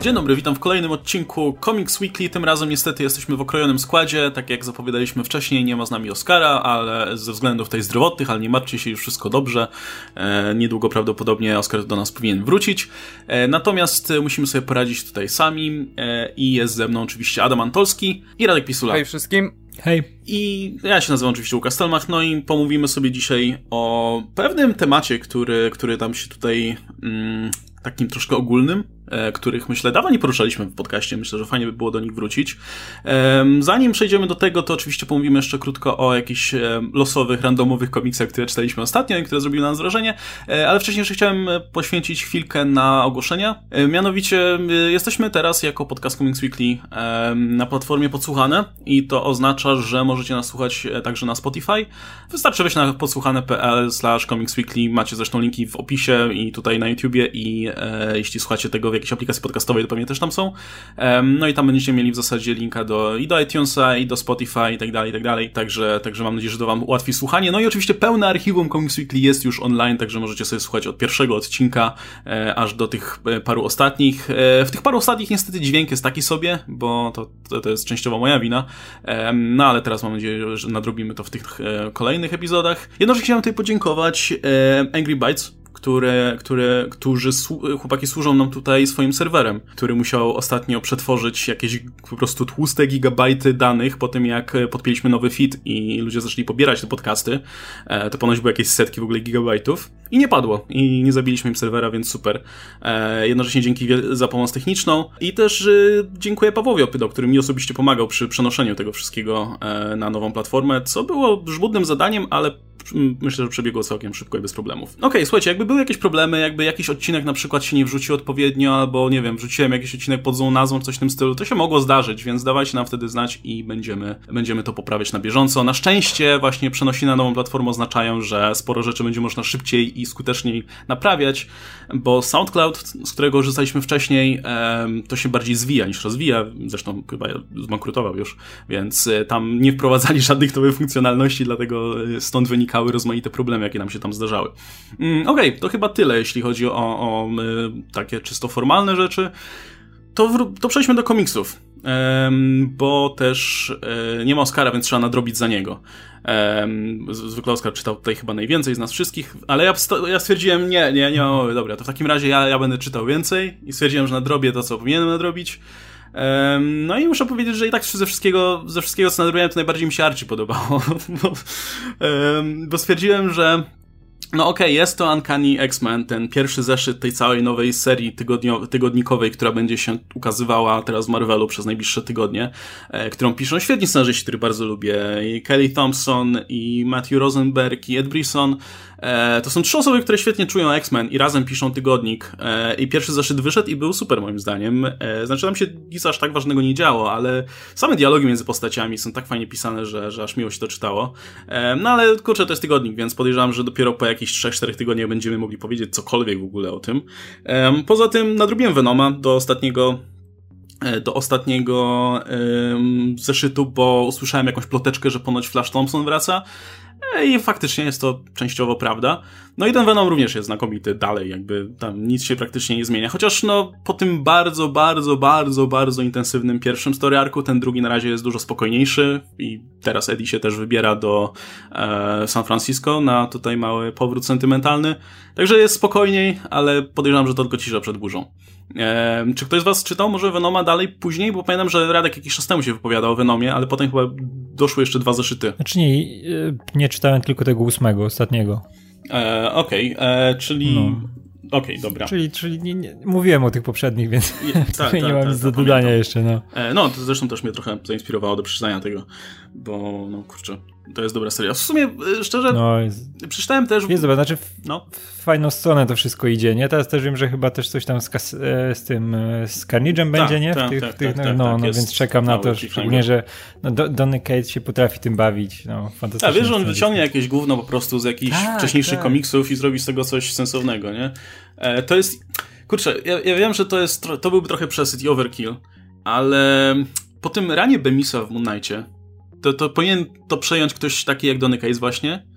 Dzień dobry, witam w kolejnym odcinku Comics Weekly. Tym razem niestety jesteśmy w okrojonym składzie, tak jak zapowiadaliśmy wcześniej, nie ma z nami Oscara, ale ze względów tutaj zdrowotnych, ale nie martwcie się, już wszystko dobrze. E, niedługo prawdopodobnie Oscar do nas powinien wrócić. E, natomiast musimy sobie poradzić tutaj sami e, i jest ze mną oczywiście Adam Antolski i Radek Pisula. Hej wszystkim. Hej. I ja się nazywam oczywiście Łukasz Stelmach, no i pomówimy sobie dzisiaj o pewnym temacie, który, który tam się tutaj mm, takim troszkę ogólnym, których myślę dawno nie poruszaliśmy w podcaście. Myślę, że fajnie by było do nich wrócić. Zanim przejdziemy do tego, to oczywiście pomówimy jeszcze krótko o jakichś losowych, randomowych komiksach, które czytaliśmy ostatnio i które zrobiły na nas wrażenie, e, ale wcześniej jeszcze chciałem poświęcić chwilkę na ogłoszenia. E, mianowicie jesteśmy teraz jako podcast Comics Weekly na platformie Podsłuchane i to oznacza, że możecie nas słuchać także na Spotify. Wystarczy wejść na podsłuchane.pl slash Comics Weekly, macie zresztą linki w opisie i tutaj na YouTubie i e, jeśli słuchacie tego w jakiejś aplikacji podcastowej, to pewnie też tam są. E, no i tam będziecie mieli w zasadzie linka do, i do iTunesa, i do Spotify, i tak dalej, i tak dalej. Także, także mam nadzieję, że to wam ułatwi słuchanie. No i oczywiście pełne archiwum Comics Weekly jest już online, także możecie sobie słuchać od pierwszego odcinka e, aż do tych e, paru ostatnich. E, w tych paru ostatnich niestety dźwięk jest taki sobie, bo to, to, to jest częściowo moja wina. E, no ale teraz mam nadzieję, że nadrobimy to w tych e, kolejnych epizodach. Jednocześnie chciałem tutaj podziękować Angry Bytes, które, które, którzy chłopaki służą nam tutaj swoim serwerem, który musiał ostatnio przetworzyć jakieś po prostu tłuste gigabajty danych po tym, jak podpięliśmy nowy feed i ludzie zaczęli pobierać te podcasty. E, to ponoć były jakieś setki w ogóle gigabajtów. I nie padło. I nie zabiliśmy im serwera, więc super. E, jednocześnie dzięki za pomoc techniczną. I też dziękuję Pawłowi Opydo, który mi osobiście pomagał przy przenoszeniu tego wszystkiego e, na nową platformę, co było żmudnym zadaniem, ale myślę, że przebiegło całkiem szybko i bez problemów. Okej, okay, słuchajcie, jakby były jakieś problemy, jakby jakiś odcinek na przykład się nie wrzucił odpowiednio, albo nie wiem, wrzuciłem jakiś odcinek pod złą nazwą, coś w tym stylu, to się mogło zdarzyć, więc dawajcie nam wtedy znać i będziemy, będziemy to poprawiać na bieżąco. Na szczęście właśnie przenosiny na nową platformę oznaczają, że sporo rzeczy będzie można szybciej i skuteczniej naprawiać, bo SoundCloud, z którego korzystaliśmy wcześniej, to się bardziej zwija niż rozwija, zresztą chyba zbankrutował już, więc e, tam nie wprowadzali żadnych nowych funkcjonalności, dlatego e, stąd wynika wynikały rozmaite problemy, jakie nam się tam zdarzały. Mm, Okej, okay, to chyba tyle, jeśli chodzi o, o y, takie czysto formalne rzeczy. To, to przejdźmy do komiksów, bo też y, nie ma Oscara, więc trzeba nadrobić za niego. zwykle Oscar czytał tutaj chyba najwięcej z nas wszystkich, ale ja, stwierdziłem, nie, nie, nie, dobra, to w takim razie ja, ja będę czytał więcej i stwierdziłem, że nadrobię to, co powinienem nadrobić. No i muszę powiedzieć, że i tak ze wszystkiego, ze wszystkiego co nadrobiłem, to najbardziej mi się Archie podobało. bo, bo stwierdziłem, że no okej, okay, jest to Uncanny X-Men, ten pierwszy zeszyt tej całej nowej serii tygodnio, tygodnikowej, która będzie się ukazywała teraz w Marvelu przez najbliższe tygodnie, e, którą piszą świetni scenarzyści, których bardzo lubię, i Kelly Thompson, i Matthew Rosenberg, i Ed Brisson. E, to są trzy osoby, które świetnie czują X-Men i razem piszą tygodnik. E, I pierwszy zeszyt wyszedł i był super moim zdaniem. E, znaczy tam się nic aż tak ważnego nie działo, ale same dialogi między postaciami są tak fajnie pisane, że, że aż miło się to czytało. No ale kurczę, to jest tygodnik, więc podejrzewam, że dopiero po jakichś 3-4 tygodniach będziemy mogli powiedzieć cokolwiek w ogóle o tym. Poza tym nadrobiłem Venoma do ostatniego do ostatniego zeszytu, bo usłyszałem jakąś ploteczkę, że ponoć Flash Thompson wraca. E, I faktycznie jest to częściowo prawda. No i ten Venom również jest znakomity dalej, jakby tam nic się praktycznie nie zmienia. Chociaż no po tym bardzo, bardzo, bardzo, bardzo intensywnym pierwszym story arku, ten drugi na razie jest dużo spokojniejszy i teraz Eddie się też wybiera do e, San Francisco na tutaj mały powrót sentymentalny. Także jest spokojniej, ale podejrzewam, że to tylko cisza przed burzą. E, czy ktoś z was czytał może Venoma dalej później? Bo pamiętam, że Radek jakiś czas temu się wypowiadał o Venomie, ale potem chyba doszły jeszcze dwa zeszyty. Znaczy nie, e, nie czytałem tylko tego ósmego, ostatniego. E, Okej, okay, e, czyli... No. Okej, okay, dobra. Czyli, czyli nie, nie, mówiłem o tych poprzednich, więc ta, nie ta, mam ta, nic do dodania pamiętam. jeszcze. No. E, no, to zresztą też mnie trochę zainspirowało do przeczytania tego, bo no kurczę, to jest dobra seria. W sumie, e, szczerze, no, jest, przeczytałem też... Jest dobra, znaczy w, no. w fajną stronę to wszystko idzie, nie? Teraz też wiem, że chyba też coś tam z, e, z tym, e, z Carnage'em będzie, tak, nie? W tak, tych, tak, tych, tak, no, tak, no, tak no więc czekam na to, szczególnie, że no, Donny Cates się potrafi tym bawić, no, fantastycznie. Tak, wiesz, że on wyciągnie jakieś gówno po prostu z jakichś tak, wcześniejszych tak. komiksów i zrobi z tego coś sensownego, nie? E, to jest... Kurczę, ja, ja wiem, że to jest, to byłby trochę przesyt i overkill, ale po tym ranie Bemisa w Moon Knightie to, to powinien to przejąć ktoś taki jak Donny Case właśnie,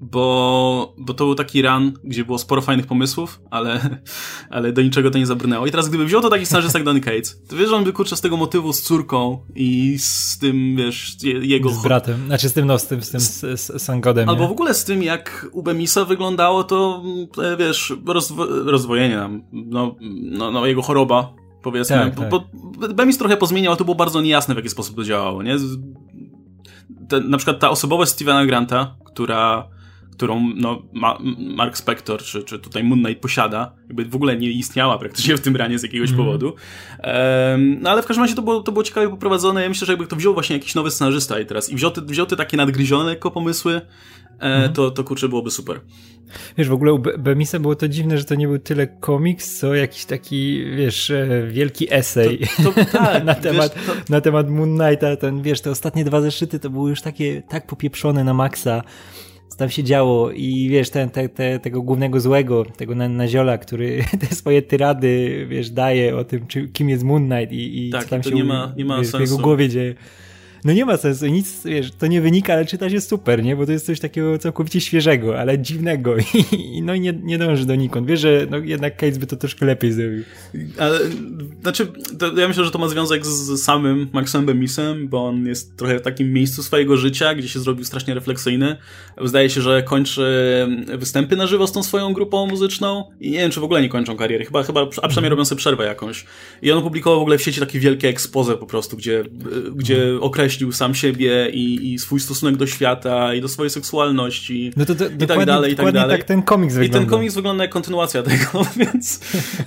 bo, bo to był taki run, gdzie było sporo fajnych pomysłów, ale, ale do niczego to nie zabrnęło. I teraz gdyby wziął to taki scenarzysta jak Donny Cates, to wiesz, że on by kurczę z tego motywu z córką i z tym, wiesz, jego... Z bratem, znaczy z tym, no, z tym, z tym z, z Sangodem. Albo nie? w ogóle z tym, jak u Bemisa wyglądało to, e, wiesz, rozwo rozwojenie nam, no, no, no, jego choroba, powiedzmy. Tak, tak. Bo, Bemis trochę pozmieniał, ale to było bardzo niejasne, w jaki sposób to działało, nie? Te, na przykład ta osobowość Stevena Granta, która którą no, Ma Mark Spector czy, czy tutaj Moon Knight posiada, jakby w ogóle nie istniała praktycznie w tym ranie z jakiegoś mm. powodu. Um, no ale w każdym razie to było, to było ciekawie poprowadzone. Ja myślę, że jakby to wziął właśnie jakiś nowy scenarzysta i teraz i wziął te, wziął te takie nadgryzione lekko pomysły, mm. to, to kurczę byłoby super. Wiesz, w ogóle u Bemisa było to dziwne, że to nie był tyle komiks, co jakiś taki, wiesz, e, wielki esej to, to, tak, na, temat, wiesz, to... na temat Moon Knighta. Ten, wiesz, te ostatnie dwa zeszyty to były już takie tak popieprzone na maksa co tam się działo i wiesz, ten, te, te, tego głównego złego, tego naziola, który te swoje tyrady, wiesz, daje o tym, czy, kim jest Moon Knight i, i tak, co tam się nie ma, nie ma wiesz, w jego głowie dzieje no nie ma sensu, nic, wiesz, to nie wynika, ale czyta się super, nie? Bo to jest coś takiego całkowicie świeżego, ale dziwnego i, no i nie, nie dąży donikąd. Wiesz, że no jednak Cates by to troszkę lepiej zrobił. Ale, znaczy, ja myślę, że to ma związek z samym Maxem Bemisem, bo on jest trochę w takim miejscu swojego życia, gdzie się zrobił strasznie refleksyjny. Zdaje się, że kończy występy na żywo z tą swoją grupą muzyczną i nie wiem, czy w ogóle nie kończą kariery. Chyba, chyba a przynajmniej mhm. robią sobie przerwę jakąś. I on opublikował w ogóle w sieci takie wielkie expose po prostu, gdzie, gdzie mhm. Określił sam siebie i, i swój stosunek do świata i do swojej seksualności no to, to, i tak dalej, i tak dalej. tak ten komiks wygląda. I ten komiks wygląda jak kontynuacja tego, więc,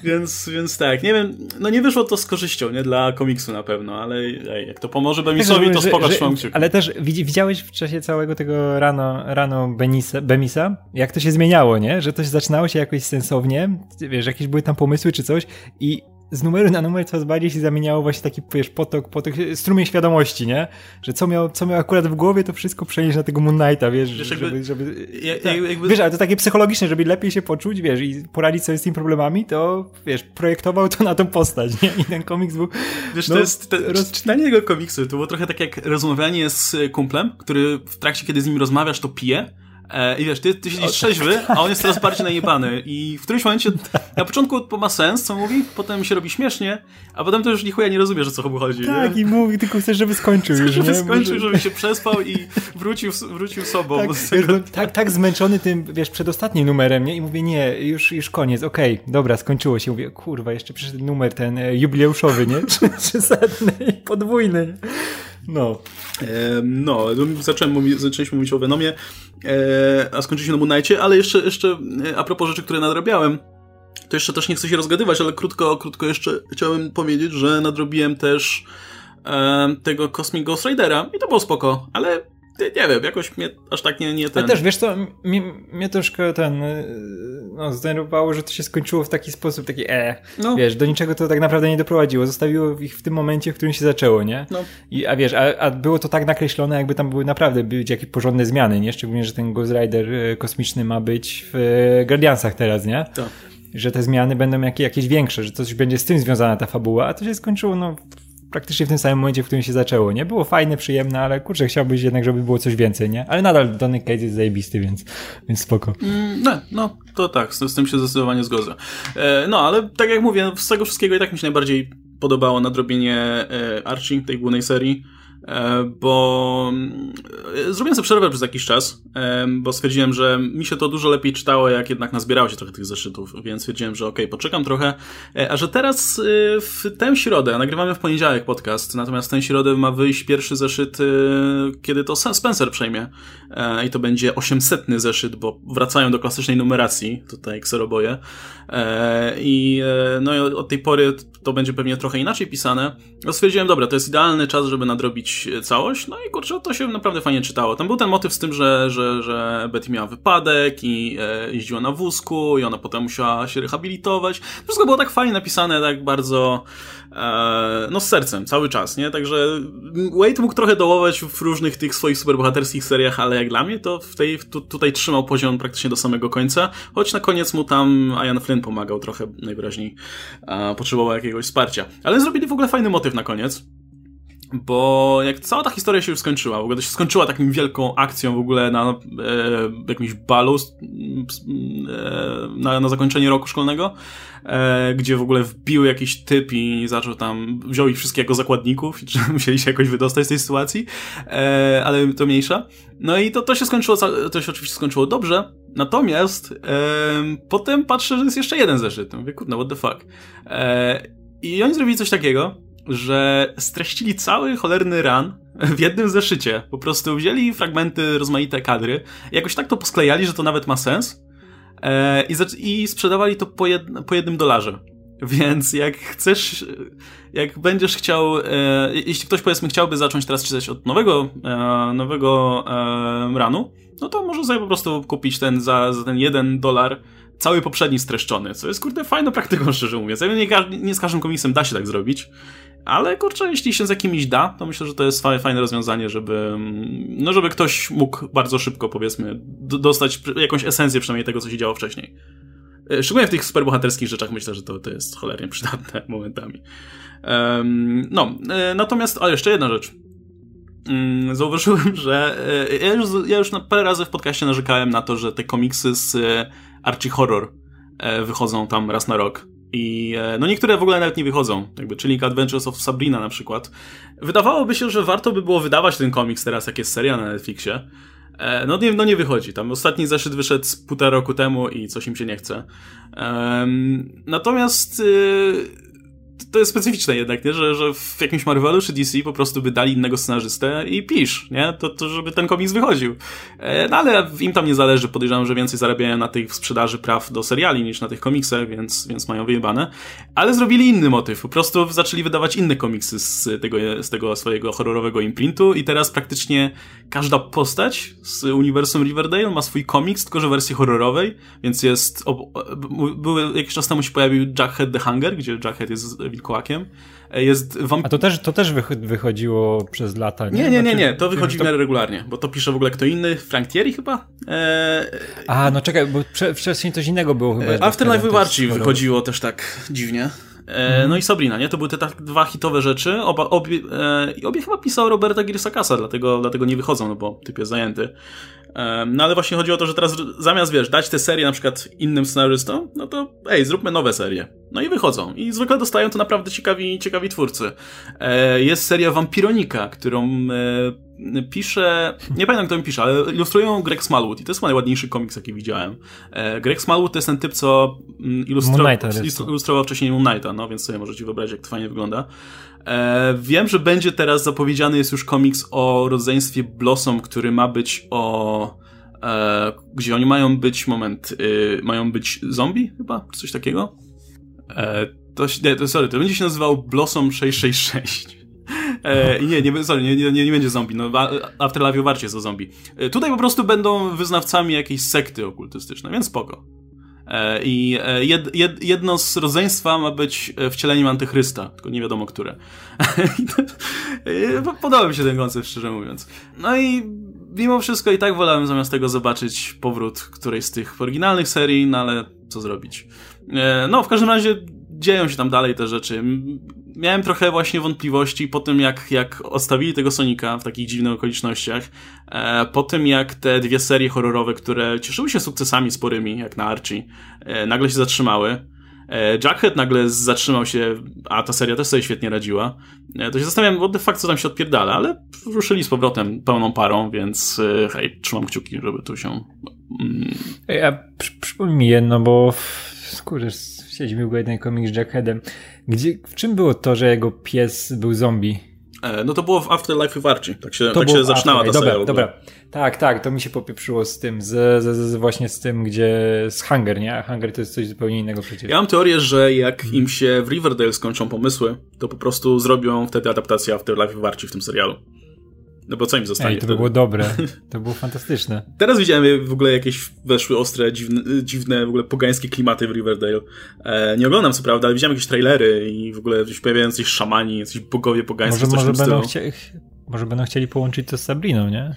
więc, więc tak, nie wiem, no nie wyszło to z korzyścią, nie, dla komiksu na pewno, ale ej, jak to pomoże Bemisowi, to spoko trzymam kciuki. Ale też widziałeś w czasie całego tego rano, rano Benisa, Bemisa, jak to się zmieniało, nie, że to się zaczynało się jakoś sensownie, wiesz, jakieś były tam pomysły czy coś i z numeru na numer coraz bardziej się zamieniało właśnie taki, wiesz, potok, potok, strumień świadomości, nie? Że co miał, co miał akurat w głowie, to wszystko przenieść na tego Moon Knighta, wiesz, wiesz żeby, żeby ja, tak, jakby... wiesz, ale to takie psychologiczne, żeby lepiej się poczuć, wiesz, i poradzić sobie z tymi problemami, to, wiesz, projektował to na tą postać, nie? I ten komiks był... Wiesz, no, to jest, te, roz... czytanie jego komiksu, to było trochę tak jak rozmawianie z kumplem, który w trakcie, kiedy z nim rozmawiasz, to pije, I wiesz, ty, ty siedzisz trzeźwy, a on jest coraz bardziej najebany. I w którymś momencie, na początku to ma sens, co mówi, potem się robi śmiesznie, a potem to już ni chuja nie rozumiesz, o co mu chodzi. Tak, nie? i mówi, tylko chcesz, żeby skończył już, żeby nie? skończył, żeby się przespał i wrócił, wrócił sobą. Tak, tego... wiesz, tak, tak zmęczony tym, wiesz, przedostatnim numerem, nie? I mówię, nie, już, już koniec, okej, okay, dobra, skończyło się. Mówię, kurwa, jeszcze przyszedł numer ten e, jubileuszowy, nie? Trzysetny, podwójny. No. E, no, zacząłem mówić, zaczęliśmy mówić o Venomie, e, a skończyliśmy na Moon Knightie, ale jeszcze, jeszcze e, a propos rzeczy, które nadrabiałem, to jeszcze też nie chcę się rozgadywać, ale krótko, krótko jeszcze chciałem powiedzieć, że nadrobiłem też e, tego Cosmic Ghost i to było spoko, ale nie wiem, jakoś mnie aż tak nie, nie ten... Ale też, wiesz co, mnie, mnie troszkę ten, y, no, zdenerwowało, że to się skończyło w taki sposób, taki e, no. wiesz, do niczego to tak naprawdę nie doprowadziło, zostawiło ich w tym momencie, w którym się zaczęło, nie? No. I, a wiesz, a, a było to tak nakreślone, jakby tam były naprawdę być jakieś porządne zmiany, nie? Szczególnie, że ten Ghost Rider y, kosmiczny ma być w y, Guardiansach teraz, nie? Tak. Że te zmiany będą jakieś, jakieś większe, że coś będzie z tym związana ta fabuła, a to się skończyło, no praktycznie w tym samym momencie, w którym się zaczęło, nie? Było fajne, przyjemne, ale kurczę, chciałbyś jednak, żeby było coś więcej, nie? Ale nadal Donny Cage jest zajebisty, więc, więc spoko. Mm, no, no, to tak, z, tym się zdecydowanie zgodzę. E, no, ale tak jak mówię, z tego wszystkiego i tak mi się najbardziej podobało nadrobienie e, Archie, tej głównej serii. E, bo e, zrobiłem sobie przerwę przez jakiś czas, e, bo stwierdziłem, że mi się to dużo lepiej czytało, jak jednak nazbierało się trochę tych zeszytów, więc stwierdziłem, że okej, okay, poczekam trochę, a że teraz w tę środę, nagrywamy w poniedziałek podcast, natomiast w tę środę ma wyjść pierwszy zeszyt, kiedy to Spencer przejmie. I to będzie 800 zeszyt, bo wracają do klasycznej numeracji, tutaj kseroboje. I no i od tej pory to będzie pewnie trochę inaczej pisane, no stwierdziłem, dobra, to jest idealny czas, żeby nadrobić całość, no i kurczę, to się naprawdę fajnie czytało. Tam był ten motyw z tym, że, że, że Betty miała wypadek i e, jeździła na wózku i ona potem musiała się rehabilitować. Wszystko było tak fajnie napisane, tak bardzo e, no z sercem, cały czas, nie? Także Wade mógł trochę dołować w różnych tych swoich superbohaterskich seriach, ale jak dla mnie to w tej, tu, tutaj trzymał poziom praktycznie do samego końca, choć na koniec mu tam Ian Flynn pomagał trochę najwyraźniej, e, potrzebował jakiegoś wsparcia. Ale zrobili w ogóle fajny motyw na koniec bo jak cała ta historia się już skończyła, w ogóle to się skończyła taką wielką akcją w ogóle na e, jakimś balu e, na, na zakończenie roku szkolnego, e, gdzie w ogóle wbił jakiś typ i zaczął tam, wziął ich wszystkich jako zakładników i musieli się jakoś wydostać z tej sytuacji, e, ale to mniejsza. No i to, to się skończyło, to się oczywiście skończyło dobrze, natomiast e, potem patrzę, że jest jeszcze jeden zeszyt. Mówię, kurde, what the fuck. E, I oni zrobili coś takiego, że streścili cały cholerny run w jednym zeszycie. Po prostu wzięli fragmenty, rozmaite kadry, jakoś tak to posklejali, że to nawet ma sens e, i, sprzedawali to po jednym dolarze. Więc jak chcesz, jak będziesz chciał, e, jeśli ktoś powiedzmy chciałby zacząć teraz czytać od nowego, e, nowego e, ranu, no to może sobie po prostu kupić ten za, za ten jeden dolar cały poprzedni streszczony, co jest kurde fajną praktyką, szczerze mówiąc. Ja nie, nie z każdym komiksem da się tak zrobić, ale kurczę, jeśli się z jakimiś da, to myślę, że to jest fajne rozwiązanie, żeby, mm, no żeby ktoś mógł bardzo szybko, powiedzmy, dostać jakąś esencję przynajmniej tego, co się działo wcześniej. E, szczególnie w tych superbohaterskich rzeczach myślę, że to, to jest cholernie przydatne momentami. Um, no, e, natomiast, a jeszcze jedna rzecz. Um, zauważyłem, że e, ja już, ja już parę razy w podcaście narzekałem na to, że te komiksy z Archie Horror wychodzą tam raz na rok. I no niektóre w ogóle nawet nie wychodzą, jakby Chilling Adventures of Sabrina na przykład. Wydawałoby się, że warto by było wydawać ten komiks teraz, jak jest seria na Netflixie, E, no nie, no nie wychodzi. Tam ostatni zeszyt wyszedł z półtora roku temu i coś im się nie chce. Um, natomiast y, to jest specyficzne jednak, nie? Że, że w jakimś Marvelu czy DC po prostu by dali innego scenarzystę i pisz, nie? To, to żeby ten komiks wychodził. E, no ale im tam nie zależy, podejrzewam, że więcej zarabiają na tej sprzedaży praw do seriali niż na tych komiksach, więc, więc mają wyjebane. Ale zrobili inny motyw, po prostu zaczęli wydawać inne komiksy z tego, z tego swojego horrorowego imprintu i teraz praktycznie każda postać z uniwersum Riverdale ma swój komiks, tylko że w wersji horrorowej, więc jest... były, jakiś czas temu się pojawił Jackhead the Hunger, gdzie Jackhead jest wilkołakiem. E, jest wamp... A to też, to też wychodziło przez lata, nie? Nie, nie, nie, nie. to wychodzi w miarę regularnie, bo to pisze w ogóle kto inny, Frank Thierry chyba? Eee... A, no czekaj, bo wcześniej coś innego było chyba. Eee, Afterlife Wywarci wychodziło też tak dziwnie. E, no i Sabrina, nie? To były te tak dwa hitowe rzeczy. Oba, obie, e, obie chyba pisał Roberta Girsakasa, dlatego, dlatego nie wychodzą, no bo typ jest zajęty. No ale właśnie chodzi o to, że teraz zamiast, wiesz, dać te serie na przykład innym scenarzystom, no to ej, zróbmy nowe serie. No i wychodzą. I zwykle dostają to naprawdę ciekawi, ciekawi twórcy. E, jest seria Vampironika, którą e, pisze, nie pamiętam kto mi pisze, ale ilustrują Greg Smallwood i to jest najładniejszy komiks, jaki widziałem. E, Greg Smallwood to jest ten typ, co mm, ilustro ilustrował wcześniej Moon Knighta, no więc sobie możecie wyobrazić, jak to fajnie wygląda. E, wiem, że będzie teraz zapowiedziany jest już komiks o rodzeństwie Blossom, który ma być o e, gdzie oni mają być, moment, y, mają być zombie chyba, coś takiego? E, to, nie, to, sorry, to będzie się nazywał Blossom 666. E, nie, nie, sorry, nie, nie, nie będzie zombie. No, Afterlife warcie jest zombie. E, tutaj po prostu będą wyznawcami jakiejś sekty okultystycznej, więc spoko. E, I e, jed, jed, jedno z rodzeństwa ma być wcieleniem antychrysta, tylko nie wiadomo które. Podoba mi się ten koncept, szczerze mówiąc. No i mimo wszystko i tak wolałem zamiast tego zobaczyć powrót którejś z tych oryginalnych serii, no ale co zrobić. No, w każdym razie dzieją się tam dalej te rzeczy. Miałem trochę właśnie wątpliwości po tym, jak, jak odstawili tego Sonika w takich dziwnych okolicznościach, e, po tym, jak te dwie serie horrorowe, które cieszyły się sukcesami sporymi, jak na Archie, e, nagle się zatrzymały. E, Jackhead nagle zatrzymał się, a ta seria też sobie świetnie radziła. E, to się zastanawiam, bo de facto co tam się odpierdala, ale ruszyli z powrotem pełną parą, więc e, hej, trzymam kciuki, żeby tu się... Mm... Ej, a przypomnij mi jedno, bo skurczę, Siedzimy go jeden komik z Jackheadem. Gdzie, w czym było to, że jego pies był zombie? E, no to było w Afterlife Warci. Tak się, to tak się zaczynała ta dobra, Dobra, tak, tak, to mi się popieprzyło z tym, z, z, z, właśnie z tym, gdzie z Hunger, nie? A Hunger to jest coś zupełnie innego przecież. Ja mam teorię, że jak hmm. im się w Riverdale skończą pomysły, to po prostu zrobią wtedy adaptację Afterlife Warci w tym serialu. No bo co im zostanie? Ej, to by było dobre. To było fantastyczne. Teraz widziałem w ogóle jakieś weszły ostre, dziwne, dziwne w ogóle pogańskie klimaty w Riverdale. E, nie oglądam co prawda, ale widziałem jakieś trailery i w ogóle gdzieś pojawiający się szamani, jacyś bogowie pogańscy. Może, może, będą chcia- może będą chcieli połączyć to z Sabriną, nie?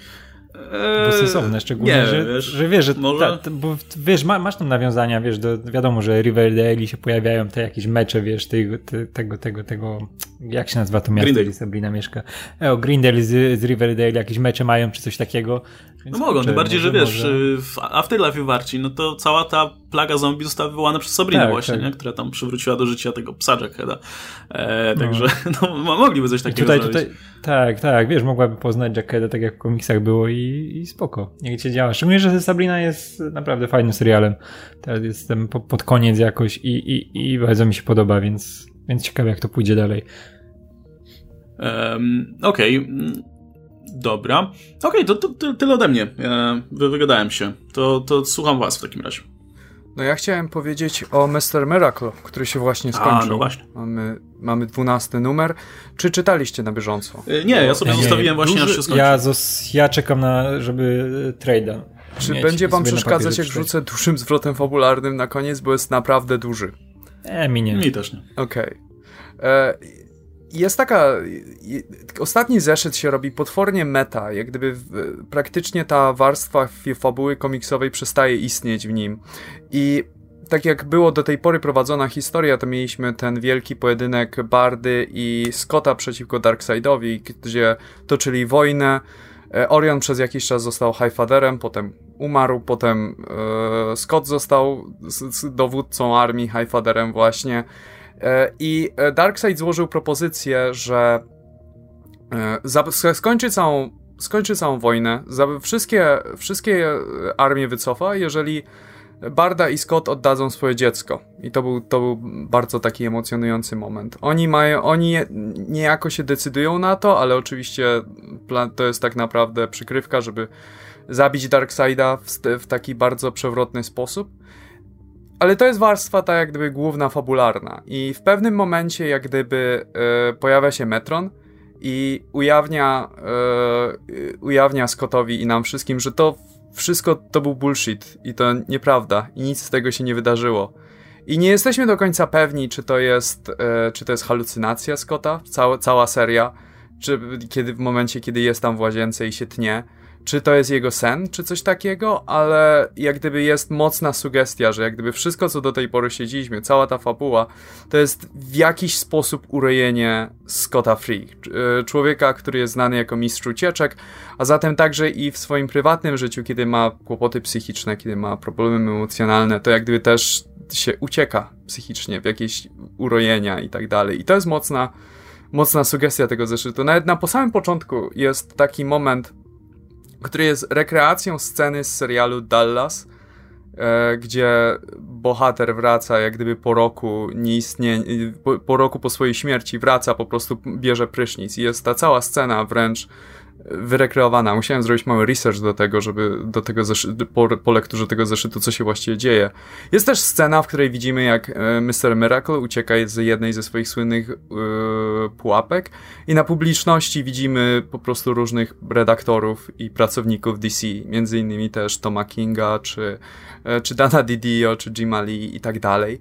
To było eee, sensowne, szczególnie, nie, że, wiesz, że wiesz, że ta, ta, bo wiesz, ma, masz tam nawiązania, wiesz, do, wiadomo, że Riverdale się pojawiają te jakieś mecze, wiesz, tego, te, tego, tego, tego jak się nazywa to miasto, gdzie Sabrina mieszka? E, o, Grindel z, z Riverdale, jakieś mecze mają, czy coś takiego. Więc no mogą, tym bardziej, że wiesz, może... w Afterlife warci, no to cała ta plaga zombie została wywołana przez Sabrinę tak, właśnie, tak. Nie? która tam przywróciła do życia tego psa Jackheada. E, także no. no, mogliby coś takiego tutaj, zrobić. Tutaj, tak, tak, wiesz, mogłaby poznać Jackheada tak jak w komiksach było i, i spoko. Niech cię działa. Szczególnie, że Sabrina jest naprawdę fajnym serialem. Teraz jestem po, pod koniec jakoś i, i, i bardzo mi się podoba, więc, więc ciekawe jak to pójdzie dalej. Um, Okej. Okay. Dobra. Okej, okay, to, to, tyle ode mnie. Ja wygadałem się. To, to słucham was w takim razie. No ja chciałem powiedzieć o Mr. Miracle, który się właśnie skończył. A, no właśnie. Mamy, mamy 12 numer. Czy czytaliście na bieżąco? E, nie, ja sobie nie, zostawiłem właśnie duży, aż się skończył. Ja, ja czekam na, żeby trade'a. Czy będzie wam przeszkadzać, jak rzucę dużym zwrotem fabularnym na koniec, bo jest naprawdę duży? E, mi nie. Mi też nie. Okej. Okay. E, jest taka. Ostatni zeszyt się robi potwornie meta, jak gdyby praktycznie ta warstwa fabuły komiksowej przestaje istnieć w nim. I tak jak było do tej pory prowadzona historia, to mieliśmy ten wielki pojedynek Bardy i Scotta przeciwko Darkseidowi, gdzie toczyli wojnę. E, Orion przez jakiś czas został Highfatherem, potem umarł, potem e, Scott został dowódcą armii Highfatherem właśnie. E, I Darkseid złożył propozycję, że skończy całą, skończy całą wojnę, wszystkie, wszystkie armie wycofa, jeżeli Barda i Scott oddadzą swoje dziecko. I to był, to był bardzo taki emocjonujący moment. Oni mają, oni niejako się decydują na to, ale oczywiście plan, to jest tak naprawdę przykrywka, żeby zabić Darkseida w, w taki bardzo przewrotny sposób. Ale to jest warstwa tak jak gdyby główna, fabularna. I w pewnym momencie jak gdyby e, pojawia się Metron i ujawnia, e, ujawnia Scottowi i nam wszystkim, że to wszystko to był bullshit i to nieprawda i nic z tego się nie wydarzyło. I nie jesteśmy do końca pewni, czy to jest, e, czy to jest halucynacja Scotta, cała, cała seria, czy kiedy w momencie, kiedy jest tam w łazience i się tnie, czy to jest jego sen, czy coś takiego, ale jak gdyby jest mocna sugestia, że jak gdyby wszystko, co do tej pory siedzieliśmy, cała ta fabuła, to jest w jakiś sposób urojenie Scotta Free. E, człowieka, który jest znany jako mistrz ucieczek, a zatem także i w swoim prywatnym życiu, kiedy ma kłopoty psychiczne, kiedy ma problemy emocjonalne, to jak gdyby też się ucieka psychicznie w jakieś urojenia i tak dalej. I to jest mocna, mocna sugestia tego zeszytu. Nawet na po samym początku jest taki moment, który jest rekreacją sceny z serialu Dallas, e, gdzie bohater wraca jak gdyby po roku nieistnienia, po, po roku po swojej śmierci wraca, po prostu bierze prysznic i jest ta cała scena wręcz wyrekreowana. Musiałem zrobić mały research do tego, żeby do tego po, po lekturze tego zeszytu, co się właściwie dzieje. Jest też scena, w której widzimy, jak e, Mr. Miracle ucieka z jednej ze swoich słynnych yy, pułapek i na publiczności widzimy po prostu różnych redaktorów i pracowników DC, między innymi też Toma Kinga, czy, yy, czy Dana Didio, czy Jim Lee i tak dalej.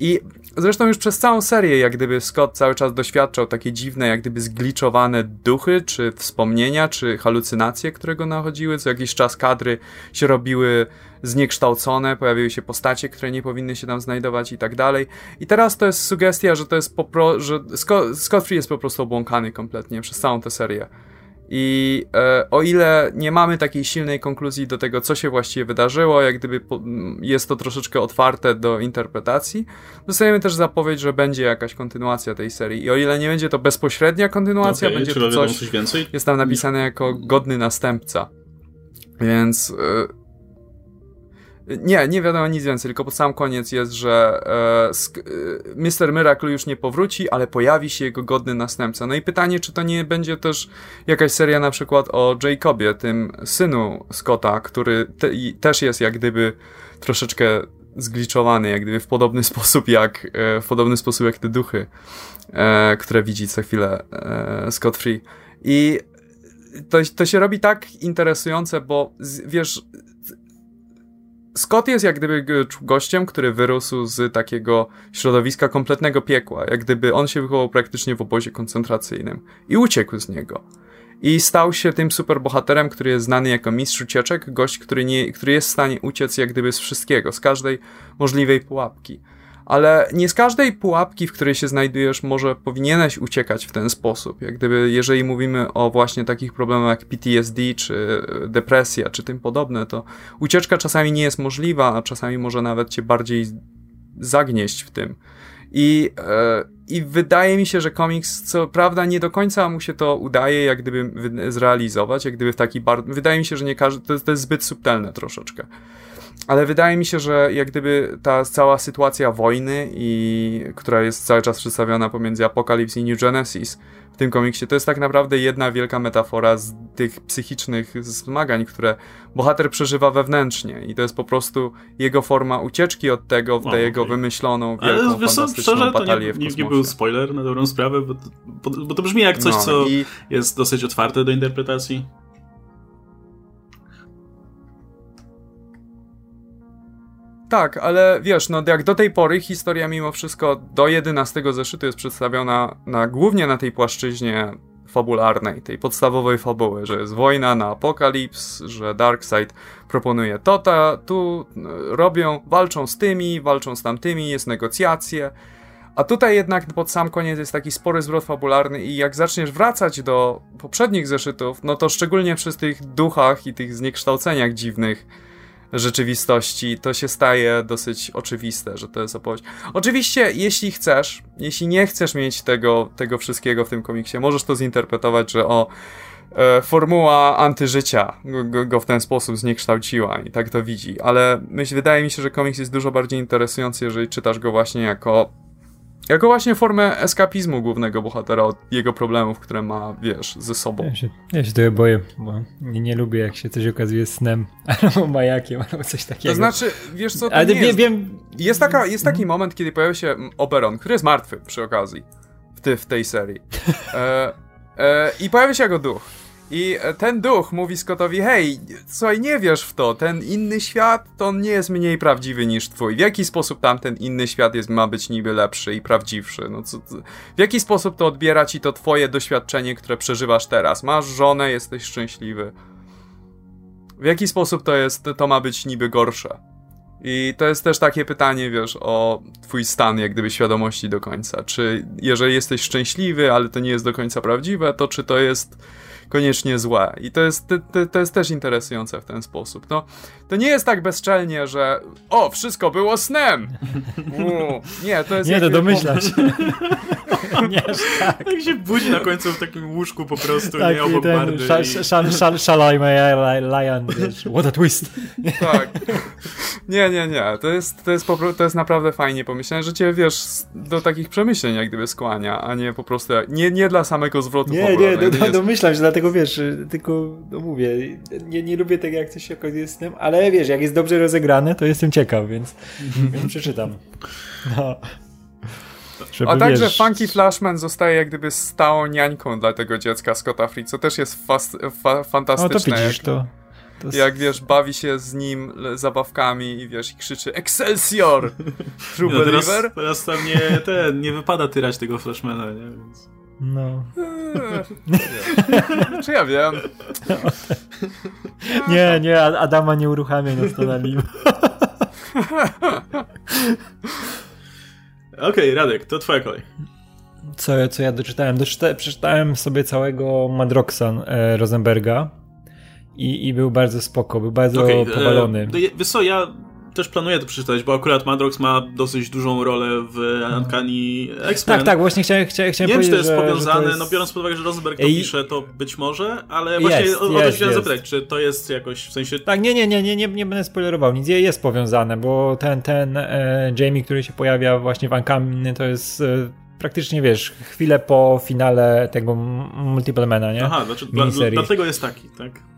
I zresztą już przez całą serię, jak gdyby Scott cały czas doświadczał takie dziwne, jak gdyby zgliczowane duchy, czy wspomnienia, czy halucynacje, które go nachodziły. Co jakiś czas kadry się robiły zniekształcone, pojawiły się postacie, które nie powinny się tam znajdować i tak dalej. I teraz to jest sugestia, że to jest po pro, że Scott, Scott Free jest po prostu obłąkany kompletnie przez całą tę serię. I e, o ile nie mamy takiej silnej konkluzji do tego, co się właściwie wydarzyło, jak gdyby po, jest to troszeczkę otwarte do interpretacji, dostajemy też zapowiedź, że będzie jakaś kontynuacja tej serii. I o ile nie będzie to bezpośrednia kontynuacja, okay, będzie to coś, coś więcej? jest tam napisane jako godny następca. Więc e, nie, nie wiadomo nic więcej, tylko pod sam koniec jest, że e, e Mr. Miracle już nie powróci, ale pojawi się jego godny następca. No i pytanie, czy to nie będzie też jakaś seria na przykład o Jacobie, tym synu Scotta, który te, też jest jak gdyby troszeczkę zgliczowany, jak gdyby w podobny sposób jak, e, w podobny sposób jak te duchy, e, które widzi co chwilę e, Scott Free. I to, to się robi tak interesujące, bo wiesz, Scott jest jak gdyby gościem, który wyrósł z takiego środowiska kompletnego piekła, jak gdyby on się wychował praktycznie w obozie koncentracyjnym i uciekł z niego. I stał się tym superbohaterem, który jest znany jako mistrz ucieczek, gość, który, nie, który jest w stanie uciec jak gdyby z wszystkiego, z każdej możliwej pułapki. Ale nie z każdej pułapki, w której się znajdujesz, może powinieneś uciekać w ten sposób. Jak gdyby, jeżeli mówimy o właśnie takich problemach jak PTSD, czy depresja, czy tym podobne, to ucieczka czasami nie jest możliwa, a czasami może nawet cię bardziej zagnieść w tym. I, e, I wydaje mi się, że komiks, co prawda nie do końca mu się to udaje, jak gdyby zrealizować, jak gdyby w taki bardzo. Wydaje mi się, że nie każdy. To, to jest zbyt subtelne troszeczkę. Ale wydaje mi się, że jak gdyby ta cała sytuacja wojny, i która jest cały czas przedstawiona pomiędzy Apocalypse i New Genesis w tym komiksie, to jest tak naprawdę jedna wielka metafora z tych psychicznych zmagań, które bohater przeżywa wewnętrznie. I to jest po prostu jego forma ucieczki od tego w tę jego wymyśloną, wielką, Ale, wiesz, fantastyczną szczerze, batalię to nie, nie, nie był spoiler na dobrą sprawę, bo, bo, bo to brzmi jak coś, no, co i... jest dosyć otwarte do interpretacji. Tak, ale wiesz, no jak do tej pory historia mimo wszystko do 11 zeszytu jest przedstawiona na, głównie na tej płaszczyźnie fabularnej, tej podstawowej fabuły, że jest wojna na apokalips, że Darkseid proponuje to, ta, tu e, robią, walczą z tymi, walczą z tamtymi, jest negocjacje. A tutaj jednak pod sam koniec jest taki spory zwrot fabularny i jak zaczniesz wracać do poprzednich zeszytów, no to szczególnie przy tych duchach i tych zniekształceniach dziwnych, rzeczywistości, to się staje dosyć oczywiste, że to jest opowieść. Oczywiście, jeśli chcesz, jeśli nie chcesz mieć tego, tego wszystkiego w tym komiksie, możesz to zinterpretować, że o e, formuła antyżycia go, go w ten sposób zniekształciła i tak to widzi, ale myśl, wydaje mi się, że komiks jest dużo bardziej interesujący, jeżeli czytasz go właśnie jako jako właśnie formę eskapizmu głównego bohatera od jego problemów, które ma, wiesz, ze sobą. Ja się, ja się boję, bo nie, nie lubię, jak się coś okazuje snem, albo majakiem, albo coś takiego. To znaczy, wiesz co, to Ale nie jest. Wiem... Jest, taka, jest taki moment, kiedy pojawia się Oberon, który jest martwy przy okazji w, ty, w tej serii. E, e, I pojawia się jako duch. I ten duch mówi Scottowi, hej, słuchaj, nie wiesz w to, ten inny świat to nie jest mniej prawdziwy niż twój. W jaki sposób tamten inny świat jest, ma być niby lepszy i prawdziwszy? No co, w jaki sposób to odbiera ci to twoje doświadczenie, które przeżywasz teraz? Masz żonę, jesteś szczęśliwy. W jaki sposób to jest, to ma być niby gorsze? I to jest też takie pytanie, wiesz, o twój stan, jak gdyby świadomości do końca. Czy jeżeli jesteś szczęśliwy, ale to nie jest do końca prawdziwe, to czy to jest koniecznie złe. I to jest, to, to jest też interesujące w ten sposób. No, to nie jest tak bezczelnie, że o, wszystko było snem! U, nie, to jest... Nie, to domyślam się. nie, tak. tak się budzi na końcu w takim łóżku po prostu, tak, nie obok ten, bardy. Shall I may lion, what a twist. tak. Nie, nie, nie. To jest, to, jest to jest naprawdę fajnie pomyślane, że cię, wiesz, do takich przemyśleń jak gdyby skłania, a nie po prostu, nie, nie dla samego zwrotu Nie, nie, do, do, domyślam się, dlatego wiesz, tylko, no mówię, nie, nie lubię tego, jak coś się okazuje z tym, ale wiesz, jak jest dobrze rozegrane, to jestem ciekaw, więc, więc przeczytam. No. Żeby, A także wiesz... Funky Flashman zostaje jak gdyby stałą niańką dla tego dziecka Scotta Free, co też jest fast, fa fantastyczne. No to widzisz, jak... to... To jak wiesz, bawi się z nim zabawkami i wiesz, i krzyczy Excelsior! True no, teraz, teraz tam nie, ten, nie wypada tyrać tego Flashmana, nie? Więc... No. Eee, czy ja wiem? nie, nie, Adama nie uruchamia nas to na lim. Okej, okay, Radek, to twoja kolej. Co, co ja doczytałem? Doczyta, przeczytałem sobie całego Madroxan e, Rosenberga i, i był bardzo spoko, był bardzo okay, powalony. E, wiesz co, ja też planuję to przeczytać, bo akurat Madrox ma dosyć dużą rolę w Uncanny X-Men. Tak, tak, właśnie chciałem, chciałem, chciałem Nie wiem, czy to jest powiązane, to jest... no biorąc pod uwagę, że Rosenberg to I... pisze, to być może, ale właśnie jest, o, o to chciałem zapytać, czy to jest jakoś, w sensie... Tak, nie, nie, nie, nie, nie, nie będę spoilerował, nic jest powiązane, bo ten, ten e, Jamie, który się pojawia właśnie w Uncanny, to jest... E, praktycznie wiesz, chwilę po finale tego Multiple Mana, nie? Aha, znaczy dla, dlatego jest taki, tak?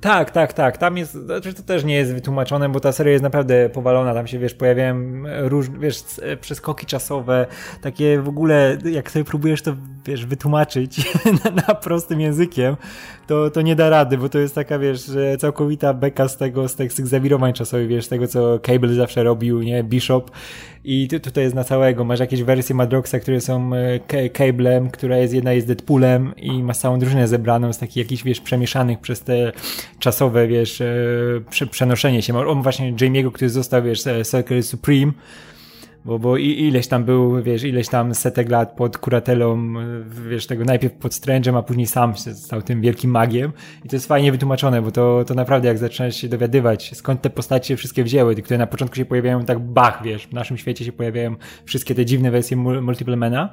Tak, tak, tak. Tam jest, znaczy to też nie jest wytłumaczone, bo ta seria jest naprawdę powalona. Tam się, wiesz, pojawiają różne, wiesz, przeskoki czasowe, takie w ogóle, jak sobie próbujesz to, wiesz, wytłumaczyć na, na, prostym językiem, to, to nie da rady, bo to jest taka, wiesz, całkowita beka z tego, z tych, z tych zawirowań czasowych, wiesz, tego, co Cable zawsze robił, nie, Bishop i tutaj jest na całego. Masz jakieś wersje Madroxa, które są e, Cablem, która jest jedna jest Deadpoolem i masz całą drużynę zebraną z takich jakichś, wiesz, przemieszanych przez te czasowe, wiesz, e, przenoszenie się. On właśnie Jamie'ego, który został, wiesz, Circle Supreme, bo, bo ileś tam był, wiesz, ileś tam setek lat pod kuratelą, wiesz, tego najpierw pod Strange'em, a później sam stał tym wielkim magiem. I to jest fajnie wytłumaczone, bo to, to naprawdę jak zaczynasz się dowiadywać, skąd te postacie wszystkie wzięły, które na początku się pojawiają tak bach, wiesz, w naszym świecie się pojawiają wszystkie te dziwne wersje Multiple Mana,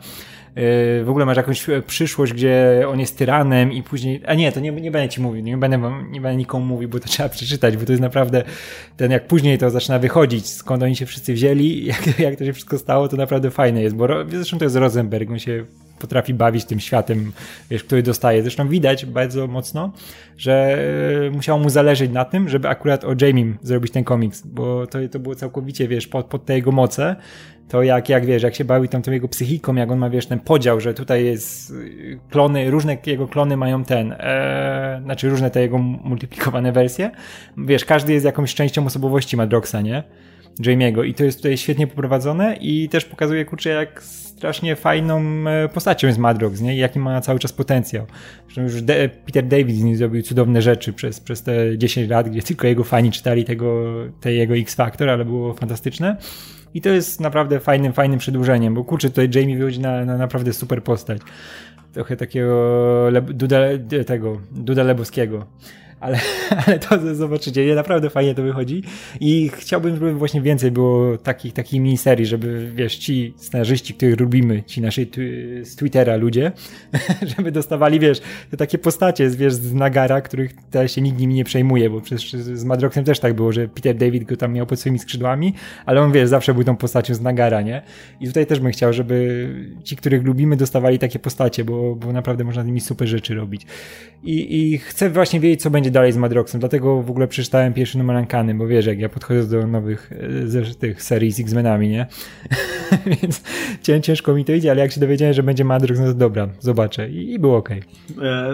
w ogóle masz jakąś przyszłość, gdzie on jest tyranem i później, a nie, to nie, nie będę ci mówił, nie będę, nie będę nikomu mówił, bo to trzeba przeczytać, bo to jest naprawdę ten, jak później to zaczyna wychodzić, skąd oni się wszyscy wzięli, jak, jak to się wszystko stało, to naprawdę fajne jest, bo zresztą to jest Rosenberg, on się potrafi bawić tym światem, wiesz, który dostaje. Zresztą widać bardzo mocno, że e, musiało mu zależeć na tym, żeby akurat o Jamie zrobić ten komiks, bo to, to było całkowicie, wiesz, pod, pod te jego moce, to jak, jak wiesz, jak się bawi tam tą jego psychiką, jak on ma, wiesz, ten podział, że tutaj jest y, klony, różne jego klony mają ten, e, znaczy różne te jego multiplikowane wersje. Wiesz, każdy jest jakąś częścią osobowości Madroxa, nie? Jamie'ego i to jest tutaj świetnie poprowadzone i też pokazuje, kurczę, jak strasznie fajną e, postacią jest Madrox, nie? I jaki ma cały czas potencjał. Zresztą już De Peter David z nim zrobił cudowne rzeczy przez, przez te 10 lat, gdzie tylko jego fani czytali tego, te jego X-Factor, ale było fantastyczne. I to jest naprawdę fajnym, fajnym przedłużeniem, bo kurczę, tutaj Jamie wychodzi na, na naprawdę super postać. Trochę takiego Duda, tego, Duda Lebowskiego ale, ale to zobaczycie, naprawdę fajnie to wychodzi i chciałbym, żeby właśnie więcej było takich, takich miniserii, żeby, wiesz, ci scenarzyści, których lubimy, ci nasi z Twittera ludzie, żeby dostawali, wiesz, te takie postacie, wiesz, z Nagara, których teraz się nikt nimi nie przejmuje, bo przecież z Madroxem też tak było, że Peter David go tam miał pod swoimi skrzydłami, ale on, wiesz, zawsze był tą postacią z Nagara, nie? I tutaj też bym chciał, żeby ci, których lubimy, dostawali takie postacie, bo, bo naprawdę można z nimi super rzeczy robić. I, i chcę właśnie wiedzieć, co będzie dalej z Madroxem, dlatego w ogóle przeczytałem pierwszy numer Ankany, bo wiesz, jak ja podchodzę do nowych e, tych serii z X-Menami, nie? Więc ciężko mi to idzie, ale jak się dowiedziałem, że będzie Madrox, no to dobra, zobaczę i, i było ok. E,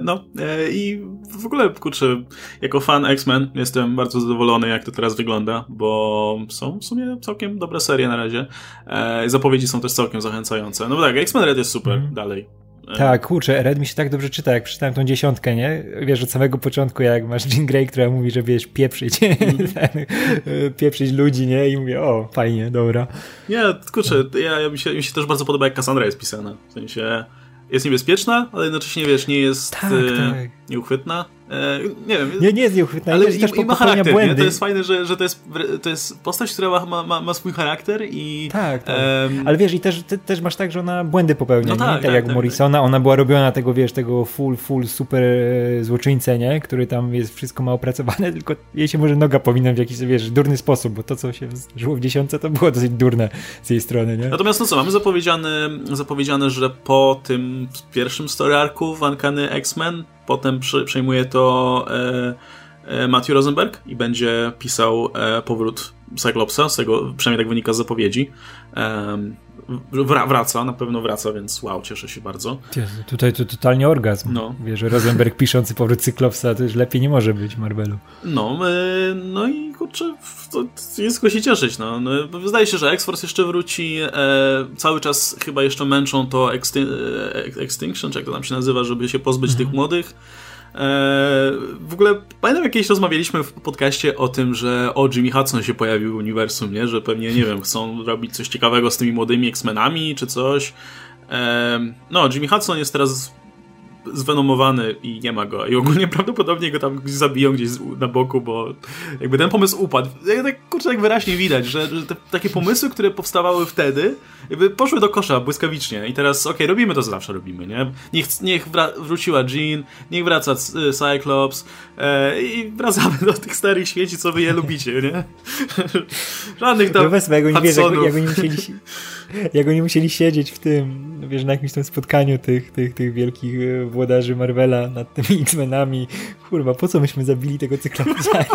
no e, i w ogóle, kurczę, jako fan X-Men jestem bardzo zadowolony, jak to teraz wygląda, bo są w sumie całkiem dobre serie na razie. E, zapowiedzi są też całkiem zachęcające. No bo tak, X-Men Red jest super, mm. dalej. Tak, kurczę, Red mi się tak dobrze czyta, jak przeczytałem tą dziesiątkę, nie? Wiesz, od samego początku, jak masz Jean Grey, która mówi, że wiesz, pieprzyć, mm. pieprzyć ludzi, nie? I mówię, o, fajnie, dobra. Nie, kurczę, ja, ja mi, się, mi się też bardzo podoba, jak Cassandra jest pisana. W sensie jest niebezpieczna, ale jednocześnie, wiesz, nie jest tak, e, tak. Nieuchwytna. E, nie wiem. Nie, nie jest nieuchwytna, ale i, też i ma charakter, błędy. Nie? To jest fajne, że, że to, jest, to jest postać, która ma, ma, ma swój charakter i... Tak, tak. Um... Ale wiesz, i też, ty, też masz tak, że ona błędy popełnia, no tak, tak, tak, jak tak, Morrisona, ona była robiona tego, wiesz, tego full, full, super e, złoczyńcę, nie? Który tam jest, wszystko ma opracowane, tylko jej się może noga powinna w jakiś, wiesz, durny sposób, bo to, co się żyło w dziesiątce, to było dosyć durne z jej strony, nie? Natomiast no co, mamy zapowiedziane, zapowiedziane że po tym pierwszym story arku w Uncanny X-Men Potem przejmuje to e, e, Matthew Rosenberg i będzie pisał e, powrót Cyclopsa, z tego przynajmniej tak wynika z zapowiedzi. Wraca, na pewno wraca, więc wow, cieszę się bardzo. Jezu, tutaj to totalnie orgazm. No. Wiesz, że Rosenberg piszący powrót Cyklopsa to już lepiej nie może być Marvelu. No, no i kurczę, to jest go się cieszyć. No. no wydaje się, że X-Force jeszcze wróci. E, cały czas chyba jeszcze męczą to Extin Extinction, czy jak to tam się nazywa, żeby się pozbyć mhm. tych młodych. E, w ogóle pamiętam jak kiedyś rozmawialiśmy w podcaście o tym, że o Jimmy Hudson się pojawił w uniwersum, nie? Że pewnie, nie wiem, chcą robić coś ciekawego z tymi młodymi X-Menami czy coś. E, no, Jimmy Hudson jest teraz zwenomowany i nie ma go. I ogólnie prawdopodobnie go tam zabiją gdzieś na boku, bo jakby ten pomysł upadł. Tak, kurczę, tak wyraźnie widać, że, że te takie pomysły, które powstawały wtedy, jakby poszły do kosza błyskawicznie i teraz okej, okay, robimy to, co zawsze robimy, nie? Niech, niech wróciła Jean, niech wraca Cyclops e, i wracamy do tych starych świeci, co wy je lubicie, nie? Żadnych tam no jak oni, wiesz, jak, jak, musieli, jak oni musieli siedzieć w tym, wiesz, na jakimś tam spotkaniu tych, tych, tych wielkich e, włodarzy Marvela nad tymi X-Menami. Kurwa, po co myśmy zabili tego cyklopsa,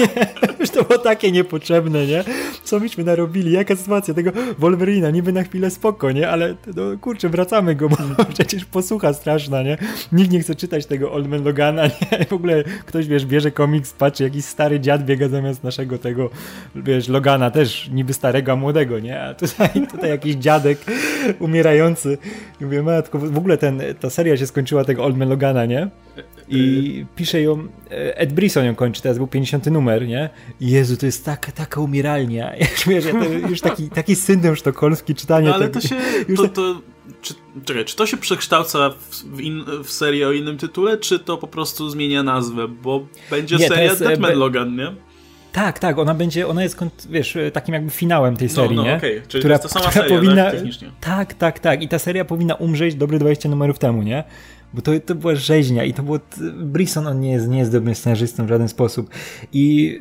Już to było takie niepotrzebne, nie? Co myśmy narobili? Jaka sytuacja tego Wolverina? Niby na chwilę spoko, nie? Ale no kurczę, wracamy go, bo przecież posłucha straszna, nie? Nikt nie chce czytać tego Old Man Logana, nie? W ogóle ktoś, wiesz, bierze komiks, patrzy, jakiś stary dziad biega zamiast naszego tego, wiesz, Logana, też niby starego, a młodego, nie? A tutaj, tutaj jakiś umierający. Mówię, matko, w ogóle ten, ta seria się skończyła tego Old Man Logana, nie? I pisze ją, e, Ed Brisson ją kończy, teraz był 50 numer, nie? Jezu, to jest taka, taka umieralnia. Wiesz, ja to już taki, taki syndrom sztokholmski czytanie. No, ale to się, to, to, czy, czekaj, czy to się przekształca w, in, w, serię o innym tytule, czy to po prostu zmienia nazwę? Bo będzie nie, seria jest, e, Deadman Logan, nie? Tak, tak, ona będzie, ona jest, wiesz, takim jakby finałem tej no, serii, no, no, nie? Okay. Czyli która, to sama seria, powinna, tak, tak, tak, tak. I ta seria powinna umrzeć dobre 20 numerów temu, nie? Bo to, to była rzeźnia i to było... Brisson, on nie jest, nie jest dobrym scenarzystą w żaden sposób. I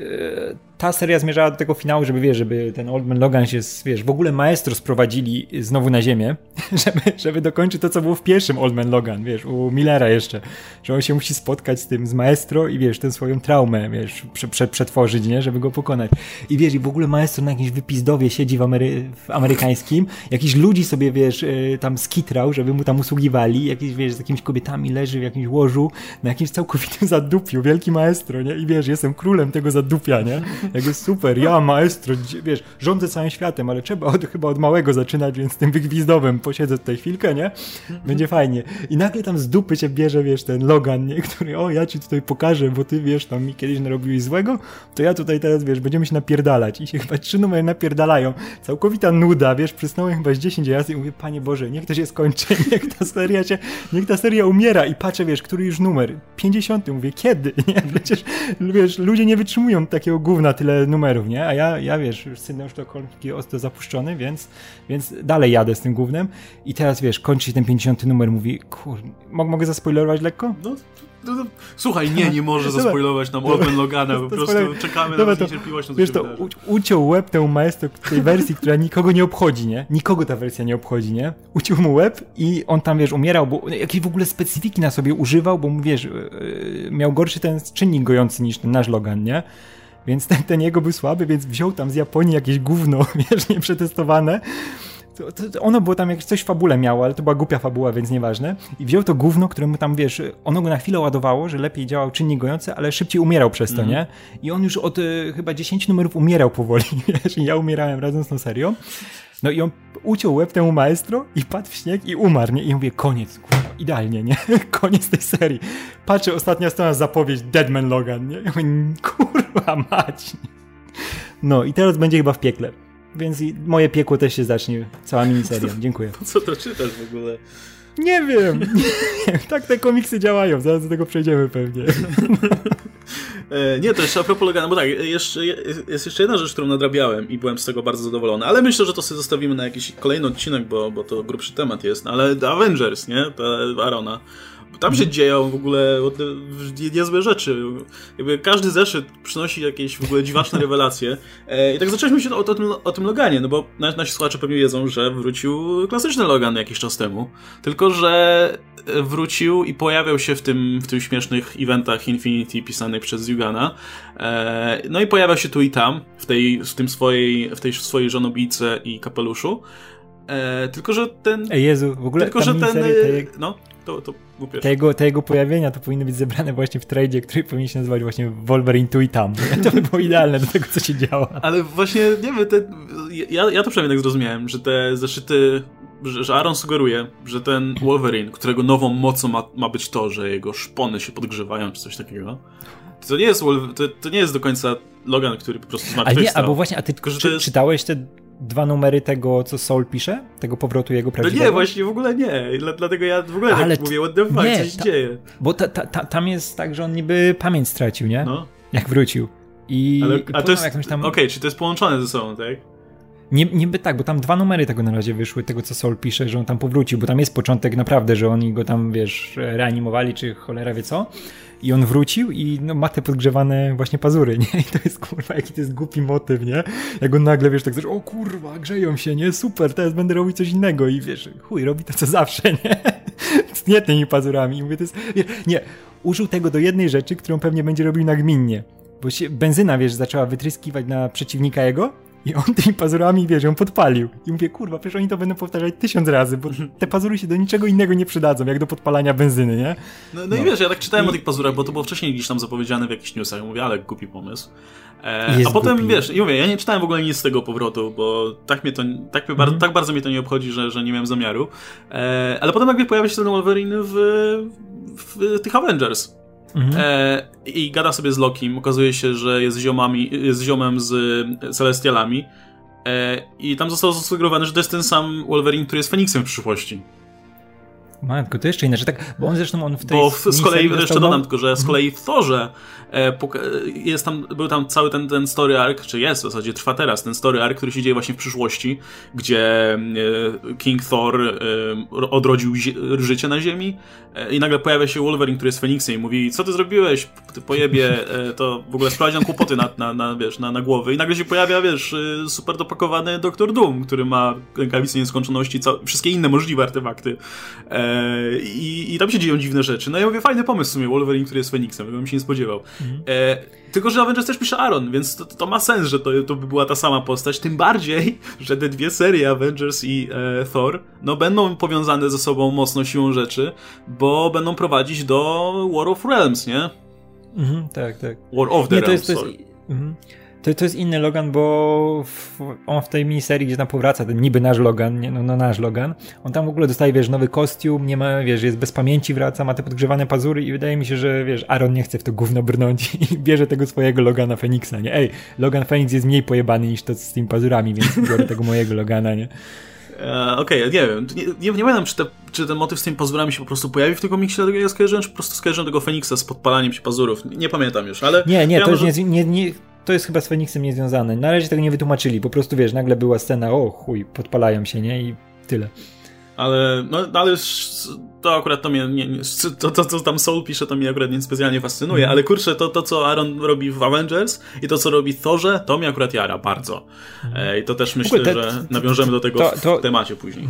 e, ta seria zmierzała do tego finału, żeby, wiesz, żeby ten Old Man Logan się, wiesz, w ogóle maestro sprowadzili znowu na ziemię, żeby, żeby dokończyć to, co było w pierwszym Old Man Logan, wiesz, u Millera jeszcze, że on się musi spotkać z tym, z maestro i, wiesz, tę swoją traumę, wiesz, prze, prze, przetworzyć, nie, żeby go pokonać. I, wiesz, i w ogóle maestro na jakimś wypizdowie siedzi w, Amery w amerykańskim, jakiś ludzi sobie, wiesz, e, tam skitrał, żeby mu tam usługiwali, jakiś, wiesz, z jakimiś kobietami leży w jakimś łożu, na jakimś całkowitym zadupiu, wielki maestro, nie, i wiesz, jestem królem tego zadupia, nie, jakby super, ja maestro, wiesz, rządzę całym światem, ale trzeba od, chyba od małego zaczynać, więc tym wygwizdowym posiedzę tutaj chwilkę, nie? Będzie fajnie. I nagle tam z dupy cię bierze, wiesz, ten Logan, nie? Który, o, ja ci tutaj pokażę, bo ty, wiesz, tam mi kiedyś narobiłeś złego, to ja tutaj teraz, wiesz, będziemy się napierdalać. I się chyba trzy numery napierdalają. Całkowita nuda, wiesz, przysnąłem chyba z 10 razy i mówię, panie Boże, niech to się skończy, niech ta seria się, niech ta seria umiera i patrzę, wiesz, który już numer? 50. Mówię, kiedy? Nie? Przecież, wiesz, ludzie nie wytrzymują takiego gówna tyle numerów, nie? A ja, ja wiesz, już syndrom sztokholmski ostro zapuszczony, więc, więc dalej jadę z tym głównym. I teraz, wiesz, kończy się ten 50 numer, mówi, kur... mogę zaspoilerować lekko? No, no, no, słuchaj, nie, nie może zaspoilować nam Open Logana, po prostu czekamy Dobra, na niecierpliwość. Wiesz, to u, uciął łeb temu maestro tej wersji, która nikogo nie obchodzi, nie? Nikogo ta wersja nie obchodzi, nie? Uciął mu łeb i on tam, wiesz, umierał, bo jakiej w ogóle specyfiki na sobie używał, bo, wiesz, yy, miał gorszy ten czynnik gojący niż ten nasz Logan, nie? Więc ten, ten jego był słaby, więc wziął tam z Japonii jakieś gówno, wiesz, nieprzetestowane. To, to, ono było tam jakieś coś w fabule miało, ale to była głupia fabuła, więc nieważne. I wziął to gówno, któremu tam, wiesz, ono go na chwilę ładowało, że lepiej działał czynnik gojący, ale szybciej umierał przez to, mm. nie? I on już od y, chyba 10 numerów umierał powoli, wiesz, i ja umierałem razem z tą serią. No i on uciął łeb temu maestro i padł w śnieg i umarł, nie? I mówię, koniec, kurwa, idealnie, nie? koniec tej serii. Patrzę, ostatnia strona zapowiedź Deadman Logan, nie? Ja mówię, kurwa mać. No i teraz będzie chyba w piekle. Więc moje piekło też się zacznie, cała miniserią. Dziękuję. Po co to czytasz w ogóle? Nie wiem. Nie, tak te komiksy działają, zaraz do tego przejdziemy pewnie. E, nie, to jeszcze a propos Logana, bo tak, jeszcze, jest jeszcze jedna rzecz, którą nadrabiałem i byłem z tego bardzo zadowolony, ale myślę, że to sobie zostawimy na jakiś kolejny odcinek, bo, bo to grubszy temat jest, ale Avengers, nie? Ta Arona. Tam się dzieją w ogóle niezłe rzeczy. Jakby każdy zeszyt przynosi jakieś w ogóle dziwaczne rewelacje. E, I tak zaczęliśmy się o, tym, o tym Loganie, no bo nasi słuchacze pewnie wiedzą, że wrócił klasyczny Logan jakiś czas temu. Tylko, że wrócił i pojawiał się w tym, w tym śmiesznych eventach Infinity pisanych przez Jugana. E, no i pojawiał się tu i tam, w tej, w tym swojej, w tej swojej żonobijce i kapeluszu. E, tylko, że ten. Ej Jezu, w ogóle. Tylko, że ten. No, to, to te jego, te jego pojawienia to powinny być zebrane właśnie w tradzie, który powinien się nazywać właśnie Wolverine tu i tam. To by było idealne do tego, co się działo. Ale właśnie, nie wiem, te, ja, ja to przynajmniej tak zrozumiałem, że te zeszyty, że, że Aaron sugeruje, że ten Wolverine, którego nową mocą ma, ma być to, że jego szpony się podgrzewają, czy coś takiego, to nie jest, to, to nie jest do końca Logan, który po prostu zmartwychwstał. Ale nie, albo właśnie, a ty Tylko, czy, jest... czytałeś te dwa numery tego, co Soul pisze? Tego powrotu jego prawdziwego? No nie, właśnie w ogóle nie. Dlatego ja w ogóle tak Ale tak mówię, what the fuck, nie, co się ta, dzieje? Bo ta, ta, ta, tam jest tak, że on niby pamięć stracił, nie? No. Jak wrócił. I, Ale, a to jest, tam... okej, okay, czy to jest połączone ze sobą, tak? Nie, niby tak, bo tam dwa numery tego na razie wyszły, tego co Soul pisze, że on tam powrócił, bo tam jest początek naprawdę, że oni go tam, wiesz, reanimowali, czy cholera wie co. I on wrócił i no, ma te podgrzewane właśnie pazury, nie? I to jest kurwa, jaki to jest głupi motyw, nie? Jak on nagle, wiesz, tak coś, o kurwa, grzeją się, nie? Super, teraz będę robić coś innego i wiesz, chuj, robi to co zawsze, nie? nie tymi pazurami. I mówię, to jest, nie, nie, użył tego do jednej rzeczy, którą pewnie będzie robił nagminnie. Bo się benzyna, wiesz, zaczęła wytryskiwać na przeciwnika jego i on tymi pazurami, wiesz, ją podpalił. I mówię, kurwa, przecież oni to będą powtarzać tysiąc razy, bo te pazury się do niczego innego nie przydadzą, jak do podpalania benzyny, nie? No, no, no. i wiesz, ja tak czytałem I... o tych pazurach, bo to było wcześniej gdzieś tam zapowiedziane w jakichś newsach. Mówię, ale głupi pomysł. E, a potem, głupi. wiesz, i mówię, ja nie czytałem w ogóle nic z tego powrotu, bo tak mnie to, tak, mnie bardzo, mhm. tak bardzo mnie to nie obchodzi, że, że nie miałem zamiaru. E, ale potem jakby pojawia się ten Wolverine w, w, w tych Avengers. Mhm. e, i gada sobie z Lokim. Okazuje się, że jest, ziomami, jest ziomem z Celestialami. E, I tam zostało zasugerowane, że to jest ten sam Wolverine, który jest Feniksem w przyszłości. Matko, to jeszcze inne, że tak, bo on zresztą on w tej Bo w, z kolei, jeszcze dodam tylko, że z kolei w Thorze e, jest tam, był tam cały ten, ten story arc, czy jest w zasadzie, trwa teraz ten story arc, który się dzieje właśnie w przyszłości, gdzie e, King Thor e, odrodził życie na ziemi i nagle pojawia się Wolverine, który jest Feniksem i mówi, co ty zrobiłeś, ty pojebie, to w ogóle sprowadzi nam kłopoty na, na, na, wiesz, na, na głowy i nagle się pojawia, wiesz, super dopakowany Doktor Doom, który ma rękawice nieskończoności, wszystkie inne możliwe artefakty. I, I tam się dzieją dziwne rzeczy. No ja mówię, fajny pomysł w sumie, Wolverine, który jest Feniksem, bym się nie spodziewał. Mhm. E, tylko, że Avengers też pisze Aaron, więc to, to ma sens, że to, to by była ta sama postać. Tym bardziej, że te dwie serie, Avengers i e, Thor, no będą powiązane ze sobą mocno siłą rzeczy, bo będą prowadzić do War of Realms, nie? Mhm, tak, tak. War of the nie, Realms, to jest, to jest, mhm to, to jest inny Logan, bo w, on w tej miniserii, gdzie tam powraca, ten niby nasz Logan, nie, no, no nasz Logan, on tam w ogóle dostaje, wiesz, nowy kostium, nie ma, wiesz, jest bez pamięci, wraca, ma te podgrzewane pazury i wydaje mi się, że, wiesz, Aaron nie chce w to gówno brnąć i bierze tego swojego Logana Feniksa, nie? Ej, Logan Phoenix jest mniej pojebany niż to z tymi pazurami, więc biorę tego mojego Logana, nie? E, Okej, okay, nie wiem. Nie, nie, nie pamiętam, czy, te, czy ten motyw z tymi pazurami się po prostu pojawi w tym komiksie, dlatego ja skojarzyłem, czy po prostu skojarzyłem tego Feniksa z podpalaniem się pazurów. Nie, nie pamiętam już, ale... Nie, nie, to już że... nie, nie, to jest chyba z Feniksem niezwiązane. Na razie tego nie wytłumaczyli, po prostu wiesz, nagle była scena, o chuj, podpalają się, nie? I tyle. Ale, no, ale to akurat to mnie, nie, to, to, co tam Soul pisze, to mnie akurat nie specjalnie fascynuje, mm. ale kurczę, to, to co Aaron robi w Avengers i to co robi w Thorze, to mnie akurat jara bardzo. Mm. I to też myślę, że nawiążemy do tego w temacie później.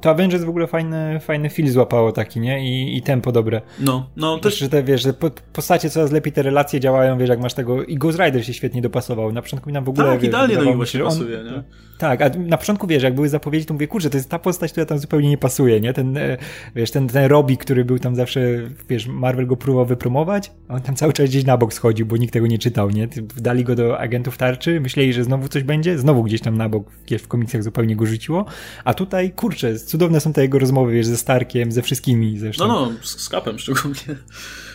To Avengers w ogóle fajny, fajny feel złapało taki, nie? I, i tempo dobre. No, no też... Że te, wiesz, że po, postacie coraz lepiej te relacje działają, wiesz, jak masz tego... I Ghost Rider się świetnie dopasował. Na początku mi nam w ogóle... Tak, wiesz, idealnie do niego się pasuje, nie? Tak, a na początku, wiesz, jak były zapowiedzi, to mówię, kurczę, to jest ta postać, która tam zupełnie nie pasuje, nie? Ten, e, wiesz, ten, ten Robbie, który był tam zawsze, wiesz, Marvel go próbował wypromować, a on tam cały czas gdzieś na bok schodził, bo nikt tego nie czytał, nie? Dali go do agentów tarczy, myśleli, że znowu coś będzie, znowu gdzieś tam na bok, w komiksach zupełnie go rzuciło, a tutaj, kurczę, cudowne są te jego rozmowy, wiesz, ze Starkiem, ze wszystkimi zresztą. No, no, z, z Kapem szczególnie.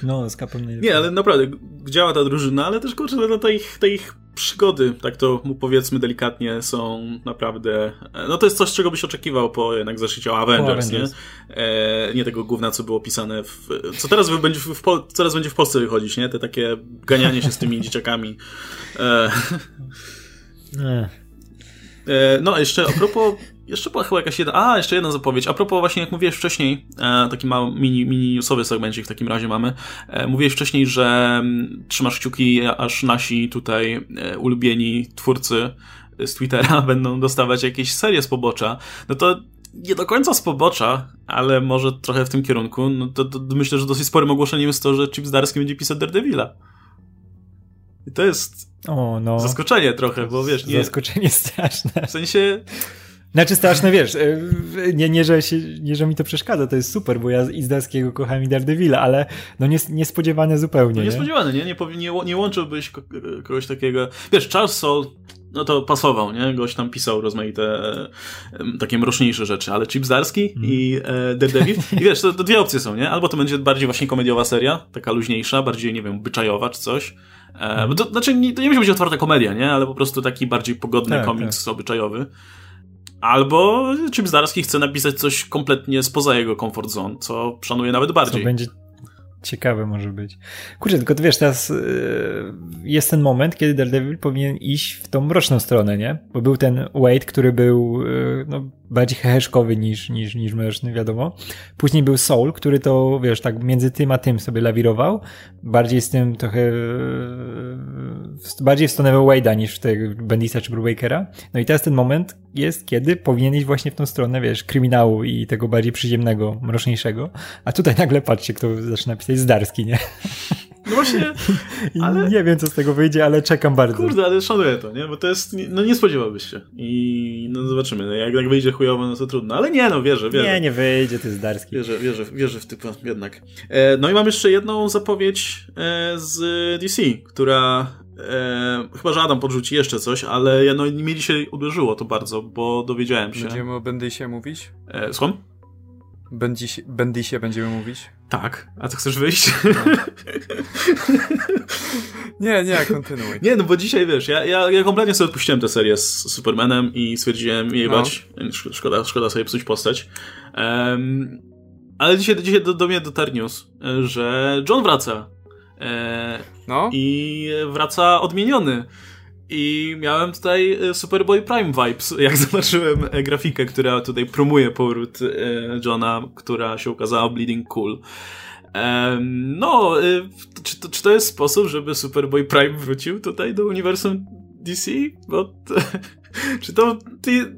No, z Kapem najlepiej. Nie, ale naprawdę, działa ta drużyna, ale też, kurczę, no, te ich, te ich przygody, tak to mu powiedzmy delikatnie, są naprawdę. No to jest coś, czego byś oczekiwał po jednak zeszyciu Avengers, Avengers, nie? E, nie tego gówna, co było pisane w. Co teraz będzie w, w, coraz będzie w Polsce wychodzić, nie? Te takie ganianie się z tymi dzieciakami. E, e, no, jeszcze a propos jeszcze była chyba jakaś jedna. A, jeszcze jedna zapowiedź. A propos, właśnie jak mówiłeś wcześniej, e, taki mały mini, mini newsowy segmencik w takim razie mamy. E, mówiłeś wcześniej, że mm, trzymasz kciuki, aż nasi tutaj e, ulubieni twórcy z Twittera będą dostawać jakieś serie z pobocza. No to nie do końca z pobocza, ale może trochę w tym kierunku. No to, to myślę, że dosyć sporym ogłoszeniem jest to, że Chip Zdarski będzie pisać Daredevila. I to jest o, no. zaskoczenie trochę, bo wiesz... Nie, zaskoczenie straszne. W sensie znaczy straszne, wiesz, e, nie, nie, że się, nie, że mi to przeszkadza, to jest super, bo ja Izdarskiego kocham i Daredevila, ale no nies, niespodziewane zupełnie. No niespodziewane, nie? Nie, nie, nie łączyłbyś kogoś takiego... Wiesz, Charles Soul, no to pasował, nie? Gość tam pisał rozmaite e, takie mroczniejsze rzeczy, ale Chip Zdarski mm. i e, Daredevil i wiesz, to, to, dwie opcje są, nie? Albo to będzie bardziej właśnie komediowa seria, taka luźniejsza, bardziej, nie wiem, byczajowa czy coś. E, mm. to, znaczy, nie, to nie musi być otwarta komedia, nie? Ale po prostu taki bardziej pogodny tak, komiks tak. obyczajowy. Albo Chip Zdarski chce napisać coś kompletnie spoza jego comfort zone, co szanuje nawet bardziej. Co będzie ciekawe może być. Kurczę, tylko wiesz, teraz yy, jest ten moment, kiedy Daredevil powinien iść w tą mroczną stronę, nie? Bo był ten Wade, który był yy, no, bardziej heheszkowy niż, niż, niż mroczny, wiadomo. Później był Soul, który to, wiesz, tak między tym a tym sobie lawirował. Bardziej z tym trochę, bardziej w stronę Wade'a niż w tego Bendisa czy Brewakera. No i teraz ten moment jest, kiedy powinien iść właśnie w tą stronę, wiesz, kryminału i tego bardziej przyziemnego, mroczniejszego. A tutaj nagle patrzcie, kto zaczyna pisać Zdarski, nie? No właśnie, ale... Nie wiem, co z tego wyjdzie, ale czekam bardzo. Kurde, ale szanuję to, nie? Bo to jest, no nie spodziewałbyś się. I no zobaczymy, no, jak, jak wyjdzie chujowo, no to trudno. Ale nie, no wierzę, wierzę. Nie, nie wyjdzie, to jest Darski. Wierzę, wierzę, wierzę w typa jednak. E, no i mam jeszcze jedną zapowiedź e, z DC, która E, chyba, że Adam podrzuci jeszcze coś, ale no, mnie dzisiaj uderzyło to bardzo, bo dowiedziałem się. Będziemy o Bendysie mówić? E, słucham? Bendysie, Bendysie będziemy mówić? Tak, a co chcesz wyjść? nie, nie, kontynuuj. Nie, no bo dzisiaj wiesz, ja, ja, ja kompletnie sobie odpuściłem tę serię z Supermanem i stwierdziłem, jebać, no. szkoda, szkoda sobie psuć postać. Um, ale dzisiaj, dzisiaj do, do mnie dotarł news, że John wraca. E, no. I wraca odmieniony. I miałem tutaj e, Superboy Prime vibes, jak zobaczyłem e, grafikę, która tutaj promuje powrót e, Johna, która się ukazała Bleeding Cool. No, czy to, czy to jest sposób, żeby Superboy Prime wrócił tutaj do uniwersum DC? Bo czy to ty,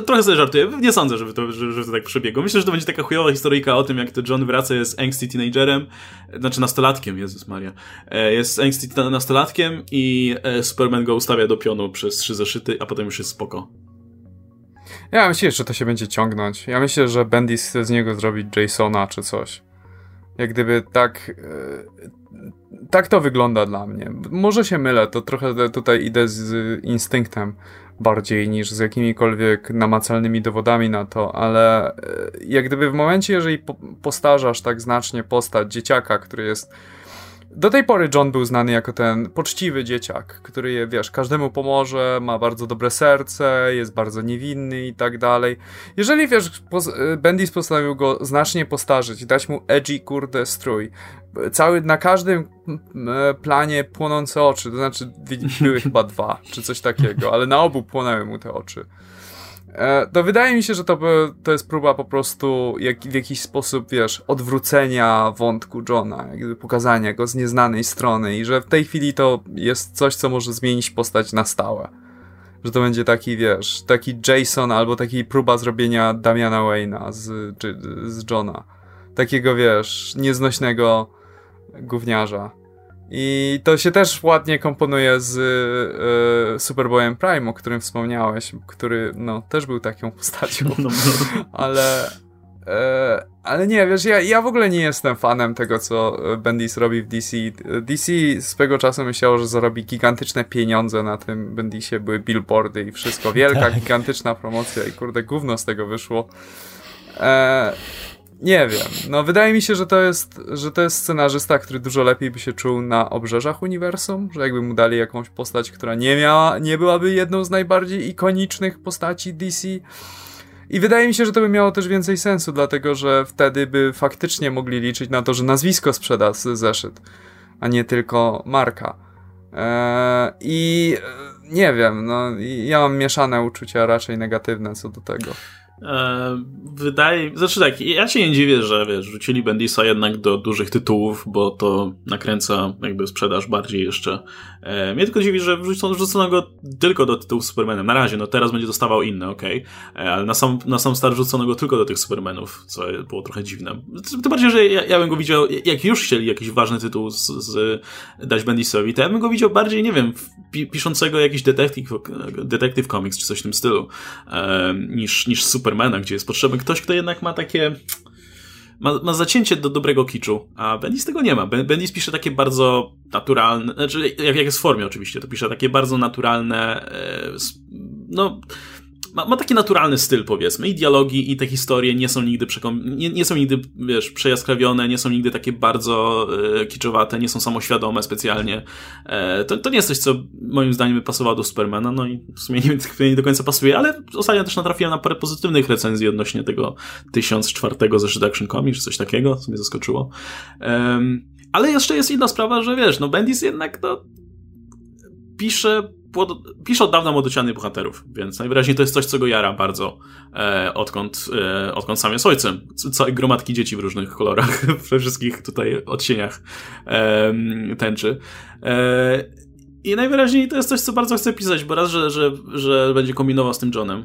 trochę sobie żartuję. Nie sądzę, żeby to, żeby to tak przebiegło. Myślę, że to będzie taka chujowa historyjka o tym, jak to John wraca, jest angsty teenagerem, znaczy nastolatkiem, Jezus Maria. E, jest angsty nastolatkiem i e, Superman go ustawia do pionu przez trzy zeszyty, a potem już jest spoko. Ja myślę, że to się będzie ciągnąć. Ja myślę, że Bendis chce z niego zrobić Jasona czy coś. Jak gdyby tak... E, tak to wygląda dla mnie. Może się mylę, to trochę tutaj idę z instynktem bardziej niż z jakimikolwiek namacalnymi dowodami na to, ale e, jak gdyby w momencie, jeżeli postarzasz tak znacznie postać dzieciaka, który jest do tej pory John był znany jako ten poczciwy dzieciak, który, je, wiesz, każdemu pomoże, ma bardzo dobre serce, jest bardzo niewinny i tak dalej. Jeżeli, wiesz, Bendis postanowił go znacznie postarzyć, dać mu edgy, kurde, strój, cały, na każdym planie płonące oczy, to znaczy były chyba dwa, czy coś takiego, ale na obu płonęły mu te oczy. E, to wydaje mi się, że to, to jest próba po prostu jak, w jakiś sposób, wiesz, odwrócenia wątku Johna, jakby pokazania go z nieznanej strony i że w tej chwili to jest coś, co może zmienić postać na stałe. Że to będzie taki, wiesz, taki Jason albo taki próba zrobienia Damiana Wayne'a z, z Johna. Takiego, wiesz, nieznośnego gówniarza. I to się też ładnie komponuje z y, Superboyem Prime, o którym wspomniałeś, który no, też był taką postacią. No, no. Ale, e, ale nie, wiesz, ja, ja w ogóle nie jestem fanem tego, co Bendis robi w DC. DC swego czasu myślało, że zarobi gigantyczne pieniądze na tym Bendisie, były billboardy i wszystko. Wielka, tak. gigantyczna promocja i kurde, gówno z tego wyszło. E, nie wiem. No, wydaje mi się, że to jest, że to jest scenarzysta, który dużo lepiej by się czuł na obrzeżach uniwersum, że jakby mu dali jakąś postać, która nie miała, nie byłaby jedną z najbardziej ikonicznych postaci DC. I wydaje mi się, że to by miało też więcej sensu, dlatego że wtedy by faktycznie mogli liczyć na to, że nazwisko sprzeda zeszyt, a nie tylko marka. Eee, I nie wiem, no, ja mam mieszane uczucia, raczej negatywne co do tego. Wydaje, znaczy tak, ja się nie dziwię, że wiesz, rzucili Bendisa jednak do dużych tytułów, bo to nakręca jakby sprzedaż bardziej jeszcze. E, mnie tylko dziwi, że wrzucono, go tylko do tytułów Supermanem. Na razie, no teraz będzie dostawał inne, okej, okay. E, ale na sam, na sam start wrzucono go tylko do tych Supermanów, co było trochę dziwne. Tym bardziej, że ja, ja bym go widział, jak już chcieli jakiś ważny tytuł z, z dać Bendisowi, to ja bym go widział bardziej, nie wiem, piszącego jakiś detective, detective comics czy coś w tym stylu, e, niż, niż Super Supermana, gdzie jest potrzebny ktoś, kto jednak ma takie ma, ma zacięcie do dobrego kiczu, a Bendis tego nie ma. Bendis pisze takie bardzo naturalne, znaczy jak, jak jest w formie oczywiście, to pisze takie bardzo naturalne, e, no ma, ma, taki naturalny styl, powiedzmy. I dialogi, i te historie nie są nigdy przekom- nie, nie są nigdy, wiesz, przejaskrawione, nie są nigdy takie bardzo e, kiczowate, nie są samoświadome specjalnie. E, to, to nie jest coś, co moim zdaniem by pasowało do Supermana, no i w sumie nie, nie do końca pasuje, ale ostatnio też natrafiłem na parę pozytywnych recenzji odnośnie tego 1004 zeszytu Action Comics, czy coś takiego, co mnie zaskoczyło. Ale jeszcze jest inna sprawa, że wiesz, no Bendis jednak, no, pisze pisze od dawna młodocianych bohaterów, więc najwyraźniej to jest coś, co go jara bardzo, e, odkąd, e, odkąd sam jest ojcem. Całej gromadki dzieci w różnych kolorach, we wszystkich tutaj odcieniach e, tęczy. E, I najwyraźniej to jest coś, co bardzo chce pisać, bo raz, że, że, że będzie kombinował z tym Johnem,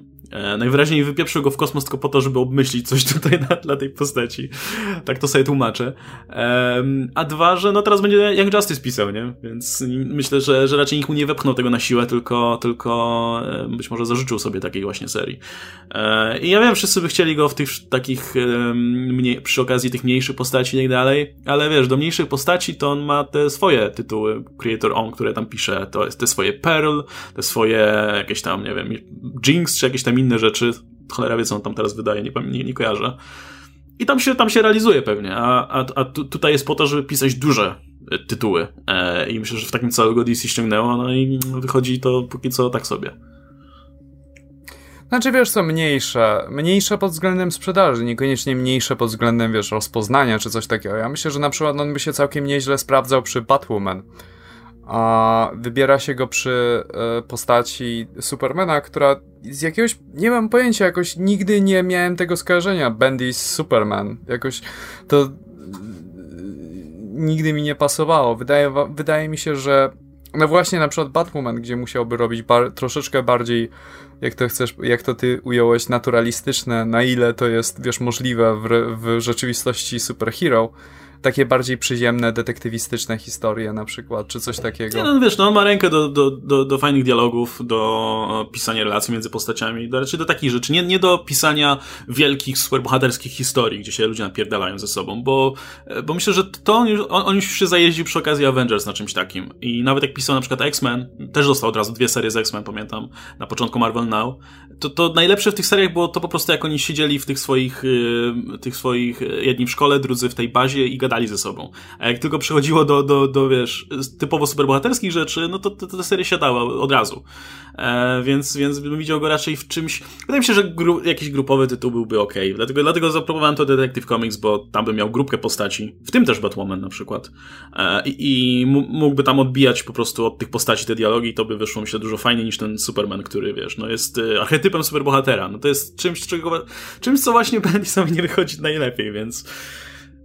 najwyraźniej wypieprzył go w kosmos tylko po to, żeby obmyślić coś tutaj na, dla tej postaci. Tak to sobie tłumaczę. a dwa, że no teraz będzie jak Justice pisał, nie? Więc myślę, że, że raczej nikt mu nie wepchnął tego na siłę, tylko, tylko być może zażyczył sobie takiej właśnie serii. E, I ja wiem, wszyscy by chcieli go w tych takich mniej, przy okazji tych mniejszych postaci i tak dalej, ale wiesz, do mniejszych postaci to on ma te swoje tytuły Creator On, które tam pisze, to jest te swoje Pearl, te swoje jakieś tam, nie wiem, Jinx, czy jakieś tam inne rzeczy. Cholera wie, co on tam teraz wydaje, nie, nie, nie kojarzę. i tam się, tam się realizuje pewnie, a, a, a tu, tutaj jest po to, żeby pisać duże tytuły e, i myślę, że w takim całego DC ściągnęło, no i wychodzi to póki co tak sobie. Znaczy, wiesz co, mniejsze. Mniejsze pod względem sprzedaży, niekoniecznie mniejsze pod względem, wiesz, rozpoznania czy coś takiego. Ja myślę, że na przykład on by się całkiem nieźle sprawdzał przy Batwoman. A wybiera się go przy e, postaci Supermana, która z jakiegoś, nie mam pojęcia, jakoś nigdy nie miałem tego skojarzenia. Bendy Superman. Jakoś to e, nigdy mi nie pasowało. Wydaje, wydaje mi się, że no właśnie na przykład Batwoman, gdzie musiałby robić bar troszeczkę bardziej jak to chcesz, jak to ty ująłeś, naturalistyczne, na ile to jest, wiesz, możliwe w, w rzeczywistości superhero, takie bardziej przyziemne, detektywistyczne historie na przykład, czy coś takiego. Nie, no wiesz, no on ma rękę do, do, do, do fajnych dialogów, do pisania relacji między postaciami, do, raczej do takich rzeczy, nie, nie do pisania wielkich, superbohaterskich historii, gdzie się ludzie napierdalają ze sobą, bo, bo myślę, że to on już, on, on już się zajeździł przy okazji Avengers na czymś takim i nawet jak pisał na przykład X-Men, też dostał od razu dwie serie z X-Men, pamiętam, na początku Marvel Now, to, to najlepsze w tych seriach było to po prostu jak oni siedzieli w tych swoich, yy, tych swoich, jedni w szkole, drudzy w tej bazie i gadali ze sobą. A jak tylko przychodziło do, do, do wiesz, typowo superbohaterskich rzeczy, no to, to, to ta seria siadała od razu. E, więc, więc bym widział go raczej w czymś. Wydaje mi się, że gru, jakiś grupowy tytuł byłby ok. Dlatego, dlatego zaproponowałem to Detective Comics, bo tam bym miał grupkę postaci, w tym też Batwoman na przykład. E, I, i mógłby tam odbijać po prostu od tych postaci te dialogi, to by wyszło mi się dużo fajniej niż ten Superman, który wiesz, no jest e, archetypem superbohatera. No to jest czymś, czego, czymś co właśnie Bendis nie wychodzi najlepiej, więc.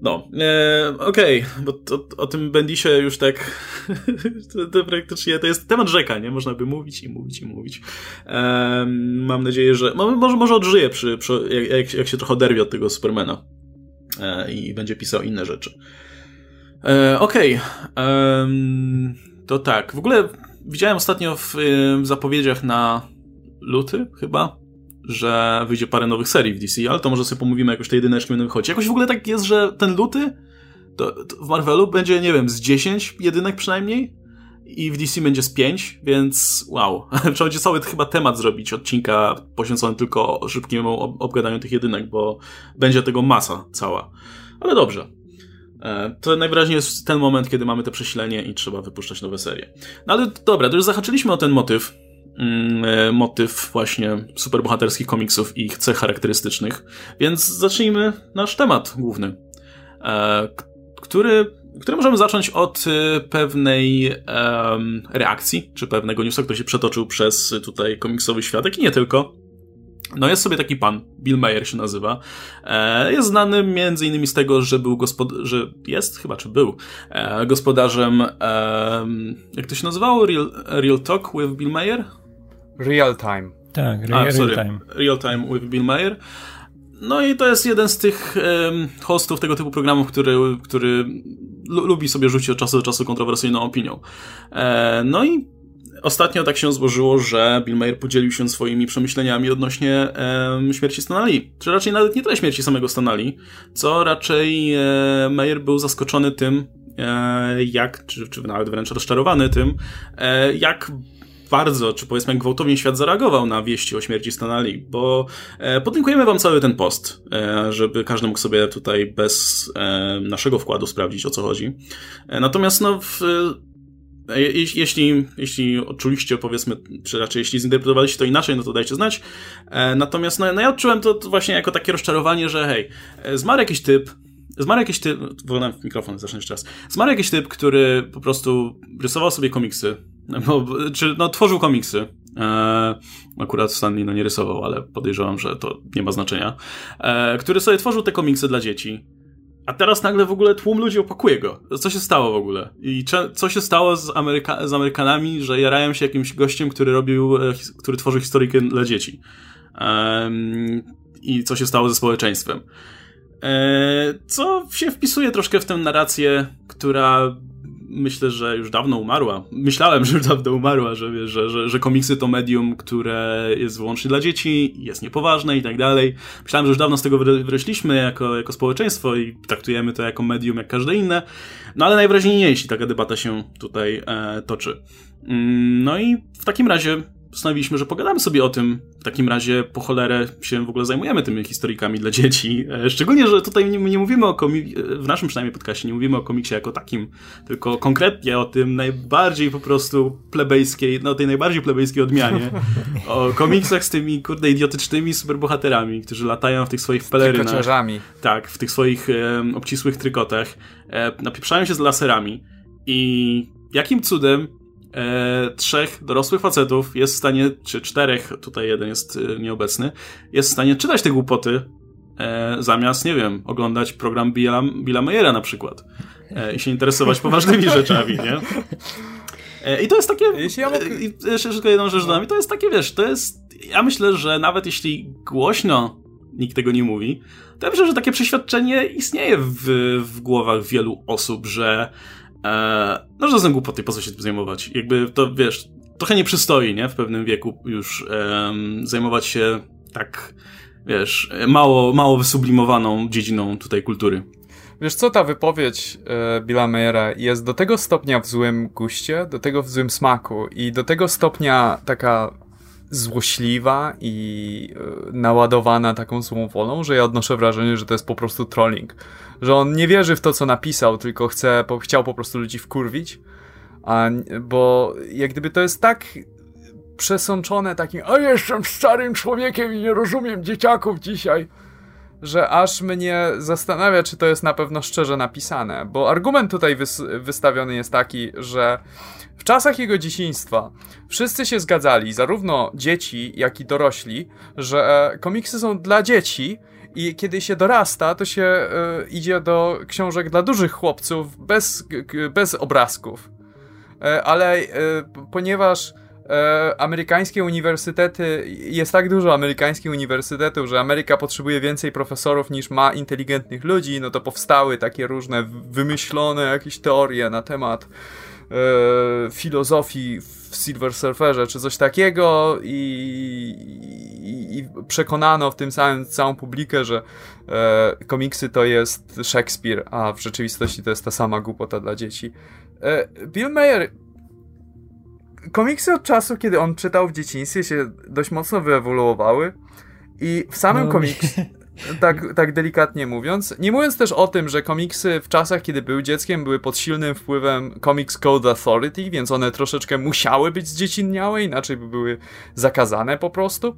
No, e, okej, okay, bo to, o tym Bendisie już tak to, to, praktycznie to jest temat rzeka, nie? Można by mówić i mówić i mówić. E, mam nadzieję, że może, może odżyje przy, przy jak, jak, się trochę oderwie od tego Supermana e, i będzie pisał inne rzeczy. E, okej, okay. to tak, w ogóle widziałem ostatnio w, w zapowiedziach na luty chyba, że wyjdzie parę nowych serii w DC, ale to może sobie pomówimy jakoś te jedyneczki będą wychodzić. Jakoś w ogóle tak jest, że ten luty to, to w Marvelu będzie, nie wiem, z 10 jedynek przynajmniej i w DC będzie z 5, więc wow. Trzeba będzie cały chyba temat zrobić, odcinka poświęcony tylko szybkiemu obgadaniu tych jedynek, bo będzie tego masa cała. Ale dobrze. E, to najwyraźniej jest ten moment, kiedy mamy te przesilenie i trzeba wypuszczać nowe serie. No ale dobra, to już zahaczyliśmy o ten motyw, motyw właśnie superbohaterskich komiksów i ich cech charakterystycznych. Więc zacznijmy nasz temat główny, e, który, który możemy zacząć od e, pewnej reakcji, czy pewnego newsa, który się przetoczył przez tutaj komiksowy światek i nie tylko. No jest sobie taki pan, Bill Mayer się nazywa. jest znany między innymi z tego, że był gospod... że jest chyba, czy był gospodarzem, jak to się nazywało? Real, Real Talk with Bill Mayer? Real Time. Tak, re A, real, sorry. time. Real Time with Bill Mayer. No i to jest jeden z tych um, hostów tego typu programów, który, który lubi sobie rzucić od czasu do czasu kontrowersyjną opinią. E, no i ostatnio tak się złożyło, że Bill Mayer podzielił się swoimi przemyśleniami odnośnie e, śmierci Stanley. Czy raczej nawet nie tyle śmierci samego Stanley, co raczej e, Mayer był zaskoczony tym, e, jak, czy, czy nawet wręcz rozczarowany tym, e, jak bardzo, czy powiedzmy gwałtownie świat zareagował na wieści o śmierci Stanley, bo e, podlinkujemy wam cały ten post, e, żeby każdy mógł sobie tutaj bez e, naszego wkładu sprawdzić o co chodzi. E, natomiast no w, e, jeśli, jeśli odczuliście, powiedzmy, czy raczej jeśli zinterpretowaliście to inaczej, no to dajcie znać. E, natomiast no, no ja odczułem to właśnie jako takie rozczarowanie, że hej, zmarł jakiś typ, Zmarł jakiś typ, wyglądam w mikrofon, zacznę jeszcze raz. Zmarł jakiś typ, który po prostu rysował sobie komiksy, no, czy no, tworzył komiksy. E, akurat Stanley no, nie rysował, ale podejrzewam, że to nie ma znaczenia. E, który sobie tworzył te komiksy dla dzieci. A teraz nagle w ogóle tłum ludzi opakuje go. Co się stało w ogóle? I co się stało z, Ameryka z Amerykanami, że jarają się jakimś gościem, który robił, e, który tworzył historykę dla dzieci? I co się stało ze społeczeństwem? E, co się wpisuje troszkę w tę narrację, która myślę, że już dawno umarła. Myślałem, że już dawno umarła, że, że, że, że komiksy to medium, które jest wyłącznie dla dzieci, jest niepoważne i tak dalej. Myślałem, że już dawno z tego wyrośliśmy jako, jako społeczeństwo i traktujemy to jako medium jak każde inne. No ale najwyraźniej nie, jeśli taka debata się tutaj e, toczy. Mm, no i w takim razie postanowiliśmy, że pogadamy sobie o tym. W takim razie po cholerę się w ogóle zajmujemy tymi historikami dla dzieci. E, szczególnie, że tutaj nie, nie mówimy o komiksie, w naszym przynajmniej podcastie nie mówimy o komiksie jako takim, tylko konkretnie o tym najbardziej po prostu plebejskiej, no tej najbardziej plebejskiej odmianie. O komiksach z tymi, kurde, idiotycznymi superbohaterami, którzy latają w tych swoich pelerynach. Tak, w tych swoich e, obcisłych trykotach. E, napieprzają się z laserami. I jakim cudem e, trzech dorosłych facetów jest w stanie, czy czterech, tutaj jeden jest e, nieobecny, jest w stanie czytać te głupoty e, zamiast, nie wiem, oglądać program Billa, Billa Mayera na przykład e, i się interesować poważnymi rzeczami, nie? E, I to jest takie. Jeśli ja mogę... Jeszcze tylko jedną rzecz dodam. I to jest takie, wiesz, to jest. Ja myślę, że nawet jeśli głośno nikt tego nie mówi, to ja myślę, że takie przeświadczenie istnieje w, w głowach wielu osób, że E, no, że są głupoty, po co się tym zajmować? Jakby to, wiesz, trochę nie przystoi, nie? W pewnym wieku już zajmować się tak, wiesz, mało, mało wysublimowaną dziedziną tutaj kultury. Wiesz co, ta wypowiedź e, Billa Mayera jest do tego stopnia w złym guście, do tego w złym smaku i do tego stopnia taka złośliwa i e, naładowana taką złą wolą, że ja odnoszę wrażenie, że to jest po prostu trolling. Że on nie wierzy w to, co napisał, tylko chce, po, chciał po prostu ludzi wkurwić. A, bo jak gdyby to jest tak przesączone takim, a jestem starym człowiekiem i nie rozumiem dzieciaków dzisiaj, że aż mnie zastanawia, czy to jest na pewno szczerze napisane. Bo argument tutaj wys wystawiony jest taki, że w czasach jego dzieciństwa wszyscy się zgadzali, zarówno dzieci, jak i dorośli, że e, komiksy są dla dzieci i kiedy się dorasta, to się y, idzie do książek dla dużych chłopców bez, bez obrazków. Y, ale y, ponieważ amerykańskie uniwersytety, jest tak dużo amerykańskich uniwersytetów, że Ameryka potrzebuje więcej profesorów niż ma inteligentnych ludzi, no to powstały takie różne wymyślone jakieś teorie na temat filozofii w Silver Surferze, czy coś takiego i, i, i przekonano w tym samym całą publikę, że e, komiksy to jest Shakespeare, a w rzeczywistości to jest ta sama głupota dla dzieci. E, Bill Mayer komiksy od czasu, kiedy on czytał w dzieciństwie się dość mocno wyewoluowały i w samym no, komiksie tak, tak delikatnie mówiąc. Nie mówiąc też o tym, że komiksy w czasach, kiedy był dzieckiem, były pod silnym wpływem Comics Code Authority, więc one troszeczkę musiały być zdziecinniałe, inaczej by były zakazane po prostu.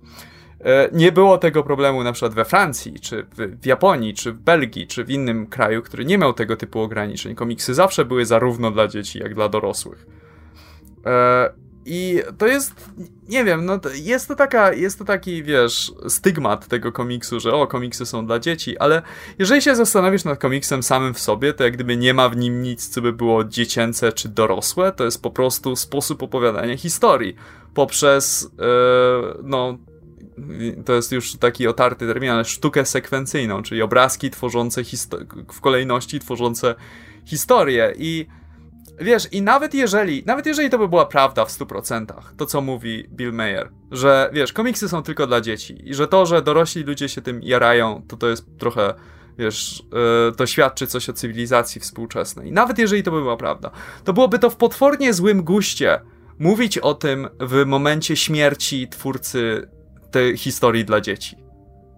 E, nie było tego problemu na przykład we Francji, czy w Japonii, czy w Belgii, czy w innym kraju, który nie miał tego typu ograniczeń. Komiksy zawsze były zarówno dla dzieci, jak dla dorosłych. I to jest, nie wiem, no jest to taka, jest to taki, wiesz, stygmat tego komiksu, że o, komiksy są dla dzieci, ale jeżeli się zastanowisz nad komiksem samym w sobie, to jak gdyby nie ma w nim nic, co by było dziecięce czy dorosłe, to jest po prostu sposób opowiadania historii. Poprzez, yy, no, to jest już taki otarty termin, ale sztukę sekwencyjną, czyli obrazki tworzące w kolejności tworzące historię i Wiesz, i nawet jeżeli, nawet jeżeli to by była prawda w 100%, to co mówi Bill Mayer, że wiesz, komiksy są tylko dla dzieci i że to, że dorośli ludzie się tym jarają, to to jest trochę, wiesz, yy, to świadczy coś o cywilizacji współczesnej. Nawet jeżeli to by była prawda, to byłoby to w potwornie złym guście mówić o tym w momencie śmierci twórcy tej historii dla dzieci.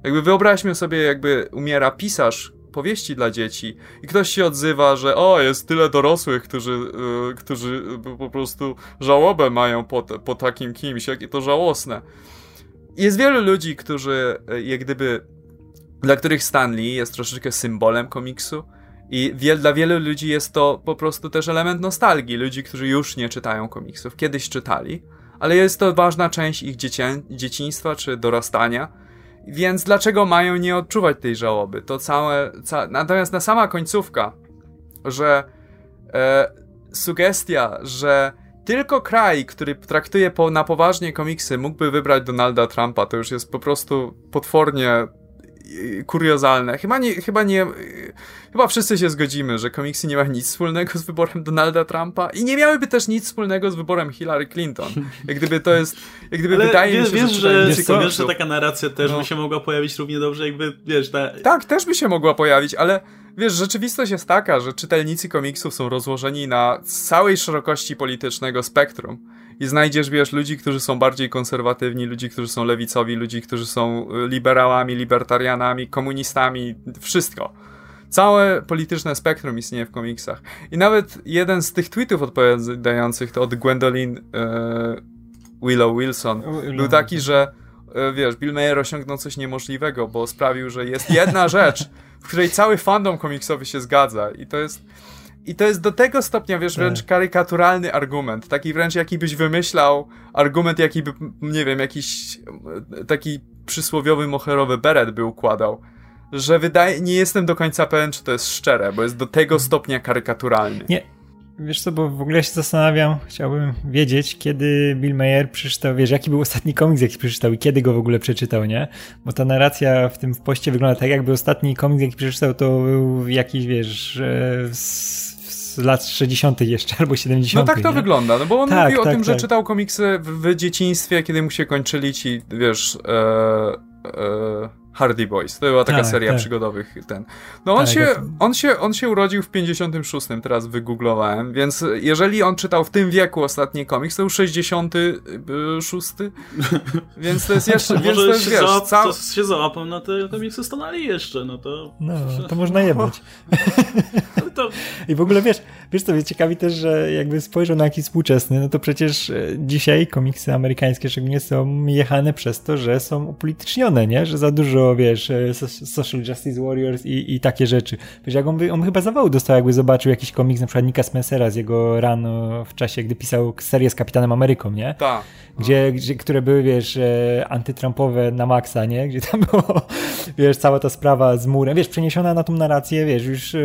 Jakby wyobraźmy sobie, jakby umiera pisarz, powieści dla dzieci i ktoś się odzywa, że o, jest tyle dorosłych, którzy, yy, którzy po prostu żałobę mają po, po takim kimś, jakie to żałosne. Jest wielu ludzi, którzy y, jak gdyby, dla których Stanley jest troszeczkę symbolem komiksu i dla wielu ludzi jest to po prostu też element nostalgii, ludzi, którzy już nie czytają komiksów, kiedyś czytali, ale jest to ważna część ich dziecię, dzieciństwa czy dorastania więc dlaczego mają nie odczuwać tej żałoby? To całe. Ca... Natomiast na sama końcówka, że e, sugestia, że tylko kraj, który traktuje po, na poważnie komiksy, mógłby wybrać Donalda Trumpa, to już jest po prostu potwornie kuriozalne. Chyba nie, chyba nie, chyba wszyscy się zgodzimy, że komiksy nie mają nic wspólnego z wyborem Donalda Trumpa i nie miałyby też nic wspólnego z wyborem Hillary Clinton. Jak gdyby to jest, jak gdyby Ale wydaje wiesz, mi się, wiesz, że, że, wiesz, że taka narracja też no. by się mogła pojawić równie dobrze, jakby, wiesz, ta... Tak, też by się mogła pojawić, ale wiesz, rzeczywistość jest taka, że czytelnicy komiksów są rozłożeni na całej szerokości politycznego spektrum i znajdziesz, wiesz, ludzi, którzy są bardziej konserwatywni, ludzi, którzy są lewicowi, ludzi, którzy są y, liberałami, libertarianami, komunistami, wszystko. Całe polityczne spektrum istnieje w komiksach. I nawet jeden z tych tweetów odpowiadających to od Gwendolyn e, Willow Wilson był taki, że e, wiesz, Bill Mayer osiągnął coś niemożliwego, bo sprawił, że jest jedna rzecz, w której cały fandom komiksowy się zgadza i to jest i to jest do tego stopnia, wiesz, wręcz tak. karykaturalny argument. Taki wręcz, jaki byś wymyślał, argument, jaki by, nie wiem, jakiś taki przysłowiowy moherowy beret by układał. Że wydaje, nie jestem do końca pewien, czy to jest szczere, bo jest do tego stopnia karykaturalny. Nie, Wiesz co, bo w ogóle się zastanawiam, chciałbym wiedzieć, kiedy Bill Mayer przeczytał, wiesz, jaki był ostatni komiks, jaki przeczytał i kiedy go w ogóle przeczytał, nie? Bo ta narracja w tym w poście wygląda tak, jakby ostatni komiks, jaki przeczytał, to był jakiś, wiesz, z z lat 60. jeszcze, albo 70. No tak to nie? wygląda, no bo on tak, mówił tak, o tym, tak. że czytał komiksy w, w, dzieciństwie, kiedy mu się kończyli ci, wiesz, e, e, Hardy Boys. To była taka tak, seria tak. przygodowych. Ten. No on, tak, się, on, się, on się urodził w 56, teraz wygooglowałem, więc jeżeli on czytał w tym wieku ostatni komiks, to już 66, więc to jest jeszcze, więc to jest, wiesz, załap, cał... się załapał na te komiksy Stanali jeszcze, no to... No, to można jebać. to... I w ogóle wiesz, wiesz co, mnie ciekawi też, że jakby spojrzał na jakiś współczesny, no to przecież e, dzisiaj komiksy amerykańskie szczególnie są jechane przez to, że są upolitycznione, nie? Że za dużo, wiesz, e, Social Justice Warriors i, i takie rzeczy. Wiesz, jak on, by, on chyba zawału dostał, jakby zobaczył jakiś komiks na przykład Nika Spencera z jego rano w czasie, gdy pisał serię z Kapitanem Ameryką, nie? Tak. Gdzie, gdzie, które były, wiesz, e, antytrumpowe na maksa, nie? Gdzie tam było, wiesz, cała ta sprawa z murem, wiesz, przeniesiona na tą narrację, wiesz, już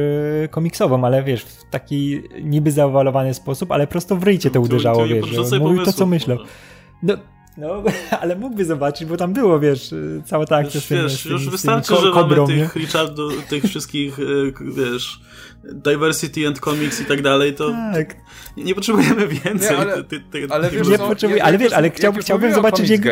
komiksową, ale wiesz, w taki niby zaowalowany sposób, ale prosto w ryjcie to uderzało, wiesz, mówił to, co myślał. No, no, ale mógłby zobaczyć, bo tam było, wiesz, cała ta akcja tym, wiesz, z tym, już wystarczy, że kobrą, mamy tych Richardo, tych wszystkich, e, wiesz, diversity and comics i tak dalej, to tak. nie, nie potrzebujemy więcej. Nie, ale, ty, ty, ty, ale, wiesz, nie potrzebuję, ale wiesz, ale chciałbym, chciałbym zobaczyć jego...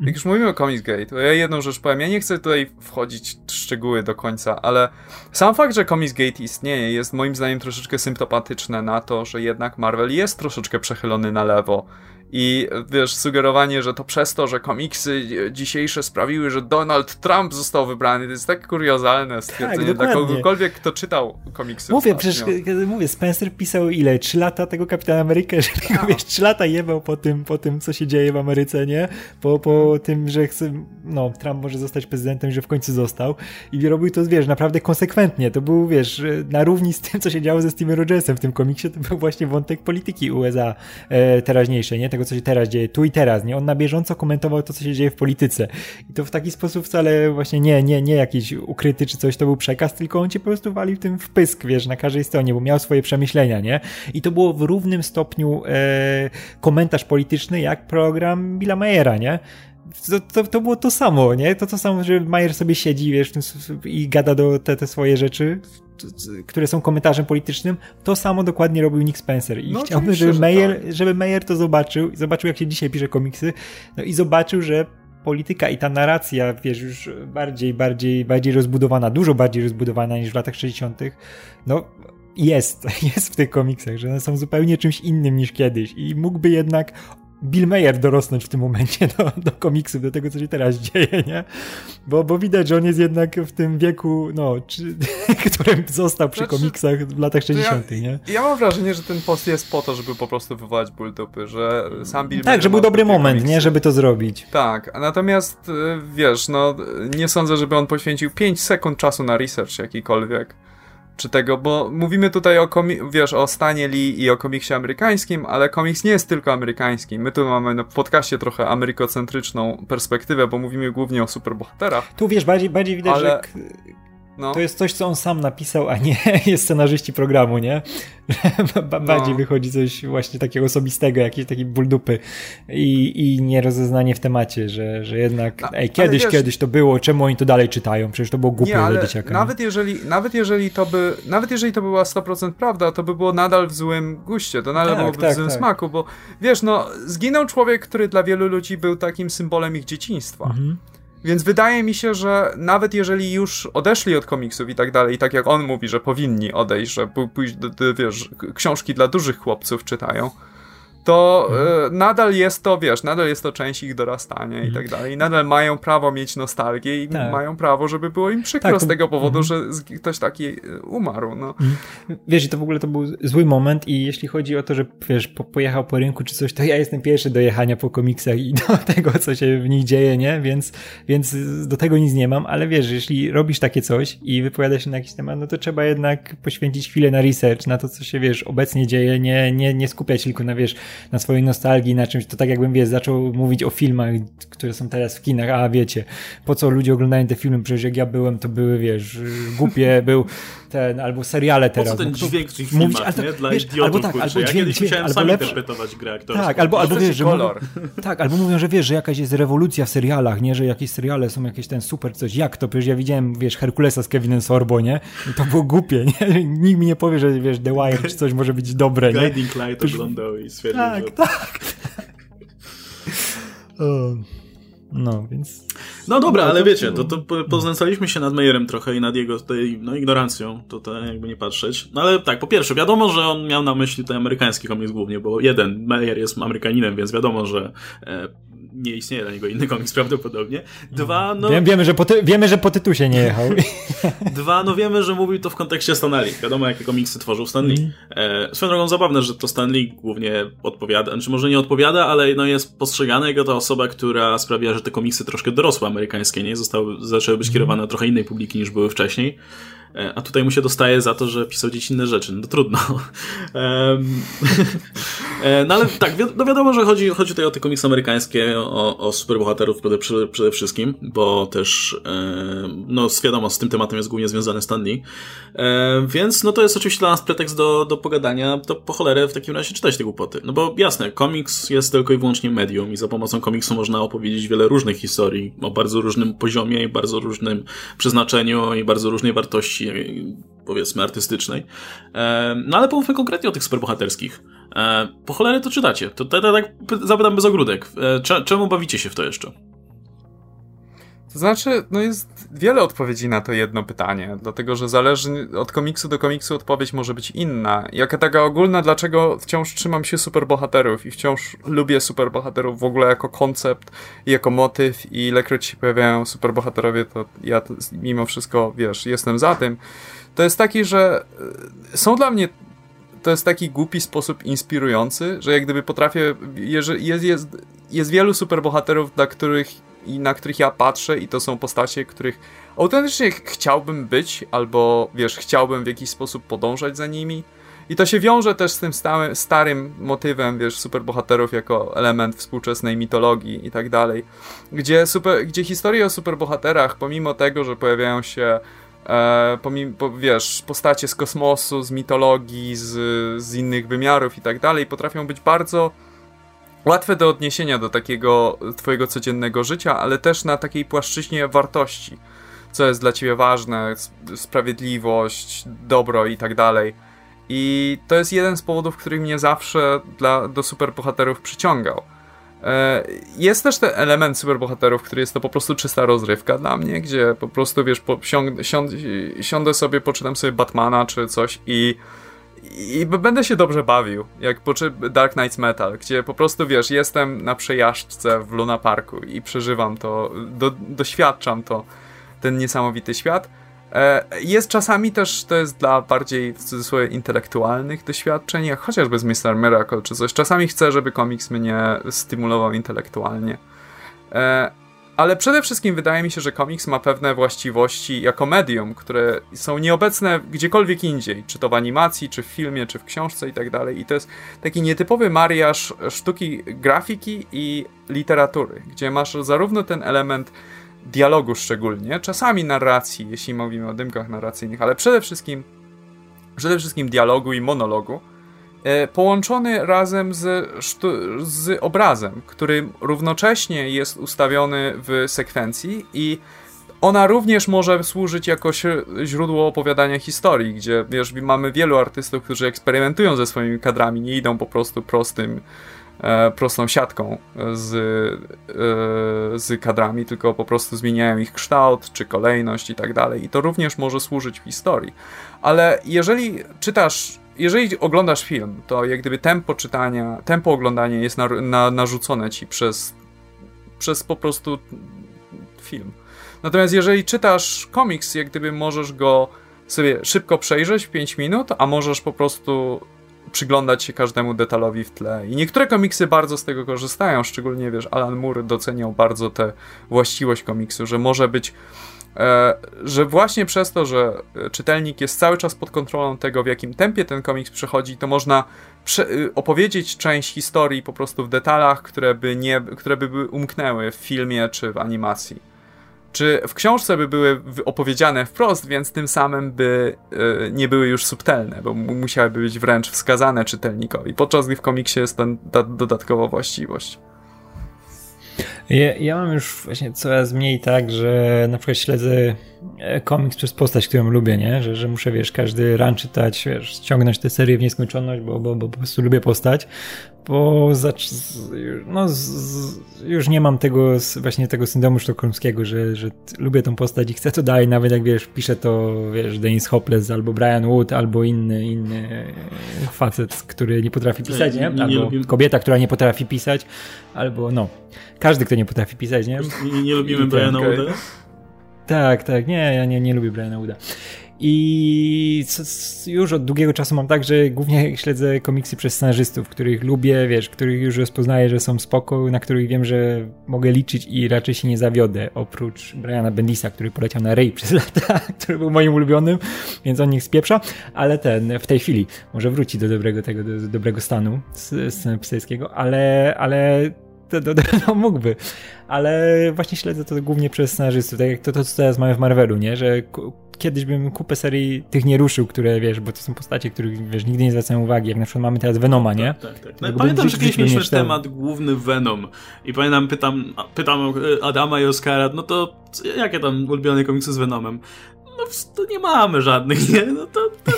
Jak już mówimy o Comics Gate, to ja jedną rzecz powiem. Ja nie chcę tutaj wchodzić w szczegóły do końca, ale sam fakt, że Comics Gate istnieje, jest moim zdaniem troszeczkę symptomatyczne na to, że jednak Marvel jest troszeczkę przechylony na lewo i wiesz, sugerowanie, że to przez to, że komiksy dzisiejsze sprawiły, że Donald Trump został wybrany, to jest tak kuriozalne stwierdzenie tak, dla kogokolwiek, kto czytał komiksy. Mówię, przecież mówię, Spencer pisał ile? Trzy lata tego Kapitana Amerykę, że tak. wiesz, trzy lata jebał po tym, po tym, co się dzieje w Ameryce, nie? Po, po tym, że chce, no, Trump może zostać prezydentem, że w końcu został. I robił to, wiesz, naprawdę konsekwentnie. To był, wiesz, na równi z tym, co się działo ze Steve'em Rogersem w tym komiksie, to był właśnie wątek polityki USA e, teraźniejszej, nie? Tego tego, co się teraz dzieje, tu i teraz, nie? On na bieżąco komentował to, co się dzieje w polityce. I to w taki sposób wcale właśnie nie, nie, nie jakiś ukryty czy coś to był przekaz, tylko on cię po prostu walił tym w pysk, wiesz, na każdej stronie, bo miał swoje przemyślenia, nie? I to było w równym stopniu e, komentarz polityczny, jak program Billa Mayera, nie? To, to, to, było to samo, nie? To to samo, że Mayer sobie siedzi, wiesz, i gada do te, te swoje rzeczy, które są komentarzem politycznym, to samo dokładnie robił Nick Spencer. I no, chciałbym, żeby Mayer, tak. żeby Mayer to zobaczył, zobaczył jak się dzisiaj pisze komiksy, no i zobaczył, że polityka i ta narracja, wiesz, już bardziej, bardziej, bardziej rozbudowana, dużo bardziej rozbudowana niż w latach 60., no jest, jest w tych komiksach, że one są zupełnie czymś innym niż kiedyś i mógłby jednak Bill Mayer dorosnąć w tym momencie do, do komiksów, do tego, co się teraz dzieje, nie? Bo, bo widać, że on jest jednak w tym wieku, no, czy, którym został przy znaczy, komiksach w latach 60., ja, nie? Ja mam wrażenie, że ten post jest po to, żeby po prostu wywołać ból dupy, że sam Bill Tak, Mayer że był dobry moment, komiksy. nie? Żeby to zrobić. Tak, natomiast, y, wiesz, no, nie sądzę, żeby on poświęcił 5 sekund czasu na research jakikolwiek czy tego, bo mówimy tutaj o, wiesz, o Stanie Lee i o komiksie amerykańskim, ale komiks nie jest tylko amerykański. My tu mamy w podcaście trochę amerykocentryczną perspektywę, bo mówimy głównie o superbohaterach. Tu wiesz, bardziej, bardziej widać, ale... że no. To jest coś, co on sam napisał, a nie jest scenarzyści programu, nie? Bardziej no. wychodzi coś właśnie takiego osobistego, jakiś taki ból dupy i, i nierozeznanie w temacie, że, że jednak no, ej, kiedyś, wiesz, kiedyś to było, czemu oni to dalej czytają? Przecież to było głupie nie, ale dzieciaka. Nawet jeżeli, nawet jeżeli to by, nawet jeżeli to była 100% prawda, to by było nadal w złym guście, to nadal tak, byłoby tak, w złym tak. smaku, bo wiesz, no, zginął człowiek, który dla wielu ludzi był takim symbolem ich dzieciństwa. Mhm. Więc wydaje mi się, że nawet jeżeli już odeszli od komiksów i tak dalej, tak jak on mówi, że powinni odejść, że pójść, wiesz, książki dla dużych chłopców czytają, to mhm. nadal jest to, wiesz, nadal jest to część ich dorastania i mhm. tak dalej. I nadal mają prawo mieć nostalgię i tak. mają prawo, żeby było im przykro tak, z tego powodu, mhm. że ktoś taki e, umarł, no. Wiesz, i to w ogóle to był zły moment i jeśli chodzi o to, że, wiesz, po, pojechał po rynku czy coś, to ja jestem pierwszy do jechania po komiksach i do tego, co się w nich dzieje, nie? Więc, więc do tego nic nie mam, ale wiesz, jeśli robisz takie coś i wypowiadasz się na jakiś temat, no to trzeba jednak poświęcić chwilę na research, na to, co się, wiesz, obecnie dzieje, nie, nie, nie skupiać tylko na, wiesz, na swojej nostalgii, na czymś, to tak jakbym, wiesz, zaczął mówić o filmach, które są teraz w kinach, a wiecie, po co ludzie oglądają te filmy, przecież jak ja byłem, to były, wiesz, głupie, był ten, albo seriale teraz. Po co ten no, dźwięk w tych filmach, mówić, nie? Dla wiesz, idiotów, albo tak, kurczę. albo ja dźwięk, kiedyś musiałem sam lepszy. interpretować grę aktorską. Tak, albo, albo wiesz, że kolor. Mówią, tak, albo mówią, że wiesz, że jakaś jest rewolucja w serialach, nie? Że jakieś seriale są jakieś ten super coś. Jak to? Przecież ja widziałem, wiesz, Herkulesa z Kevinem Sorbo, nie? I to było głupie, nie? Nikt mi nie powie, że wiesz, The Wire czy coś może być dobre, nie? Guiding Light oglądał i stwierdził, tak, że... Tak, tak. No, więc... No dobra, ale wiecie, to, to poznęcaliśmy się nad Meyerem trochę i nad jego tutaj, no, ignorancją, to, to jakby nie patrzeć. No ale tak, po pierwsze, wiadomo, że on miał na myśli ten amerykański komiks głównie, bo jeden, Meyer jest Amerykaninem, więc wiadomo, że e, nie istnieje dla niego inny komiks prawdopodobnie. Dwa, no... Wiem, wiemy, że po ty, wiemy, że po tytusie nie jechał. Dwa, no wiemy, że mówił to w kontekście Stanley. Wiadomo, jakie komiksy tworzył Stanley. Mm. E, swoją drogą zabawne, że to Stanley głównie odpowiada, znaczy może nie odpowiada, ale no jest postrzegany jako ta osoba, która sprawia, że te komiksy troszkę dorosłe amerykańskie, nie? Zostały, zaczęły być kierowane do trochę innej publiki niż były wcześniej. E, a tutaj mu się dostaje za to, że pisał dziecinne rzeczy. No trudno. E, no ale tak, no wiadomo, że chodzi, chodzi tutaj o te komiksy amerykańskie, o, o superbohaterów przede, przede wszystkim, bo też no wiadomo, z tym tematem jest głównie związany Stan Lee. E, więc no to jest oczywiście dla nas pretekst do, do pogadania, to po cholerę w takim razie czytać te głupoty. No bo jasne, komiks jest tylko i wyłącznie medium i za pomocą komiksu można opowiedzieć wiele różnych historii o bardzo różnym poziomie i bardzo różnym przeznaczeniu i bardzo różnej wartości powiedzmy artystycznej. E, no ale pomówmy konkretnie o tych superbohaterskich. E, po cholerę to czytacie? To tak zapytam bez ogródek. E, czemu bawicie się w to jeszcze? To znaczy, no jest wiele odpowiedzi na to jedno pytanie, dlatego że zależy od komiksu do komiksu odpowiedź może być inna. Jaka taka ogólna, dlaczego wciąż trzymam się superbohaterów i wciąż lubię superbohaterów w ogóle jako koncept i jako motyw i ilekroć się pojawiają superbohaterowie, to ja to, mimo wszystko, wiesz, jestem za tym. To jest taki, że e, są dla mnie to jest taki głupi sposób inspirujący, że jak gdyby potrafię, jest, jest, jest wielu superbohaterów, dla których i na których ja patrzę i to są postacie, których autentycznie chciałbym być, albo wiesz, chciałbym w jakiś sposób podążać za nimi. I to się wiąże też z tym stałym, starym motywem, wiesz, superbohaterów jako element współczesnej mitologii i tak dalej. Gdzie, super, gdzie historie o superbohaterach, pomimo tego, że pojawiają się e, pomimo, po, wiesz, postacie z kosmosu, z mitologii, z, z innych wymiarów i tak dalej, potrafią być bardzo łatwe do odniesienia do takiego twojego codziennego życia, ale też na takiej płaszczyźnie wartości. Co jest dla ciebie ważne, sprawiedliwość, dobro i tak dalej. I to jest jeden z powodów, który mnie zawsze dla, do superbohaterów przyciągał. E, jest też ten element superbohaterów, który jest to po prostu czysta rozrywka dla mnie, gdzie po prostu wiesz, po, siąd, siąd, siądę sobie, poczytam sobie Batmana czy coś i i będę się dobrze bawił, jak po Dark Knights Metal, gdzie po prostu, wiesz, jestem na przejażdżce w Luna Parku i przeżywam to, do, doświadczam to, ten niesamowity świat. E, jest czasami też, to jest dla bardziej w cudzysłowie intelektualnych doświadczeń, jak chociażby z Mr. Miracle czy coś. Czasami chcę, żeby komiks mnie stymulował intelektualnie. Ale przede wszystkim wydaje mi się, że komiks ma pewne właściwości jako medium, które są nieobecne gdziekolwiek indziej, czy to w animacji, czy w filmie, czy w książce i tak dalej. I to jest taki nietypowy mariaż sztuki grafiki i literatury, gdzie masz zarówno ten element dialogu szczególnie, czasami narracji, jeśli mówimy o dymkach narracyjnych, ale przede wszystkim przede wszystkim dialogu i monologu, połączony razem z, z obrazem, który równocześnie jest ustawiony w sekwencji i ona również może służyć jako źródło opowiadania historii, gdzie wiesz, mamy wielu artystów, którzy eksperymentują ze swoimi kadrami, nie idą po prostu prostym, e, prostą siatką z, e, z kadrami, tylko po prostu zmieniają ich kształt czy kolejność i tak dalej. I to również może służyć w historii. Ale jeżeli czytasz jeżeli oglądasz film, to jak gdyby tempo czytania, tempo oglądania jest na, na, narzucone ci przez, przez po prostu film. Natomiast jeżeli czytasz komiks, jak gdyby możesz go sobie szybko przejrzeć w 5 minut, a możesz po prostu przyglądać się każdemu detalowi w tle. I niektóre komiksy bardzo z tego korzystają, szczególnie wiesz, Alan Moore doceniał bardzo tę właściwość komiksu, że może być że właśnie przez to, że czytelnik jest cały czas pod kontrolą tego, w jakim tempie ten komiks przechodzi, to można y, opowiedzieć część historii po prostu w detalach, które by, nie, które by umknęły w filmie czy w animacji czy w książce by były opowiedziane wprost, więc tym samym by y, nie były już subtelne, bo musiałyby być wręcz wskazane czytelnikowi, podczas gdy w komiksie jest ten, ta dodatkowa właściwość. Ja, ja mam już właśnie coraz mniej tak, że na przykład śledzę e, komiks przez postać, którą lubię, nie? Że, że muszę, wiesz, każdy run czytać, wiesz, ściągnąć tę serię w nieskończoność, bo, bo, bo po prostu lubię postać, bo zacz, no, już nie mam tego, właśnie tego syndromu sztokholmskiego, że, że lubię tą postać i chcę to dalej, nawet jak, wiesz, pisze to, wiesz, Dennis Hopeless albo Brian Wood, albo inny, inny facet, który nie potrafi pisać, nie? Albo kobieta, która nie potrafi pisać, albo, no, każdy, kto nie potrafi pisać, nie? Nie, nie lubimy Briana Wooda? Tak, tak, nie, ja nie, nie lubię Briana Wooda. I już od długiego czasu mam tak, że głównie śledzę komiksy przez scenarzystów, których lubię, wiesz, których już rozpoznaję, że są spoko, na których wiem, że mogę liczyć i raczej się nie zawiodę. Oprócz Briana Bendisa, który poleciał na Ray przez lata, który był moim ulubionym, więc on niech spieprza, ale ten w tej chwili może wróci do dobrego tego, do, do dobrego stanu scenariuszego, ale, ale to, to, to, no mógłby. Ale właśnie śledzę to głównie przez scenarzystów, tak jak to, to co teraz mamy w Marvelu, nie? Że kiedyś bym kupę serii tych nie ruszył, które wiesz, bo to są postacie, których wiesz, nigdy nie zwracają uwagi, jak na przykład mamy teraz Venoma, nie? Tak, tak, tak. No, pamiętam, że kiedyś mieliśmy temat główny Venom i pamiętam, pytam, pytam Adama i Oskara, no to jakie tam ulubione komiksy z Venomem? No to nie mamy żadnych, nie? No to, to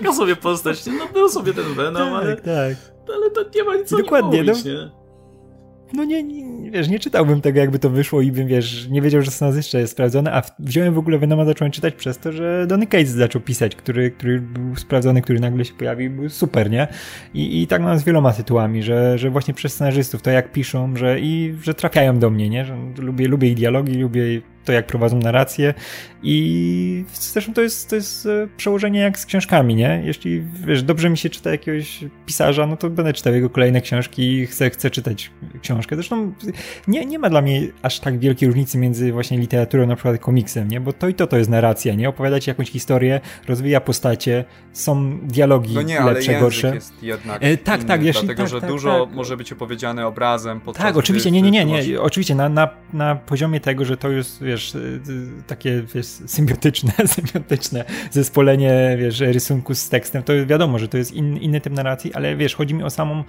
taka sobie postać, nie? No był sobie ten Venom, tak, ale, tak. ale to nie ma nic Dokładnie, o nim mówić, no. nie? No nie, nie, wiesz, nie czytałbym tego, jakby to wyszło i bym, wiesz, nie wiedział, że Snas jeszcze jest sprawdzone, a wziąłem w ogóle Venoma, zacząłem czytać przez to, że Donny Cates zaczął pisać, który, który był sprawdzony, który nagle się pojawił, był super, nie? I, i tak mam z wieloma tytułami, że, że właśnie przez scenarzystów, to jak piszą, że i, że trafiają do mnie, nie? Że lubię, lubię ich dialogi, lubię to, jak prowadzą narrację i zresztą to jest, to jest e, przełożenie jak z książkami, nie? Jeśli, wiesz, dobrze mi się czyta jakiegoś pisarza, no to będę czytał jego kolejne książki i chcę, chcę czytać książkę. Zresztą nie, nie ma dla mnie aż tak wielkiej różnicy między właśnie literaturą, na przykład komiksem, nie? Bo to i to to jest narracja, nie? Opowiadać jakąś historię, rozwija postacie, są dialogi no nie, lepsze, gorsze. jest jednak e, tak, inny, tak, jeśli, dlatego, tak, że tak, dużo tak. może być opowiedziane obrazem. Tak, oczywiście, nie, nie, nie, nie, oczywiście na, na, na poziomie tego, że to jest, wiesz, y, y, takie, wiesz, symbiotyczne, symbiotyczne zespolenie, wiesz, rysunku z tekstem, to wiadomo, że to jest in, inny typ narracji, ale wiesz, chodzi mi o samą,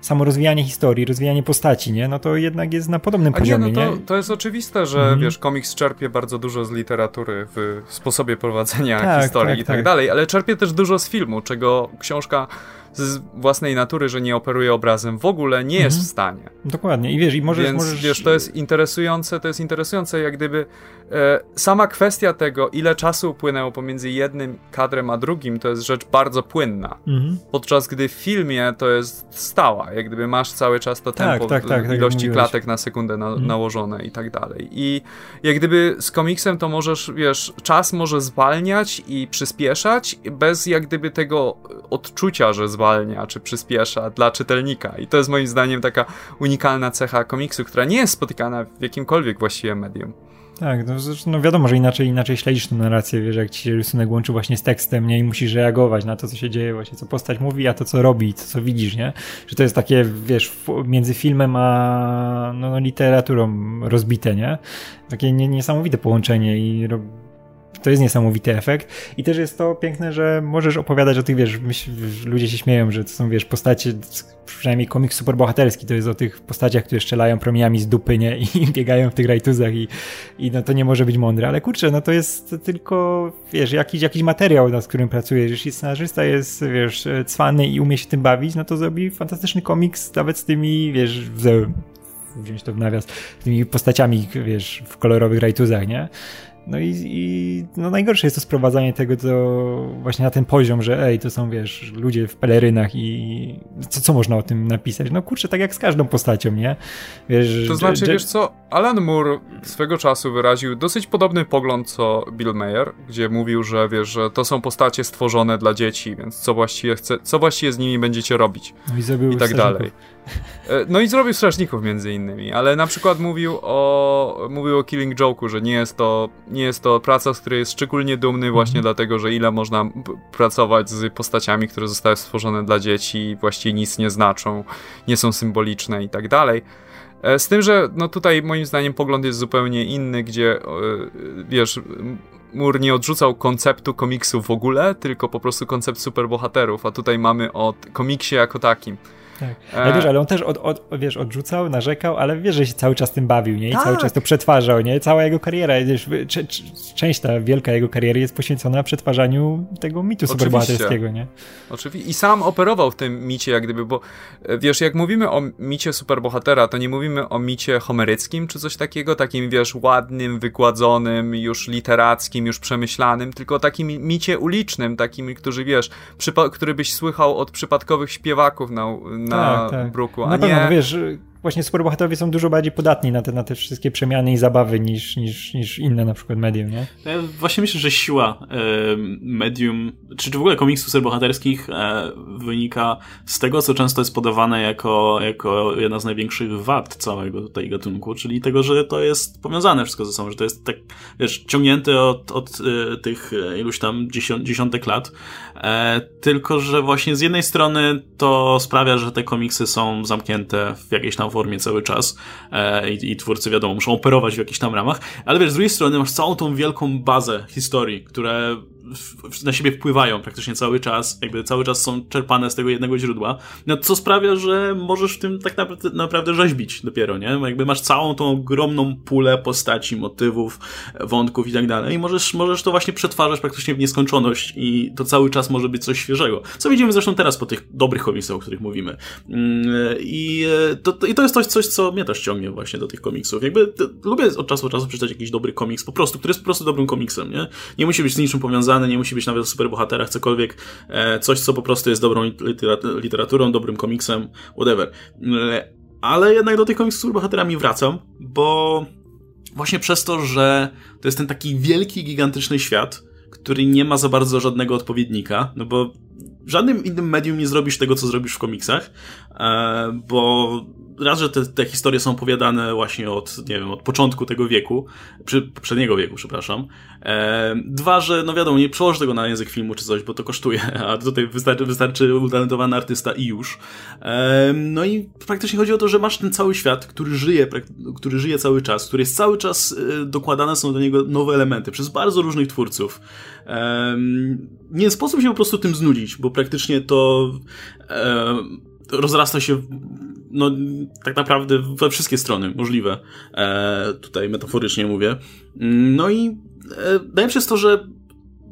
samo rozwijanie historii, rozwijanie postaci, nie? No to jednak jest na podobnym A poziomie, nie? No to, nie? to jest oczywiste, że mm. wiesz, komiks czerpie bardzo dużo z literatury w sposobie prowadzenia tak, historii tak, i tak, tak dalej, ale czerpie też dużo z filmu, czego książka z własnej natury, że nie operuje obrazem, w ogóle nie jest mhm. w stanie. Dokładnie. I wiesz, i możesz, Więc, możesz... wiesz, to jest interesujące, to jest interesujące, jak gdyby e, sama kwestia tego, ile czasu upłynęło pomiędzy jednym kadrem a drugim, to jest rzecz bardzo płynna. Mhm. Podczas gdy w filmie to jest stała, jak gdyby masz cały czas to tak, tempo, tak, tak, tak, ilości klatek na sekundę na, mhm. nałożone i tak dalej. I jak gdyby z komiksem to możesz, wiesz, czas może zwalniać i przyspieszać bez jak gdyby tego odczucia, że zwalnia spowalnia czy przyspiesza dla czytelnika. I to jest moim zdaniem taka unikalna cecha komiksu, która nie jest spotykana w jakimkolwiek właściwie medium. Tak, no, no wiadomo, że inaczej, inaczej śledzisz tę narrację, wiesz, jak ci się rysunek łączy właśnie z tekstem, nie, i musisz reagować na to, co się dzieje, właśnie co postać mówi, a to, co robi, to, co widzisz, nie? Że to jest takie, wiesz, między filmem a no, no literaturą rozbite, nie? Takie nie, niesamowite połączenie i to jest niesamowity efekt. I też jest to piękne, że możesz opowiadać o tych, wiesz, ludzie się śmieją, że to są, wiesz, postacie, przynajmniej komiks superbohaterski, to jest o tych postaciach, które strzelają promieniami z dupy, nie? I biegają w tych rajtuzach i, i no to nie może być mądre. Ale kurczę, no to jest tylko, wiesz, jakiś, jakiś materiał, nad którym pracujesz. Jeśli scenarzysta jest, wiesz, cwany i umie się tym bawić, no to zrobi fantastyczny komiks nawet z tymi, wiesz, wziąć to w nawias, tymi postaciami, wiesz, w kolorowych rajtuzach, nie? No i, i no najgorsze jest to sprowadzanie tego do właśnie na ten poziom, że ej, to są, wiesz, ludzie w pelerynach i co, co można o tym napisać? No kurczę, tak jak z każdą postacią, nie? Wiesz, to znaczy, wiesz co, Alan Moore swego czasu wyraził dosyć podobny pogląd co Bill Mayer, gdzie mówił, że wiesz, że to są postacie stworzone dla dzieci, więc co właściwie chce, co właściwie z nimi będziecie robić? No i, i tak dalej. E, no i zrobił Strażników między innymi, ale na przykład mówił o, mówił o Killing Joke'u, że nie jest, to, nie jest to praca, z której jest szczególnie dumny właśnie mm. dlatego, że ile można pracować z postaciami, które zostały stworzone dla dzieci i właściwie nic nie znaczą, nie są symboliczne i tak dalej. E, z tym, że no tutaj moim zdaniem pogląd jest zupełnie inny, gdzie wiesz, Mur nie odrzucał konceptu komiksu w ogóle, tylko po prostu koncept superbohaterów, a tutaj mamy o komiksie jako takim. Tak. Ale wiesz, ale on też od, od, wiesz, odrzucał, narzekał, ale wiesz, że się cały czas tym bawił, nie? I tak. cały czas to przetwarzał, nie? Cała jego kariera, wiesz, część ta wielka jego kariery jest poświęcona przetwarzaniu tego mitu superbohaterskiego, nie? Oczywiście. I sam operował w tym micie, jak gdyby, bo e, wiesz, jak mówimy o micie superbohatera, to nie mówimy o micie homeryckim czy coś takiego, takim, wiesz, ładnym, wykładzonym, już literackim, już przemyślanym, tylko o takim micie ulicznym, takim, którzy, wiesz, który byś słychał od przypadkowych śpiewaków na na tak, tak. bruku, a na pewno, nie... No wiesz, właśnie superbohaterowie są dużo bardziej podatni na te, na te wszystkie przemiany i zabawy niż, niż, niż inne na przykład medium, nie? Ja właśnie myślę, że siła e, medium, czy, czy w ogóle komiksów superbohaterskich e, wynika z tego, co często jest podawane jako, jako jedna z największych wad całego tutaj gatunku, czyli tego, że to jest powiązane wszystko ze sobą, że to jest tak, wiesz, ciągnięte od, od e, tych iluś tam dziesiątek lat, e, tylko, że właśnie z jednej strony to sprawia, że te komiksy są zamknięte w jakiejś tam formie cały czas e, i, i, twórcy, wiadomo, muszą operować w jakichś tam ramach, ale wiesz, z drugiej strony masz całą tą wielką bazę historii, które na siebie wpływają praktycznie cały czas, jakby cały czas są czerpane z tego jednego źródła, no co sprawia, że możesz w tym tak naprawdę, naprawdę rzeźbić dopiero, nie? Jakby masz całą tą ogromną pulę postaci, motywów, wątków i tak dalej i możesz, możesz to właśnie przetwarzać praktycznie w nieskończoność i to cały czas może być coś świeżego. Co widzimy zresztą teraz po tych dobrych komiksach, o których mówimy. Mm, I to, i to jest coś, coś, co mnie też ciągnie właśnie do tych komiksów. Jakby to, lubię od czasu do czasu przeczytać jakiś dobry komiks, po prostu, który jest po prostu dobrym komiksem, nie? Nie musi być z niczym powiązany nie musi być nawet o superbohaterach, cokolwiek, e, coś, co po prostu jest dobrą literaturą, dobrym komiksem, whatever. E, ale jednak do tych komiksów z superbohaterami wracam, bo właśnie przez to, że to jest ten taki wielki, gigantyczny świat, który nie ma za bardzo żadnego odpowiednika, no bo w żadnym innym medium nie zrobisz tego, co zrobisz w komiksach, e, bo raz, że te, te historie są opowiadane właśnie od, nie wiem, od początku tego wieku, przy, poprzedniego wieku, przepraszam. E, dwa, że no wiadomo, nie przełożę tego na język filmu czy coś, bo to kosztuje, a tutaj wystarczy, wystarczy utalentowany artysta i już. E, no i praktycznie chodzi o to, że masz ten cały świat, który żyje, który żyje cały czas, który jest cały czas e, dokładane są do niego nowe elementy przez bardzo różnych twórców. E, nie sposób się po prostu tym znudzić, bo praktycznie to e, rozrasta się no, tak naprawdę we wszystkie strony możliwe. E, tutaj metaforycznie mówię. No i e, daje przez to, że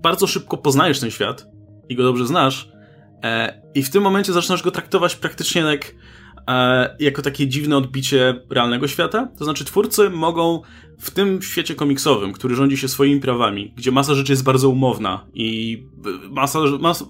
bardzo szybko poznajesz ten świat i go dobrze znasz e, i w tym momencie zaczynasz go traktować praktycznie jak jako takie dziwne odbicie realnego świata. To znaczy, twórcy mogą w tym świecie komiksowym, który rządzi się swoimi prawami, gdzie masa rzeczy jest bardzo umowna i masa, masa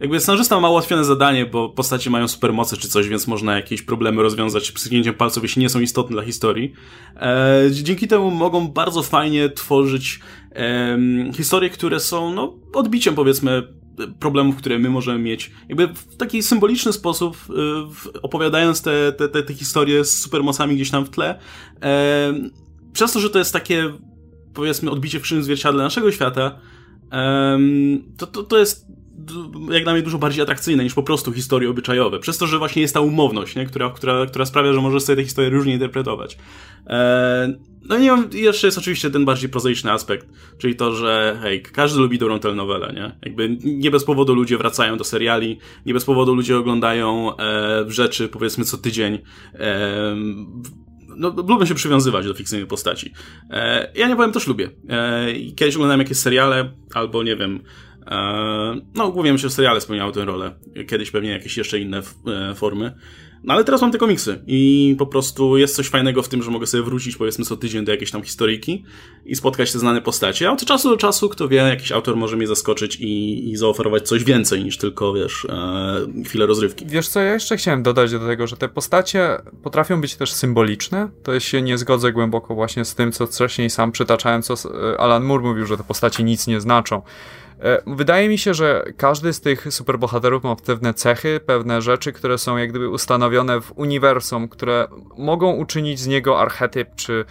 jakby scenarzysta ma ułatwione zadanie, bo postacie mają supermoce czy coś, więc można jakieś problemy rozwiązać pstryknięciem palców, jeśli nie są istotne dla historii. E, dzięki temu mogą bardzo fajnie tworzyć e, historie, które są no, odbiciem powiedzmy problemów, które my możemy mieć. Jakby w taki symboliczny sposób, y, opowiadając te, te, te, te historie z supermocami gdzieś tam w tle, przez to, że to jest takie, powiedzmy, odbicie w krzywym zwierciadle naszego świata, to, to, to jest jak dla mnie dużo bardziej atrakcyjne niż po prostu historie obyczajowe. Przez to, że właśnie jest ta umowność, nie? Która, która, która sprawia, że możesz sobie te historie różnie interpretować. Eee, no i jeszcze jest oczywiście ten bardziej prozaiczny aspekt, czyli to, że hej, każdy lubi dobrą telenowelę, nie? Jakby nie bez powodu ludzie wracają do seriali, nie bez powodu ludzie oglądają e, rzeczy powiedzmy co tydzień. E, no, lubię się przywiązywać do fikcyjnej postaci. E, ja nie powiem, też lubię. E, kiedyś oglądałem jakieś seriale, albo nie wiem, No, głównie myślę, że seriale spełniały tę rolę. Kiedyś pewnie jakieś jeszcze inne formy. No ale teraz mam te komiksy i po prostu jest coś fajnego w tym, że mogę sobie wrócić powiedzmy co tydzień do jakiejś tam historyjki i spotkać te znane postacie, a od czasu do czasu, kto wie, jakiś autor może mnie zaskoczyć i, i zaoferować coś więcej niż tylko, wiesz, e, chwilę rozrywki. Wiesz co, ja jeszcze chciałem dodać do tego, że te postacie potrafią być też symboliczne, to się nie zgodzę głęboko właśnie z tym, co wcześniej sam przytaczałem, co e, Alan Moore mówił, że te postacie nic nie znaczą. E, wydaje mi się, że każdy z tych superbohaterów ma pewne cechy, pewne rzeczy, które są jak gdyby ustanowione w uniwersum, które mogą uczynić z niego archetyp, czy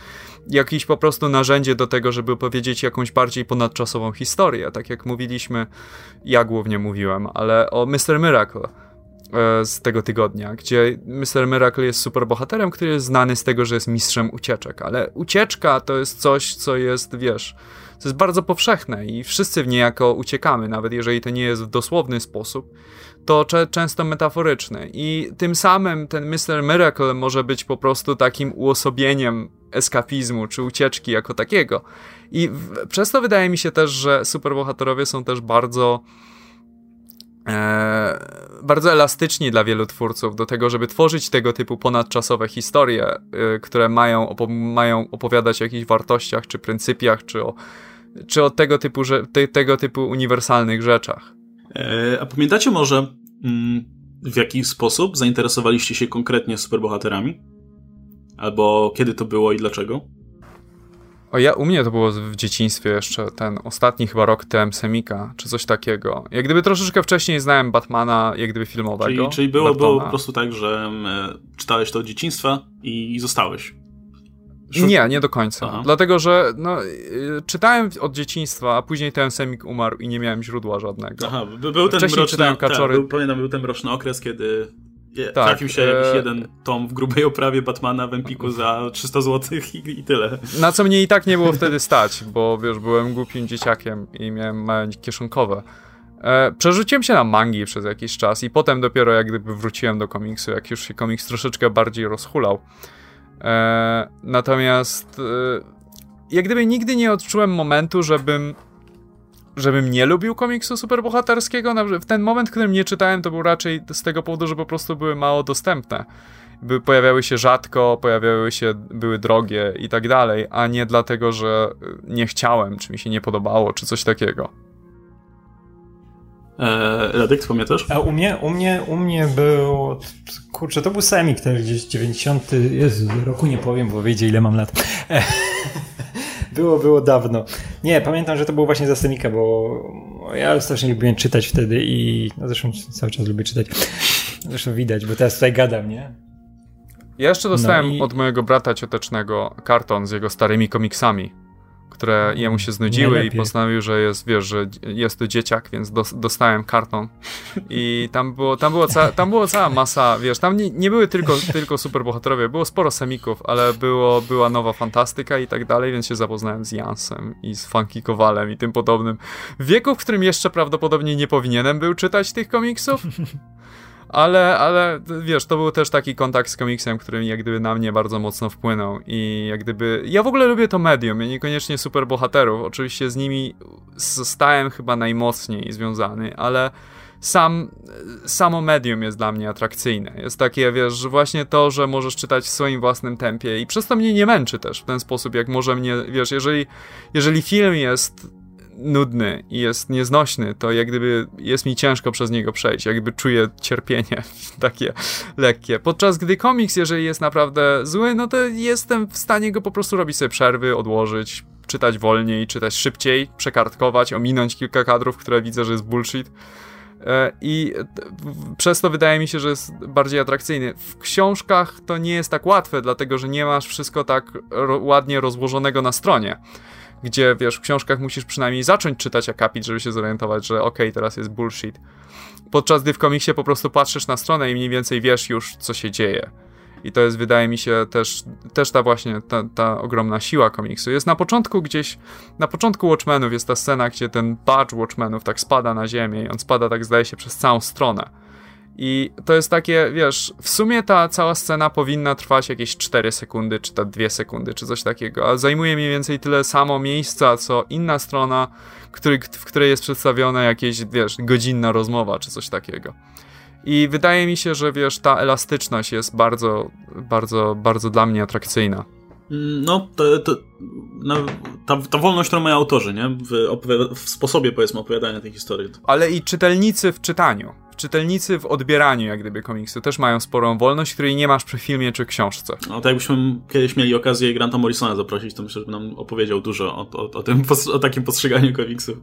jakieś po prostu narzędzie do tego, żeby opowiedzieć jakąś bardziej ponadczasową historię. Tak jak mówiliśmy, ja głównie mówiłem, ale o Mr. Miracle e, z tego tygodnia, gdzie Mr. Miracle jest superbohaterem, który jest znany z tego, że jest mistrzem ucieczek, ale ucieczka to jest coś, co jest, wiesz to jest bardzo powszechne i wszyscy w niejako uciekamy, nawet jeżeli to nie jest w dosłowny sposób, to często metaforyczny. I tym samym ten Mr. Miracle może być po prostu takim uosobieniem eskapizmu czy ucieczki jako takiego. I przez to wydaje mi się też, że superbohaterowie są też bardzo bardzo elastyczni dla wielu twórców do tego, żeby tworzyć tego typu ponadczasowe historie, e, które mają, opo mają opowiadać o jakichś wartościach, czy pryncypiach, czy o, czy o tego typu, te, tego typu uniwersalnych rzeczach. E, a pamiętacie może, mm, w jaki sposób zainteresowaliście się konkretnie superbohaterami? Albo kiedy to było i dlaczego? O ja, u mnie to było w dzieciństwie jeszcze, ten ostatni chyba rok TM Semika, czy coś takiego. Jak gdyby troszeczkę wcześniej znałem Batmana, jak gdyby filmowego. Czyli, czyli było, było po prostu tak, że czytałeś to od dzieciństwa i, zostałeś. Nie, nie do końca. Aha. Dlatego, że no, y, czytałem od dzieciństwa, a później ten semik umarł i nie miałem źródła żadnego. Aha, był ten Wcześniej mroczny, czytałem kaczory. Tak, był, pamiętam, był ten mroczny okres, kiedy tak, trafił się jakiś e... jeden tom w grubej oprawie Batmana w Empiku za 300 zł i, i, tyle. Na co mnie i tak nie było wtedy stać, bo wiesz, byłem głupim dzieciakiem i miałem małe kieszonkowe. E, przerzuciłem się na mangi przez jakiś czas i potem dopiero jak gdyby wróciłem do komiksu, jak już się komiks troszeczkę bardziej rozhulał. E, natomiast e, jak gdyby nigdy nie odczułem momentu, żebym żebym nie lubił komiksu superbohaterskiego. W ten moment, w którym nie czytałem, to był raczej z tego powodu, że po prostu były mało dostępne. By, pojawiały się rzadko, pojawiały się, były drogie i tak dalej, a nie dlatego, że nie chciałem, czy mi się nie podobało, czy coś takiego. Eee, Radek, pamiętasz? A u mnie, u mnie, u mnie był, kurczę, to był Semik też gdzieś 90, Jezu, roku nie powiem, bo wyjdzie ile mam lat. było, było dawno. Nie, pamiętam, że to było właśnie za Semika, bo ja strasznie lubiłem czytać wtedy i no zresztą cały czas lubię czytać. Zresztą widać, bo teraz tutaj gadam, nie? Ja jeszcze dostałem no i... od mojego brata ciotecznego karton z jego starymi komiksami które jemu się znudziły Najlepiej. i postanowił, że jest, wiesz, że jest to dzieciak, więc dostałem karton i tam było, tam było, ca, tam było cała masa, wiesz, tam nie, nie były tylko, tylko superbohaterowie, było sporo semików, ale było, była nowa fantastyka i tak dalej, więc się zapoznałem z Jansem i z Funky Kowalem i tym podobnym. W wieku, w którym jeszcze prawdopodobnie nie powinienem był czytać tych komiksów, ale, ale wiesz, to był też taki kontakt z komiksem, który jak gdyby na mnie bardzo mocno wpłynął i jak gdyby, ja w ogóle lubię to medium, ja niekoniecznie super bohaterów, oczywiście z nimi zostałem chyba najmocniej związany, ale sam, samo medium jest dla mnie atrakcyjne. Jest takie, wiesz, właśnie to, że możesz czytać w swoim własnym tempie i przez to mnie nie męczy też w ten sposób, jak może mnie, wiesz, jeżeli, jeżeli film jest nudny i jest nieznośny, to jak gdyby jest mi ciężko przez niego przejść, jak gdyby czuję cierpienie takie lekkie. Podczas gdy komiks, jeżeli jest naprawdę zły, no to jestem w stanie go po prostu robić sobie przerwy, odłożyć, czytać wolniej, czytać szybciej, przekartkować, ominąć kilka kadrów, które widzę, że jest bullshit. E, I przez to wydaje mi się, że jest bardziej atrakcyjny. W książkach to nie jest tak łatwe, dlatego że nie masz wszystko tak ładnie rozłożonego na stronie gdzie wiesz, w książkach musisz przynajmniej zacząć czytać akapit, żeby się zorientować, że okej, okay, teraz jest bullshit. Podczas gdy w komiksie po prostu patrzysz na stronę i mniej więcej wiesz już, co się dzieje. I to jest, wydaje mi się, też, też ta właśnie, ta, ta ogromna siła komiksu. Jest na początku gdzieś, na początku Watchmenów jest ta scena, gdzie ten badge Watchmenów tak spada na ziemię i on spada tak, zdaje się, przez całą stronę. I to jest takie, wiesz, w sumie ta cała scena powinna trwać jakieś 4 sekundy, czy ta 2 sekundy, czy coś takiego, a zajmuje mniej więcej tyle samo miejsca, co inna strona, który, w której jest przedstawiona jakieś, wiesz, godzinna rozmowa, czy coś takiego. I wydaje mi się, że wiesz, ta elastyczność jest bardzo, bardzo, bardzo dla mnie atrakcyjna. No, to, to, no, ta, ta wolność, którą mają autorzy, nie? W, w sposobie, powiedzmy, opowiadania tej historii. Ale i czytelnicy w czytaniu. Czytelnicy w odbieraniu, jak gdyby, komiksu też mają sporą wolność, której nie masz przy filmie czy książce. No, to jakbyśmy kiedyś mieli okazję Granta Morrisona zaprosić, to myślę, że nam opowiedział dużo o, o, o tym, o takim postrzeganiu komiksu.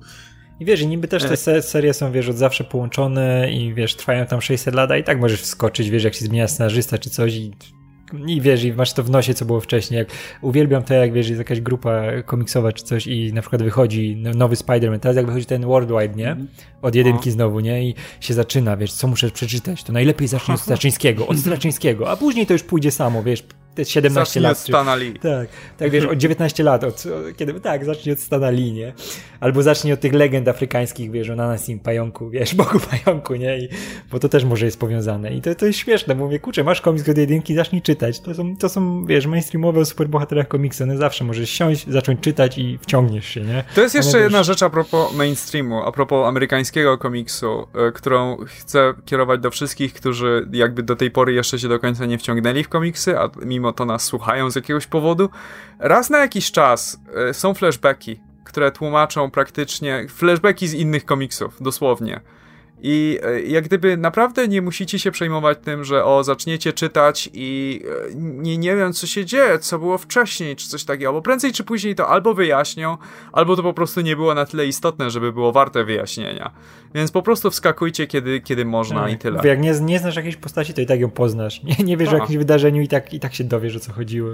I wiesz, i niby też te e. serie są, wiesz, od zawsze połączone i wiesz, trwają tam 600 lat, a i tak możesz wskoczyć, wiesz, jak się zmienia scenarzysta czy coś i i wiesz, i masz to w nosie, co było wcześniej. Jak uwielbiam to, jak wiesz, jest jakaś grupa komiksowa czy coś i na przykład wychodzi nowy Spider-Man. Teraz jak wychodzi ten Worldwide, nie? Od jedynki no. znowu, nie? I się zaczyna, wiesz, co muszę przeczytać. To najlepiej zacznij od Straczyńskiego, od Straczyńskiego, a później to już pójdzie samo, wiesz, 17 zacznij lat. Od Stana Lee. Tak, tak wiesz, od 19 lat, od, kiedy, tak, zacznij od Stana Lee, nie? Albo zacznij od tych legend afrykańskich, wiesz, o Nanasim, pająku, wiesz, Bogu pająku, nie? I, bo to też może jest powiązane. I to, to jest śmieszne, bo mówię, kurczę, masz komiks od jedynki, zacznij czytać. To są, to są wiesz, mainstreamowe o superbohaterach komiksy, one zawsze możesz siąść, zacząć czytać i wciągniesz się, nie? To jest jeszcze jedna rzecz a propos mainstreamu, a propos amerykańskiego komiksu, y, którą chcę kierować do wszystkich, którzy jakby do tej pory jeszcze się do końca nie wciągnęli w komiksy, a mimo to nas słuchają z jakiegoś powodu. Raz na jakiś czas y, są flashbacki, które tłumaczą praktycznie flashbacki z innych komiksów, dosłownie. I e, jak gdyby naprawdę nie musicie się przejmować tym, że o, zaczniecie czytać i e, nie, nie wiem, co się dzieje, co było wcześniej, czy coś takiego, bo prędzej czy później to albo wyjaśnią, albo to po prostu nie było na tyle istotne, żeby było warte wyjaśnienia. Więc po prostu wskakujcie, kiedy, kiedy można tak. i tyle. Jak nie, nie znasz jakiejś postaci, to i tak ją poznasz. Nie, nie wiesz o jakimś wydarzeniu i tak, i tak się dowiesz, o co chodziło.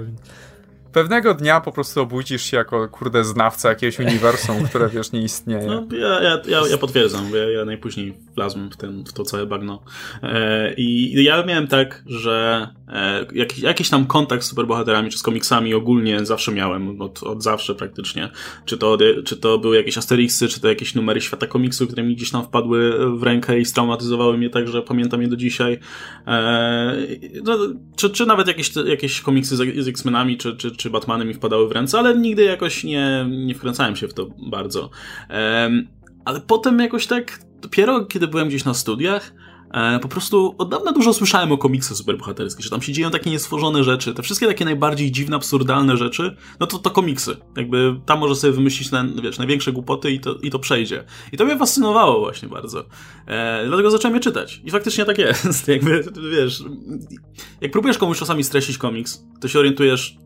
Pewnego dnia po prostu obudzisz się jako, kurde, znawca jakiegoś uniwersum, które, wiesz, nie istnieje. No, ja, ja, ja, ja potwierdzam, ja, ja najpóźniej wlazłem w, ten, w to całe bagno. E, I ja miałem tak, że e, jakiś, jakiś tam kontakt z superbohaterami, czy z komiksami ogólnie zawsze miałem, od, od zawsze praktycznie. Czy to, czy to były jakieś Asterixy, czy to jakieś numery świata komiksu, które mi gdzieś tam wpadły w rękę i straumatyzowały mnie tak, że pamiętam je do dzisiaj. E, no, czy, czy nawet jakieś, jakieś komiksy z, z X-Menami, czy, czy czy Batmany mi wpadały w ręce, ale nigdy jakoś nie, nie wkręcałem się w to bardzo. Ale potem jakoś tak, dopiero kiedy byłem gdzieś na studiach, e, po prostu od dawna dużo słyszałem o komiksach superbohaterskich, że tam się dzieją takie niestworzone rzeczy, te wszystkie takie najbardziej dziwne, absurdalne rzeczy, no to to komiksy. Jakby tam może sobie wymyślić na, wiesz, największe głupoty i to, i to przejdzie. I to mnie fascynowało właśnie bardzo. E, dlatego zacząłem je czytać. I faktycznie tak jest. Jakby, wiesz, jak próbujesz komuś czasami streścić komiks, to się orientujesz,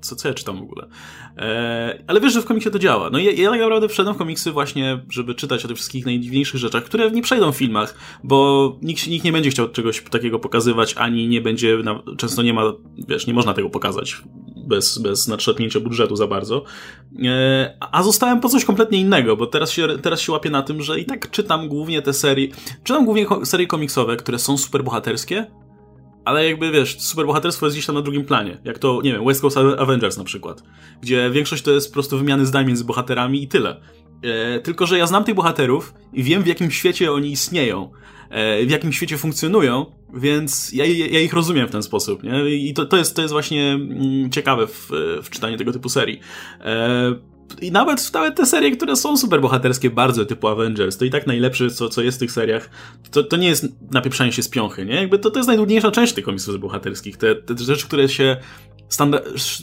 co, co ja czytam w ogóle. E, ale wiesz, że w komiksie to działa. No i ja, ja tak naprawdę wszedłem w komiksy właśnie, żeby czytać o tych wszystkich najdziwniejszych rzeczach, które nie przejdą w filmach, bo nikt, nikt nie będzie chciał czegoś takiego pokazywać, ani nie będzie, na, często nie ma, wiesz, nie można tego pokazać bez, bez nadszarpnięcia budżetu za bardzo. E, a zostałem po coś kompletnie innego, bo teraz się, teraz się łapię na tym, że i tak czytam głównie te serie, czytam głównie serie komiksowe, które są superbohaterskie, ale jakby wiesz, superbohaterstwo jest gdzieś tam na drugim planie. Jak to, nie wiem, West Coast Avengers na przykład, gdzie większość to jest po prostu wymiany zdań między bohaterami i tyle. E, tylko, że ja znam tych bohaterów i wiem, w jakim świecie oni istnieją, e, w jakim świecie funkcjonują, więc ja, ja, ich rozumiem w ten sposób. Nie? I to, to, jest, to jest właśnie mm, ciekawe w, w czytaniu tego typu serii. E, i nawet, nawet te serie, które są superbohaterskie bardzo typu Avengers, to i tak najlepsze, co, co jest w tych seriach, to, to nie jest napieprzanie się z piąchy, nie? Jakby to, to jest najtrudniejsza część tych komiksów bohaterskich. Te, te rzeczy, które się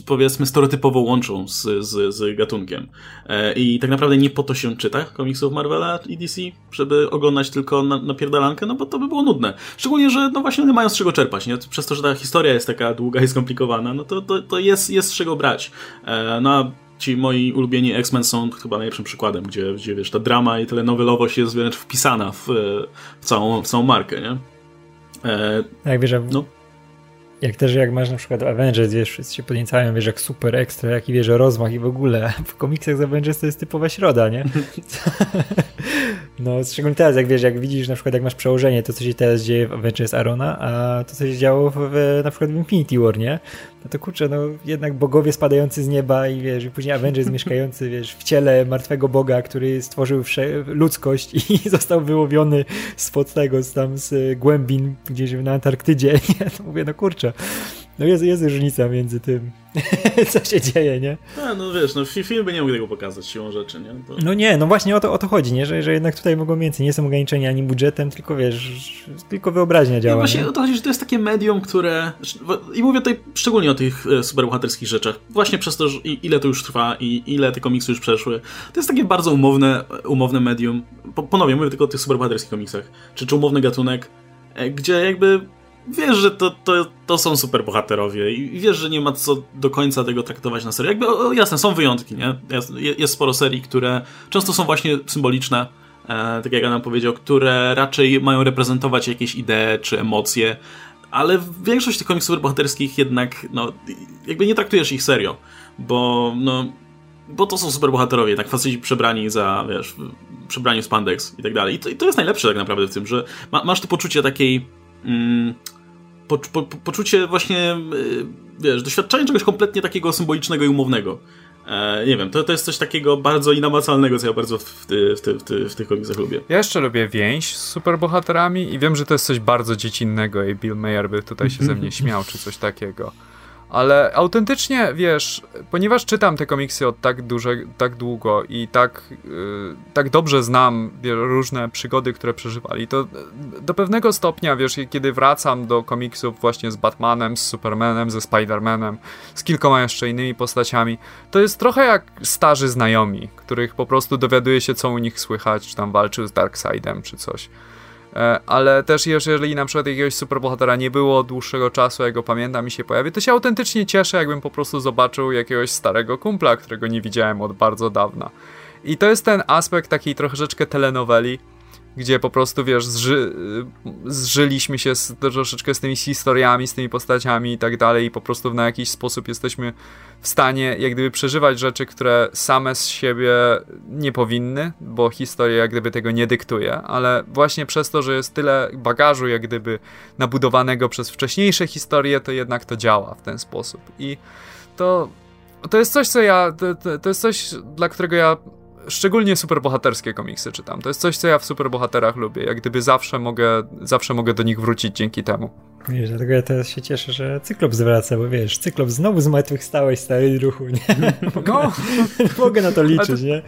powiedzmy stereotypowo łączą z, z, z gatunkiem. E, I tak naprawdę nie po to się czyta komiksów Marvela i DC, żeby oglądać tylko na, na pierdalankę, no bo to by było nudne. Szczególnie, że no właśnie one mają z czego czerpać, nie? Przez to, że ta historia jest taka długa i skomplikowana, no to, to, to jest, jest z czego brać. E, no ci moi ulubieni X-Men są chyba najlepszym przykładem, gdzie, gdzie wiesz, ta drama i telenowelowość jest wręcz wpisana w, w, całą, w całą markę, nie? E, jak wiesz, no. jak też jak masz na przykład Avengers, wiesz, wszyscy się podniecają, wiesz, jak super ekstra, jaki wiesz, rozmach i w ogóle w komiksach z Avengers to jest typowa środa, nie? No, szczególnie teraz, jak wiesz, jak widzisz na przykład, jak masz przełożenie, to co się teraz dzieje w Avengers Arona, a to co się działo w, w, na przykład w Infinity War, nie? No to kurczę, no jednak bogowie spadający z nieba i wiesz, i później Avengers mieszkający, wiesz, w ciele martwego boga, który stworzył ludzkość i został wyłowiony spod tego, tam z głębin gdzieś na Antarktydzie, nie? To mówię, no kurczę, no jest, jest różnica między tym, co się dzieje, nie? A, no wiesz, no film by nie mógł tego pokazać siłą rzeczy, nie? To... No nie, no właśnie o to, o to chodzi, nie? Że, że jednak tutaj mogą więcej, nie są ograniczeni ani budżetem, tylko wiesz, tylko wyobraźnia działa. No właśnie nie? o to chodzi, że to jest takie medium, które i mówię tutaj szczególnie o tych e, superbohaterskich rzeczach, właśnie przez to, że ile to już trwa i ile te komiksy już przeszły. To jest takie bardzo umowne, umowne medium. Ponownie mówię tylko o tych superbohaterskich komiksach, czy, czy umowny gatunek, e, gdzie jakby wiesz, że to, to, to są super bohaterowie i wiesz, że nie ma co do końca tego traktować na serio. Jakby, o, jasne, są wyjątki, nie? Jest, jest sporo serii, które często są właśnie symboliczne, e, tak jak Adam powiedział, które raczej mają reprezentować jakieś idee czy emocje, ale większość tych komiksów superbohaterskich jednak, no, jakby nie traktujesz ich serio, bo, no, bo to są superbohaterowie, tak faceci przebrani za, wiesz, przebrani spandex i tak dalej. I to, i to jest najlepsze tak naprawdę w tym, że ma, masz to poczucie takiej mm, po, po, poczucie właśnie, y, wiesz, doświadczenia czegoś kompletnie takiego symbolicznego i umownego. E, nie wiem, to, to jest coś takiego bardzo inamacalnego, co ja bardzo w, w, w, w, w tych komiksach lubię. Ja jeszcze lubię więź z superbohaterami i wiem, że to jest coś bardzo dziecinnego i Bill Mayer by tutaj się ze mnie śmiał, czy coś takiego. Ale autentycznie, wiesz, ponieważ czytam te komiksy od tak, duże, tak długo i tak, yy, tak dobrze znam różne przygody, które przeżywali, to do pewnego stopnia, wiesz, kiedy wracam do komiksów właśnie z Batmanem, z Supermanem, ze Spider-Manem, z kilkoma jeszcze innymi postaciami, to jest trochę jak starzy znajomi, których po prostu dowiaduje się, co u nich słychać, czy tam walczył z Darkseidem, czy coś. E, ale też jeżeli na przykład jakiegoś superbohatera nie było dłuższego czasu, jak go pamiętam i się pojawi, to się autentycznie cieszę, jakbym po prostu zobaczył jakiegoś starego kumpla, którego nie widziałem od bardzo dawna. I to jest ten aspekt takiej troszeczkę telenoweli, gdzie po prostu, wiesz, zży, zżyliśmy się z, troszeczkę z tymi historiami, z tymi postaciami i tak dalej i po prostu na jakiś sposób jesteśmy w stanie jak gdyby przeżywać rzeczy, które same z siebie nie powinny, bo historia jak gdyby tego nie dyktuje, ale właśnie przez to, że jest tyle bagażu jak gdyby nabudowanego przez wcześniejsze historie, to jednak to działa w ten sposób i to to jest coś, co ja. To, to, jest coś, dla którego ja szczególnie superbohaterskie komiksy czytam. To jest coś, co ja w superbohaterach lubię. Jak gdyby zawsze mogę, zawsze mogę do nich wrócić dzięki temu. Wiesz, dlatego ja teraz się cieszę, że Cyklop zwraca, bo wiesz, Cyklop znowu zmartwychwstałeś, stary ruchu, nie? No. mogę na to liczyć, to, nie?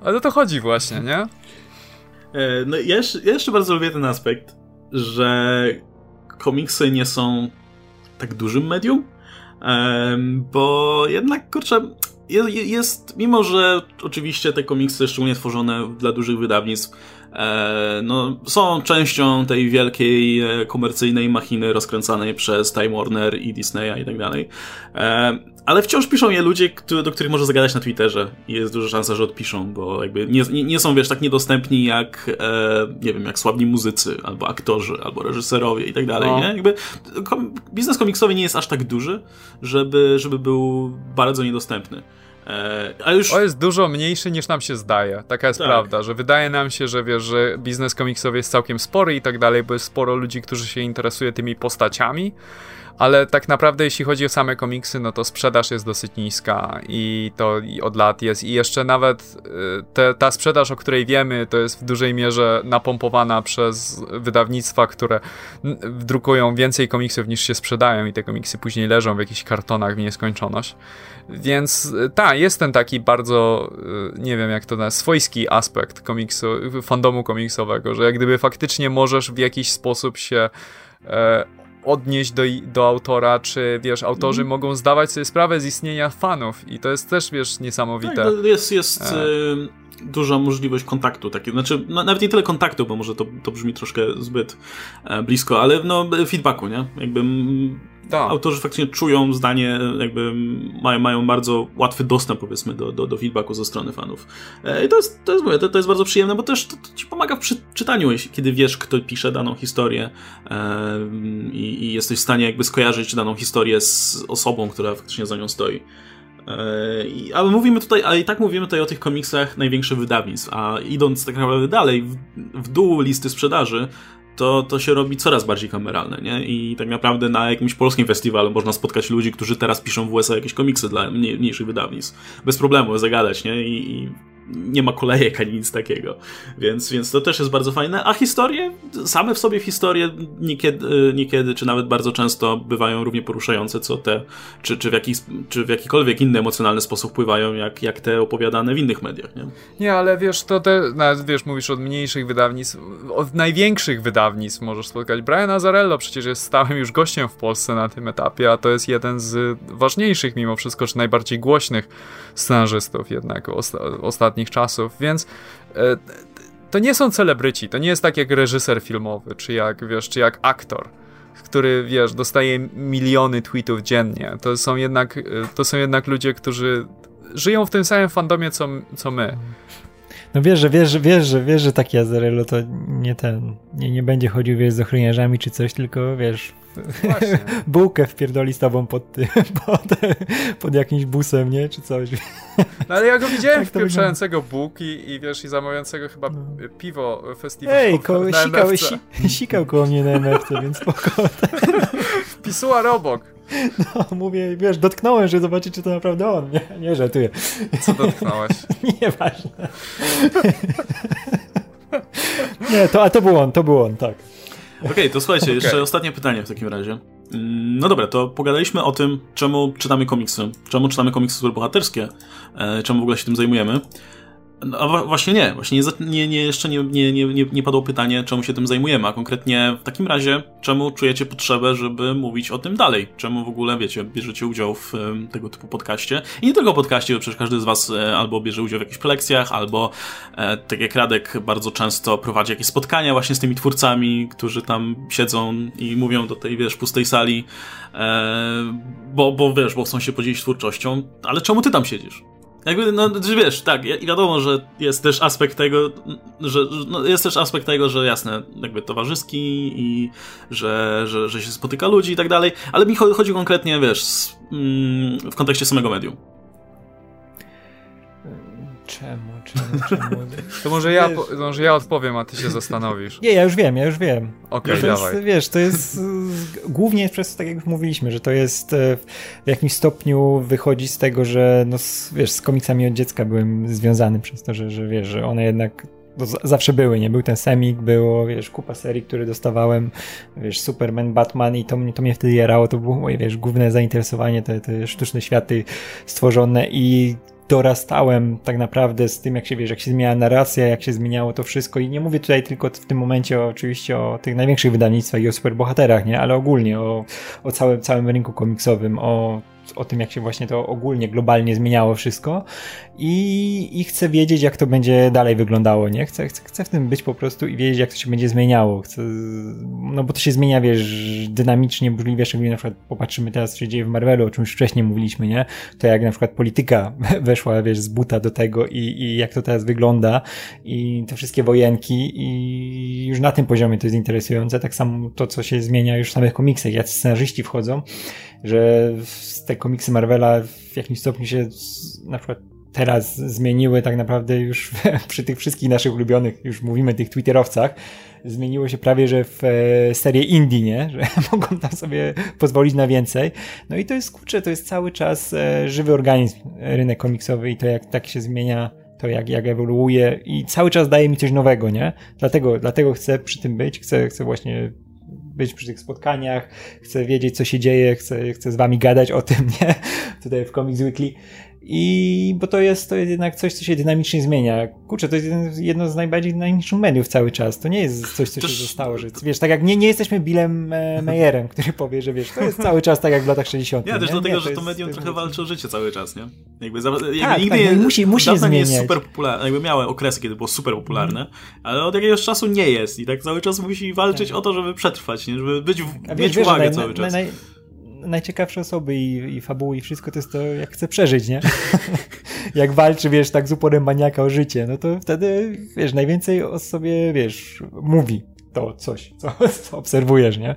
Ale to chodzi właśnie, nie? E, no ja jeszcze, ja jeszcze bardzo lubię ten aspekt, że komiksy nie są tak dużym medium, bo jednak, kurczę, jest, mimo że oczywiście te komiksy, szczególnie tworzone dla dużych wydawnictw, no, są częścią tej wielkiej e, komercyjnej machiny rozkręcanej przez Time Warner i Disneya i tak dalej. E, ale wciąż piszą je ludzie, do których może zagadać na Twitterze i jest duża szansa, że odpiszą, bo jakby nie, nie, są, wiesz, tak niedostępni jak, e, nie wiem, jak słabni muzycy, albo aktorzy, albo reżyserowie i tak dalej, no. nie? Jakby biznes komiksowy nie jest aż tak duży, żeby, żeby był bardzo niedostępny. E, a już... O jest dużo mniejszy niż nam się zdaje. Taka jest tak. prawda, że wydaje nam się, że wiesz, że biznes komiksowy jest całkiem spory i tak dalej, bo jest sporo ludzi, którzy się interesuje tymi postaciami ale tak naprawdę jeśli chodzi o same komiksy, no to sprzedaż jest dosyć niska i to od lat jest i jeszcze nawet y, te, ta sprzedaż, o której wiemy, to jest w dużej mierze napompowana przez wydawnictwa, które drukują więcej komiksów niż się sprzedają i te komiksy później leżą w jakichś kartonach w nieskończoność. Więc tak, jest ten taki bardzo, y, nie wiem jak to nazwać, swojski aspekt komiksu, fandomu komiksowego, że jak gdyby faktycznie możesz w jakiś sposób się e, odnieść do, do autora, czy wiesz, autorzy mm. mogą zdawać sobie sprawę z istnienia fanów i to jest też, wiesz, niesamowite. Tak, jest, jest e... duża możliwość kontaktu, takie, znaczy no, nawet nie tyle kontaktu, bo może to, to brzmi troszkę zbyt e, blisko, ale no feedbacku, nie? Jakby tak. autorzy faktycznie czują zdanie, jakby mają, mają bardzo łatwy dostęp, powiedzmy, do, do, do feedbacku ze strony fanów. E, I to jest, to jest, mówię, to, to jest bardzo przyjemne, bo też to, to ci pomaga w czytaniu, kiedy wiesz, kto pisze daną historię e, i, i, jesteś w stanie jakby skojarzyć daną historię z osobą, która faktycznie za nią stoi. Yy, ale mówimy tutaj, ale i tak mówimy tutaj o tych komiksach największych wydawnictw, a idąc tak naprawdę dalej, w, w dół listy sprzedaży, to, to się robi coraz bardziej kameralne, nie? I tak naprawdę na jakimś polskim festiwalu można spotkać ludzi, którzy teraz piszą w USA jakieś komiksy dla mniejszych wydawnictw. Bez problemu, zagadać, nie? I, i nie ma kolejek ani nic takiego. Więc, więc to też jest bardzo fajne. A historie, same w sobie historie niekiedy, niekiedy, czy nawet bardzo często bywają równie poruszające, co te, czy, czy, w, jakiś, czy w jakikolwiek inny emocjonalny sposób pływają, jak, jak te opowiadane w innych mediach. Nie, nie ale wiesz, to te, nawet wiesz, mówisz od mniejszych wydawnictw, od największych wydawnictw możesz spotkać. Brian Azarello przecież jest stałym już gościem w Polsce na tym etapie, a to jest jeden z ważniejszych mimo wszystko, czy najbardziej głośnych scenarzystów jednak osta ostatnich czasów, więc e, to nie są celebryci, to nie jest tak jak reżyser filmowy, czy jak, wiesz, czy jak aktor, który, wiesz, dostaje miliony tweetów dziennie. To są jednak, e, to są jednak ludzie, którzy żyją w tym samym fandomie, co, co my. No wiesz, że wiesz, wiesz, że wiesz, że taki Azarello to nie ten, nie, nie będzie chodził, wiesz, z ochroniarzami czy coś, tylko wiesz, bułkę wpierdoli z tobą pod, ty, pod, pod jakimś busem, nie? Czy coś. No ale ja go widziałem tak wpieprzającego bułki i wiesz, i zamawiającego chyba no. piwo festiwalowe Ej, ko- sikał, si, sikał koło mnie na MFC, więc spoko. Pisuar obok. No, mówię, wiesz, dotknąłem, że zobaczyć, czy to naprawdę on. Nie, nie żartuję. Co dotknąłeś? Nieważne. nie, to, a to był on, to był on, tak. Okej, okay, to słuchajcie, okay. jeszcze ostatnie pytanie w takim razie. Mm, no dobra, to pogadaliśmy o tym, czemu czytamy komiksy, czemu czytamy komiksy superbohaterskie, e, czemu w ogóle się tym zajmujemy. No, właśnie nie, właśnie nie, nie, jeszcze nie, nie, nie, nie padło pytanie, czemu się tym zajmujemy, a konkretnie w takim razie, czemu czujecie potrzebę, żeby mówić o tym dalej? Czemu w ogóle, wiecie, bierzecie udział w um, tego typu podcaście? I nie tylko podcaście, bo przecież każdy z was e, albo bierze udział w jakichś prelekcjach, albo e, tak jak Radek bardzo często prowadzi jakieś spotkania właśnie z tymi twórcami, którzy tam siedzą i mówią do tej, wiesz, pustej sali, e, bo, bo wiesz, bo chcą się podzielić twórczością, ale czemu ty tam siedzisz? Jakby, no wiesz, tak, i wiadomo, że jest też aspekt tego, że no, jest też aspekt tego, że jasne, jakby towarzyski i że, że, że się spotyka ludzi i tak dalej, ale mi chodzi konkretnie, wiesz, mm, w kontekście samego medium. Czemu, czemu, czemu? To może ja, może ja odpowiem, a ty się zastanowisz. Nie, ja już wiem, ja już wiem. Okej, okay, dawaj. Jest, wiesz, to jest głównie przez, tak jak już mówiliśmy, że to jest e, w jakimś stopniu wychodzi z tego, że no, wiesz, z komiksami od dziecka byłem związany przez to, że, że wiesz, że one jednak zawsze były, nie? Był ten semik, było, wiesz, kupa serii, które dostawałem, wiesz, Superman, Batman i to, mnie, to mnie wtedy jarało, to było moje, wiesz, główne zainteresowanie, te, te sztuczne światy stworzone i dorastałem tak naprawdę z tym, jak się wiesz, jak się zmieniała narracja, jak się zmieniało to wszystko. I nie mówię tutaj tylko w tym momencie oczywiście o tych największych wydawnictwach i o superbohaterach, nie, ale ogólnie o, o całym, całym rynku komiksowym, o o tym, jak się właśnie to ogólnie, globalnie zmieniało wszystko i, i chcę wiedzieć, jak to będzie dalej wyglądało, nie? Chcę, chcę, chcę w tym być po prostu i wiedzieć, jak to się będzie zmieniało. Chcę, no bo to się zmienia, wiesz, dynamicznie, burzliwie, szczególnie na przykład popatrzymy teraz, co się dzieje w Marvelu, o czym już wcześniej mówiliśmy, nie? To jak na przykład polityka weszła, wiesz, z buta do tego i, i jak to teraz wygląda i te wszystkie wojenki i już na tym poziomie to jest interesujące. Tak samo to, co się zmienia już w samych komiksach, jak scenarzyści wchodzą, że te komiksy Marvela w jakimś stopniu się na przykład teraz zmieniły tak naprawdę już przy tych wszystkich naszych ulubionych, już mówimy tych twitterowcach, zmieniło się prawie, że w e, serię indie, nie? Że mogą tam sobie pozwolić na więcej. No i to jest, kurczę, to jest cały czas e, żywy organizm, rynek komiksowy i to jak tak się zmienia to jak, jak ewoluuje i cały czas daje mi coś nowego, nie? Dlatego, dlatego chcę przy tym być, chcę, chcę właśnie być przy tych spotkaniach, chcę wiedzieć, co się dzieje, chcę, chcę z wami gadać o tym, nie? Tutaj w Comics Weekly. I bo to jest, to jest jednak coś, co się dynamicznie zmienia. Kurczę, to jest jedno z najbardziej dynamicznych mediów cały czas. To nie jest coś, co się zostało, że wiesz, tak jak nie, nie jesteśmy Billem e, Meyerem, który powie, że wiesz, to jest cały czas tak jak w latach 60. Ja też nie? dlatego, nie, że to, to medium trochę walczy o życie cały czas, nie? Jakby, za, jakby tak, nigdy tak, no musi, musi nie jest super popularne, jakby miały okresy, kiedy było super popularne, mm. ale od jakiegoś czasu nie jest i tak cały czas musi walczyć tak. o to, żeby przetrwać, nie? Żeby być, w, mieć wiesz, uwagę naj, cały czas. Naj, naj, najciekawsze osoby i, i fabuły i wszystko to jest to, jak chce przeżyć, nie? jak walczy, wiesz, tak z uporem maniaka o życie, no to wtedy, wiesz, najwięcej o sobie, wiesz, mówi to coś, co, co obserwujesz, nie?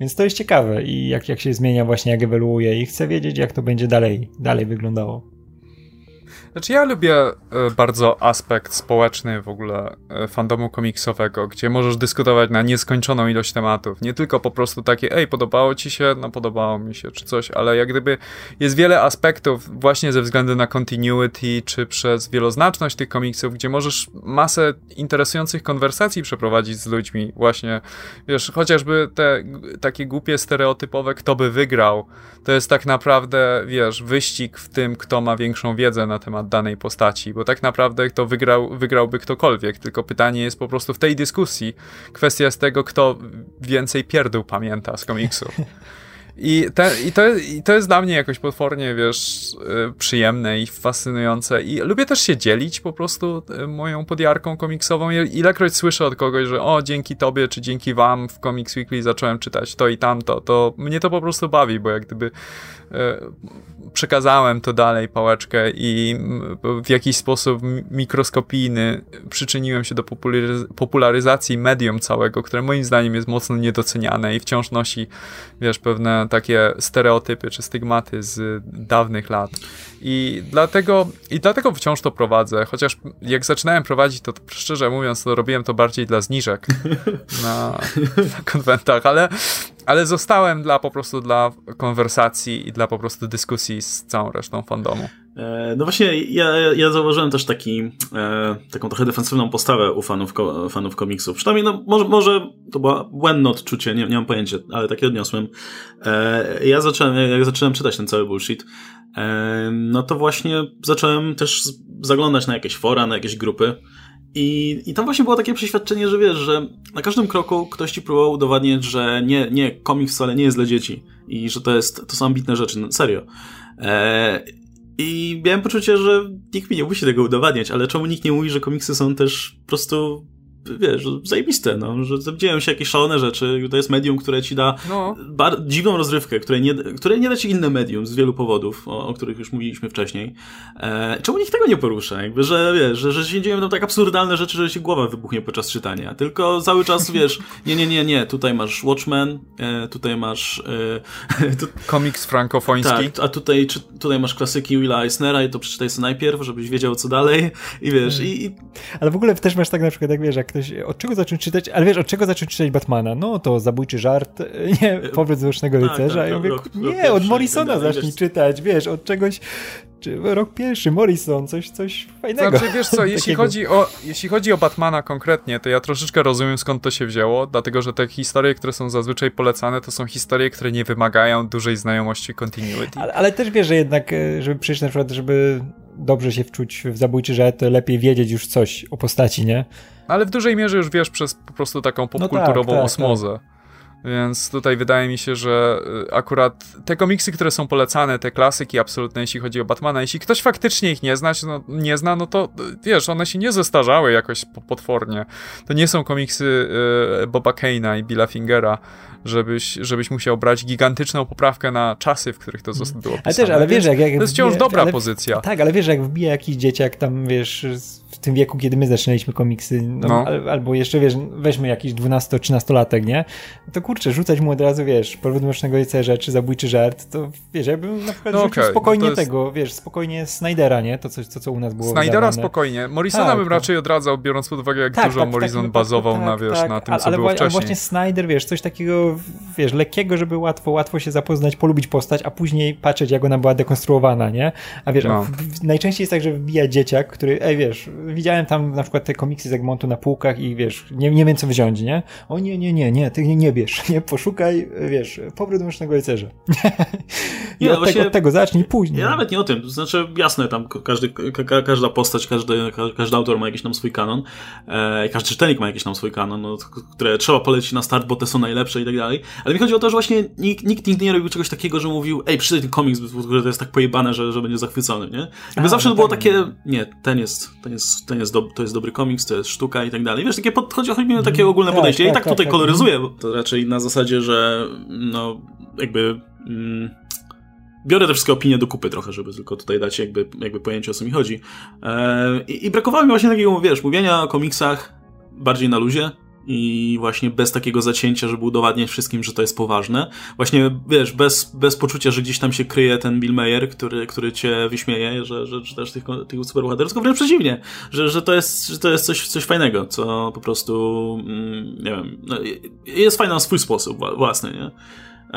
Więc to jest ciekawe i jak, jak się zmienia właśnie, jak ewoluuje i chcę wiedzieć, jak to będzie dalej, dalej wyglądało. Znaczy ja lubię e, bardzo aspekt społeczny w ogóle e, fandomu komiksowego, gdzie możesz dyskutować na nieskończoną ilość tematów. Nie tylko po prostu takie, ej, podobało ci się, no podobało mi się, czy coś, ale jak gdyby jest wiele aspektów właśnie ze względu na continuity, czy przez wieloznaczność tych komiksów, gdzie możesz masę interesujących konwersacji przeprowadzić z ludźmi. Właśnie, wiesz, chociażby te takie głupie, stereotypowe, kto by wygrał, to jest tak naprawdę, wiesz, wyścig w tym, kto ma większą wiedzę na temat danej postaci, bo tak naprawdę to wygrał, wygrałby ktokolwiek, tylko pytanie jest po prostu w tej dyskusji, kwestia jest tego, kto więcej pierdół pamięta z komiksu. I, te, i, to, I to jest dla mnie jakoś potwornie, wiesz, y, przyjemne i fascynujące. I lubię też się dzielić po prostu y, moją podjarką komiksową. Ilekroć słyszę od kogoś, że o, dzięki tobie czy dzięki wam w Comics Weekly zacząłem czytać to i tamto, to mnie to po prostu bawi, bo jak gdyby przekazałem to dalej pałeczkę i w jakiś sposób mikroskopijny przyczyniłem się do popularyzacji medium całego, które moim zdaniem jest mocno niedoceniane i wciąż nosi, wiesz, pewne takie stereotypy czy stygmaty z dawnych lat. I dlatego, I dlatego wciąż to prowadzę, chociaż jak zaczynałem prowadzić, to, szczerze mówiąc, to robiłem to bardziej dla zniżek na, na konwentach, ale, ale zostałem dla po prostu dla konwersacji i dla po prostu dyskusji z całą resztą fandomu. E, no właśnie, ja, ja zauważyłem też taki, e, taką trochę defensywną postawę u fanów, fanów komiksów. Przynajmniej, no, może, może to było błędne odczucie, nie, nie mam pojęcia, ale takie odniosłem. E, ja zacząłem, jak zacząłem czytać ten cały bullshit, e, no to właśnie zacząłem też zaglądać na jakieś fora, na jakieś grupy. I, I tam właśnie było takie przeświadczenie, że wiesz, że na każdym kroku ktoś ci próbował udowadniać, że nie, nie, komiks wcale nie jest dla dzieci i że to jest, to są ambitne rzeczy, no, serio. E, I miałem poczucie, że nikt mi nie musi tego udowadniać, ale czemu nikt nie mówi, że komiksy są też po prostu wiesz, zajebiste, no, że dzieją się jakieś szalone rzeczy, to jest medium, które ci da no. dziwną rozrywkę, które nie, które nie da ci inne medium z wielu powodów, o, o których już mówiliśmy wcześniej. E, czemu nikt tego nie porusza? Jakby, że wiesz, że, że się dzieją tam tak absurdalne rzeczy, że się głowa wybuchnie podczas czytania, tylko cały czas, wiesz, nie, nie, nie, nie, tutaj masz Watchmen, e, tutaj masz... E, tu... Komiks frankofoński. Tak, a tutaj, czy, tutaj masz klasyki Willa Eisnera i to przeczytaj sobie najpierw, żebyś wiedział co dalej i wiesz, hmm. i, i... Ale w ogóle też masz tak na przykład, jak wiesz, jak ktoś, od czego zacząć czytać, ale wiesz, od czego zacząć czytać Batmana? No to zabójczy żart, nie, powrót Złocznego tak, Rycerza. Tak, ja mówię, rok, nie, rok od Morrisona zacznij wiesz, czytać, wiesz, od czegoś, czy rok pierwszy, Morrison, coś, coś fajnego. Znaczy, wiesz co, jeśli chodzi, o, jeśli chodzi o Batmana konkretnie, to ja troszeczkę rozumiem skąd to się wzięło, dlatego, że te historie, które są zazwyczaj polecane, to są historie, które nie wymagają dużej znajomości continuity. Ale, ale też wiesz, że jednak, e, żeby przyjść na przykład, żeby dobrze się wczuć w zabójczy to lepiej wiedzieć już coś o postaci, nie? Ale w dużej mierze już wiesz przez po prostu taką popkulturową no tak, tak, osmozę. Tak. Więc tutaj wydaje mi się, że y, akurat te komiksy, które są polecane, te klasyki absolutne, jeśli chodzi o Batmana, jeśli ktoś faktycznie ich nie zna, no, nie zna, no to y, wiesz, one się nie zestarzały jakoś potwornie. To nie są komiksy y, Boba Kane'a i Billa Fingera, żebyś, żebyś musiał brać gigantyczną poprawkę na czasy, w których to było pisane. Ale też, ale wiesz, jak, jak To jest wciąż dobra ale, pozycja. Tak, ale wiesz, jak wbija jakiś dzieciak tam, wiesz, w tym wieku, kiedy my zaczynaliśmy komiksy, no, no. albo jeszcze, wiesz, weźmy jakiś 12-13-latek, nie? To kurczę, rzucać mu od razu, wiesz, powrót mrocznego rycerza czy zabójczy żart, to wiesz, ja bym na przykład no okay, spokojnie jest... tego, wiesz, spokojnie Snydera, nie? To, co, to, co u nas było Snydera wydawane. spokojnie. Morrisona tak, bym raczej odradzał, biorąc pod uwagę, jak tak, dużo tak, Morrison bazował na, wiesz, tak, na tym, co ale, było wcześniej. Ale właśnie Snyder, wiesz, coś takiego, wiesz, lekkiego, żeby łatwo, łatwo się zapoznać, polubić postać, a później patrzeć, jak ona była dekonstruowana, nie? A wiesz, no. a najczęściej jest tak, że wbija dzieciak, który, ej, wiesz, widziałem tam na przykład te komiksy z Egmontu na półkach i wiesz, nie, nie wiem co wziąć, nie? O nie, nie, nie, nie, ty nie, nie bierz, nie, poszukaj, wiesz, powrót Mrocznego Rycerza. I od, tego, od tego zacznij później. Ja nawet nie o tym, to znaczy jasne, tam każdy, ka, każda postać, każdy, każdy autor ma jakiś tam swój kanon, e, każdy czytelnik ma jakiś tam swój kanon, no, które trzeba polecić na start, bo te są najlepsze i tak dalej, ale mi chodzi o to, że właśnie nikt, nikt nigdy nie robił czegoś takiego, że mówił, ej, przeczytaj ten komiks, bo to jest tak pojebane, że, że będzie zachwycony, nie? Jakby A, zawsze no to było tak, takie, nie, ten jest, ten jest, ten jest, do, to jest dobry komiks, to jest sztuka i tak dalej. Wiesz, takie podchodzi, chodzi mi o takie ogólne tak, podejście. Tak, I tak, tak tutaj tak, koloryzuję, bo to raczej na zasadzie, że no, jakby... Mm, biorę te wszystkie opinie do kupy trochę, żeby tylko tutaj dać jakby, jakby pojęcie o co mi chodzi. Eee, i, I brakowało mi właśnie takiego, wiesz, mówienia o komiksach bardziej na luzie, i właśnie bez takiego zacięcia, żeby udowadniać wszystkim, że to jest poważne. Właśnie, wiesz, bez, bez poczucia, że gdzieś tam się kryje ten Bill Mayer, który, który cię wyśmieje, że, że czytasz tych, tych superbohaterów, tylko wręcz przeciwnie, że, że to jest, że to jest coś, coś fajnego, co po prostu, mm, nie wiem, no, jest fajne na swój sposób własny, nie?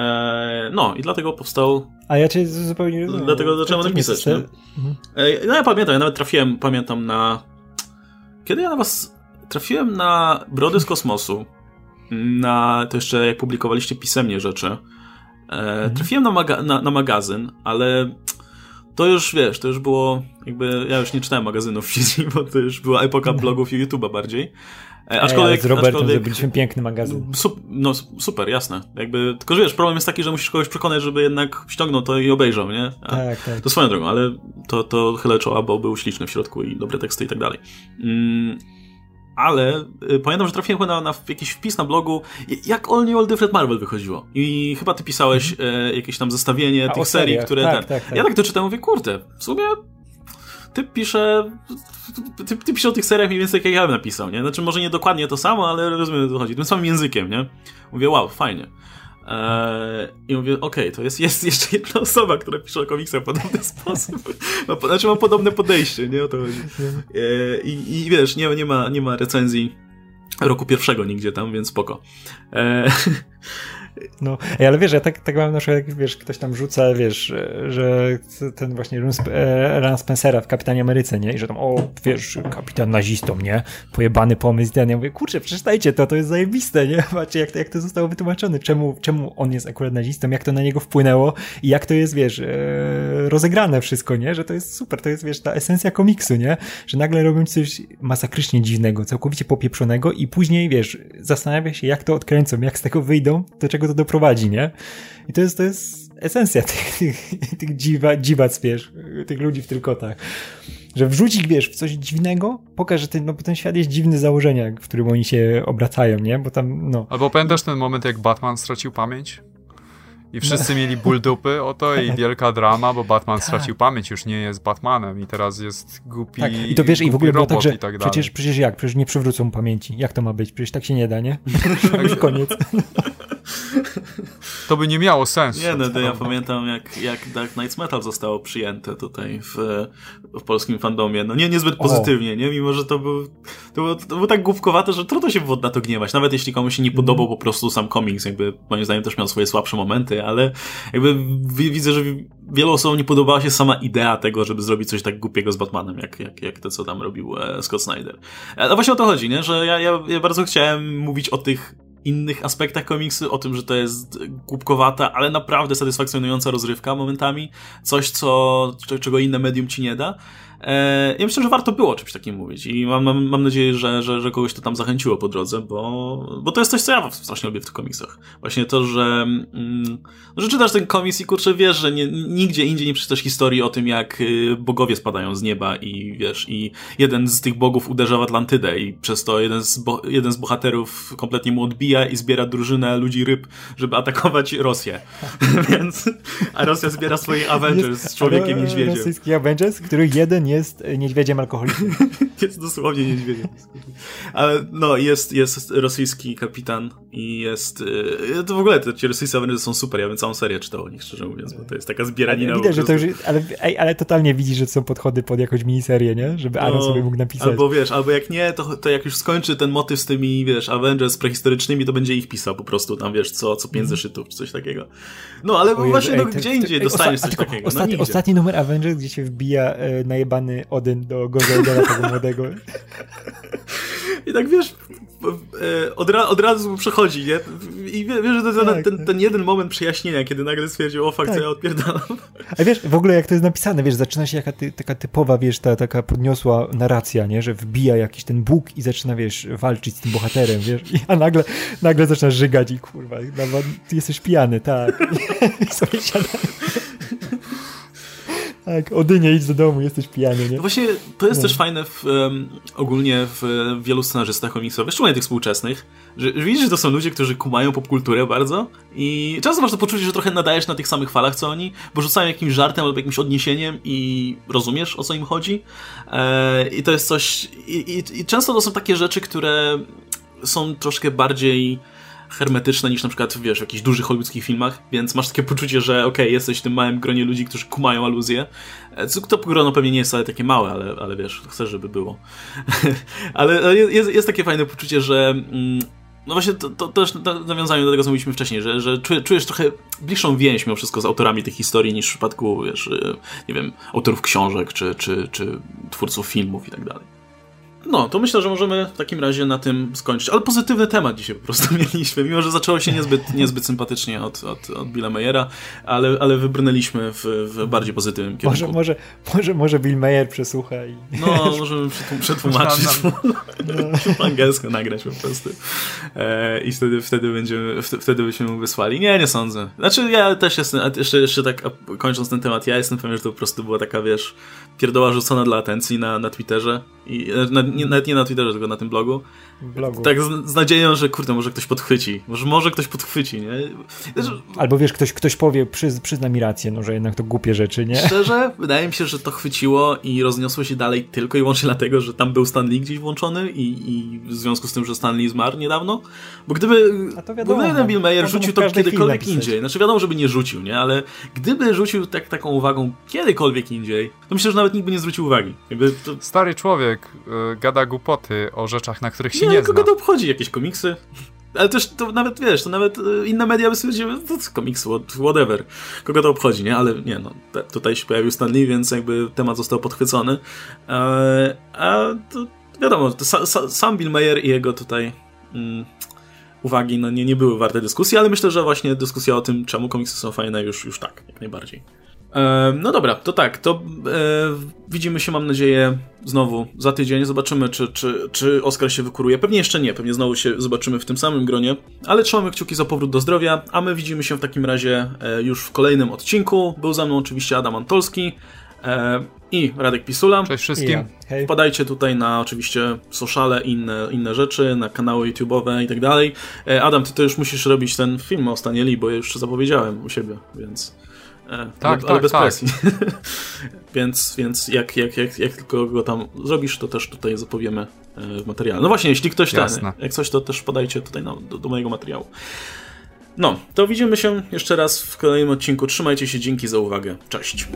E, no i dlatego powstał. A ja cię zupełnie rozumiem. Dlatego zacząłem napisać. Nie? Mhm. No ja pamiętam, ja nawet trafiłem, pamiętam na. Kiedy ja na was trafiłem na Brody z kosmosu. Na to jeszcze jak publikowaliście pisemnie rzeczy. E, mhm. Trafiłem na, maga na, na, magazyn, ale to już wiesz, to już było jakby. Ja już nie czytałem magazynów w bo to już była epoka blogów i YouTube'a bardziej. E, aczkolwiek, Ej, z Robertem aczkolwiek, zrobiliśmy piękny magazyn. No super, jasne. Jakby, tylko że wiesz, problem jest taki, że musisz kogoś przekonać, żeby jednak ściągnął to i obejrzał, nie? A tak, tak. To swoją drogą, ale to, to chylę czoła, bo był śliczny w środku i dobre teksty i tak dalej. Mm, ale y, pamiętam, że trafiłem na, na jakiś wpis na blogu, jak New All Different Marvel wychodziło. I chyba ty pisałeś mm. jakieś tam zestawienie A, tych serii, które... Tak, ten... tak, tak. Ja tak to czytałem, mówię, kurde, w sumie ty pisze, ty, ty pisze o tych seriach mniej więcej jak ja bym napisał, nie? Znaczy może nie dokładnie to samo, ale rozumiem o co chodzi. Tym samym językiem, nie? Mówię, wow, fajnie. Eee, I mówię, okej, okay, to jest, jest jeszcze jedna osoba, która pisze o komiksach w podobny sposób. Ma, znaczy ma podobne podejście, nie o to chodzi. Eee, i, I wiesz, nie, nie, ma, nie ma recenzji roku pierwszego nigdzie tam, więc spoko. Eee, no, ale wiesz, ja tak, tak mam na przykład, jak wiesz, ktoś tam rzuca, wiesz, że ten właśnie Ron Spencera w Kapitanie Ameryce, nie? I że tam, o, wiesz, kapitan nazistą, nie? Pojebany pomysł. Ja mówię, kurczę, przeczytajcie to, to jest zajebiste, nie? Patrzcie, jak to, jak to zostało wytłumaczone, czemu, czemu on jest akurat nazistą, jak to na niego wpłynęło i jak to jest, wiesz, e, rozegrane wszystko, nie? Że to jest super, to jest, wiesz, ta esencja komiksu, nie? Że nagle robią coś masakrycznie dziwnego, całkowicie popieprzonego i później, wiesz, zastanawia się, jak to odkręcą, jak z tego wyjdą, do czego to doprowadzi, nie? I to jest, to jest esencja tych, tych, tych dziwa, dziwac, wiesz, tych ludzi w trykotach. Że wrzucić, wiesz, w coś dziwnego, pokaż, że ten, no, ten świat jest dziwny założenia, w którym oni się obracają, nie? Bo tam, no. Albo pamiętasz ten moment, jak Batman stracił pamięć? I wszyscy no. mieli ból dupy o to i wielka drama, bo Batman tak. stracił pamięć, już nie jest Batmanem i teraz jest głupi tak. I to wiesz, i w ogóle było tak, że tak przecież, przecież jak? Przecież nie przywrócą pamięci. Jak to ma być? Przecież tak się nie da, nie? już koniec. To by nie miało sensu. Nie, no to ja pamiętam jak, jak Dark Knights Metal zostało przyjęte tutaj w, w polskim fandomie. No nie, niezbyt pozytywnie, o. nie? Mimo, że to był, to było, to było tak głupkowate, że trudno się na to gniewać. Nawet jeśli komuś się nie podobał mm. po prostu sam komiks, jakby moim zdaniem też miał swoje słabsze momenty, ale jakby widzę, że wielu osobom nie podobała się sama idea tego, żeby zrobić coś tak głupiego z Batmanem, jak, jak, jak to, co tam robił e, Scott Snyder. No właśnie o to chodzi, nie? Że ja, ja, ja bardzo chciałem mówić o tych innych aspektach komiksu, o tym, że to jest głupkowata, ale naprawdę satysfakcjonująca rozrywka momentami, coś, co, czego inne medium ci nie da. E, ja myślę, że warto było o czymś takim mówić i mam, mam, mam nadzieję, że, że, że kogoś to tam zachęciło po drodze, bo, bo to jest coś, co ja strasznie lubię w tych komiksach. Właśnie to, że, mm, że czytasz ten komiks i kurczę wiesz, że nie, nigdzie indziej nie przeczytasz historii o tym, jak y, bogowie spadają z nieba i wiesz, i jeden z tych bogów uderza w Atlantydę i przez to jeden z, bo, jeden z bohaterów kompletnie mu odbija i zbiera drużynę ludzi ryb, żeby atakować Rosję. Więc, a Rosja zbiera swoich Avengers z człowiekiem niedźwiedziem. Rosyjski Avengers, który jeden jest e, niedźwiedziem alkoholikiem. jest dosłownie niedźwiedziem. Ale no, jest, jest rosyjski kapitan i jest... E, to w ogóle te, ci rosyjscy Avengers są super, ja bym całą serię czytał o nich, szczerze mówiąc, bo to jest taka zbieranina. Widać, że to już, ale, ale totalnie widzisz, że to są podchody pod jakąś miniserię, nie? Żeby Aaron no, sobie mógł napisać. Albo wiesz, albo jak nie, to, to jak już skończy ten motyw z tymi, wiesz, Avengers prehistorycznymi, to będzie ich pisał po prostu tam, wiesz, co, co pięć mm. zeszytów, czy coś takiego. No, ale Jezu, właśnie, ej, no, gdzie indziej dostaniesz coś takiego? Ostatni, no, ostatni numer Avengers, gdzie się wbija e, najebany Odyn do Gozeldera tego młodego. I tak wiesz, od, ra, od razu przechodzi, nie? I wiesz, że to jest tak, ten, tak. ten, jeden moment przejaśnienia, kiedy nagle stwierdził, o fakt, tak. co ja odpierdalam. A wiesz, w ogóle jak to jest napisane, wiesz, zaczyna się jaka ty, taka typowa, wiesz, ta taka podniosła narracja, nie? Że wbija jakiś ten Bóg i zaczyna, wiesz, walczyć z tym bohaterem, wiesz? A nagle, nagle zaczyna żygać i kurwa, ty jesteś pijany, tak. I sobie. Tak, Odynie, idź do domu, jesteś pijany, nie? No właśnie, to jest no. też fajne w, um, ogólnie w wielu scenarzystach komiksowych, szczególnie tych współczesnych, że, że, widzisz, że to są ludzie, którzy kumają popkulturę bardzo i często masz to poczucie, że trochę nadajesz na tych samych falach, co oni, bo rzucają jakimś żartem albo jakimś odniesieniem i rozumiesz, o co im chodzi. E, I to jest coś... I, i, I często to są takie rzeczy, które są troszkę bardziej hermetyczne niż na przykład, wiesz, w jakichś dużych hollywoodzkich filmach, więc masz takie poczucie, że okej, okay, jesteś w tym małym gronie ludzi, którzy kumają aluzję. E, to grono pewnie nie jest wcale takie małe, ale, ale wiesz, chcesz, żeby było. ale jest, jest takie fajne poczucie, że mm, no właśnie to, to, też nawiązanie do tego, co mówiliśmy wcześniej, że, że czujesz trochę bliższą więź mimo wszystko z autorami tych historii niż w przypadku, wiesz, e, nie wiem, autorów książek, czy, czy, czy twórców filmów i tak dalej. No, to myślę, że możemy w takim razie na tym skończyć. Ale pozytywny temat dzisiaj po prostu mieliśmy, mimo że zaczęło się niezbyt, niezbyt sympatycznie od, od, od Billa Mayera, ale, ale wybrnęliśmy w, w bardziej pozytywnym kierunku. Może, może, może, może Bill Mayer przesłucha i... No, możemy przetłumaczyć, no. po angielsku nagrać po prostu. E, I wtedy, wtedy będziemy, wtedy byśmy mu wysłali. Nie, nie sądzę. Znaczy, ja też jestem, jeszcze, jeszcze tak kończąc ten temat, ja jestem pewien, że to po prostu była taka, wiesz, pierdoła rzucona dla atencji na, na Twitterze i na, nie, nawet nie na Twitterze, tylko na tym blogu. blogu. Tak z, z, nadzieją, że kurde, może ktoś podchwyci. Może, może ktoś podchwyci, nie? Albo wiesz, ktoś, ktoś powie, przyz, przyzna mi rację, no, że jednak to głupie rzeczy, nie? Szczerze, wydaje mi się, że to chwyciło i rozniosło się dalej tylko i wyłącznie dlatego, że tam był Stan Lee gdzieś włączony i, i w związku z tym, że Stan Lee zmarł niedawno. Bo gdyby, A to wiadomo, gdyby Bill Mayer rzucił to kiedykolwiek indziej, znaczy wiadomo, żeby nie rzucił, nie? Ale gdyby rzucił tak, taką uwagą kiedykolwiek indziej, to myślę, że nawet nikt by nie zwrócił uwagi. To... Stary człowiek, y, gada głupoty o rzeczach, na których się nie, nie kogo to obchodzi? Jakieś komiksy? Ale też to nawet, wiesz, to nawet e, inne media by stwierdziły, to komiks, whatever. Kogo to obchodzi, nie? Ale nie, no, tutaj się pojawił Stanley, więc jakby temat został podchwycony. E, a to wiadomo, to sa, sam Bill Mayer i jego tutaj mm, uwagi, no nie, nie były warte dyskusji, ale myślę, że właśnie dyskusja o tym, czemu komiksy są fajne, już, już tak, jak najbardziej. No dobra, to tak, to e, widzimy się, mam nadzieję, znowu za tydzień. Zobaczymy, czy, czy, czy Oskar się wykuruje. Pewnie jeszcze nie, pewnie znowu się zobaczymy w tym samym gronie, ale trzymamy kciuki za powrót do zdrowia, a my widzimy się w takim razie e, już w kolejnym odcinku. Był za mną oczywiście Adam Antolski e, i Radek Pisula. Cześć wszystkim. Hej. Wpadajcie tutaj na oczywiście sociale i inne, inne rzeczy, na kanały YouTube'owe i tak dalej. Adam, ty to już musisz robić ten film o Stanieli, bo ja już zapowiedziałem u siebie, więc... E, tak, ale, tak, bez tak. presji. więc więc jak, jak, jak, jak tylko go tam zrobisz, to też tutaj zapowiemy e, w materiale. No właśnie, jeśli ktoś ten, jak coś, to też podajcie tutaj no, do, do mojego materiału. No, to widzimy się jeszcze raz w kolejnym odcinku. Trzymajcie się, dzięki za uwagę. Cześć.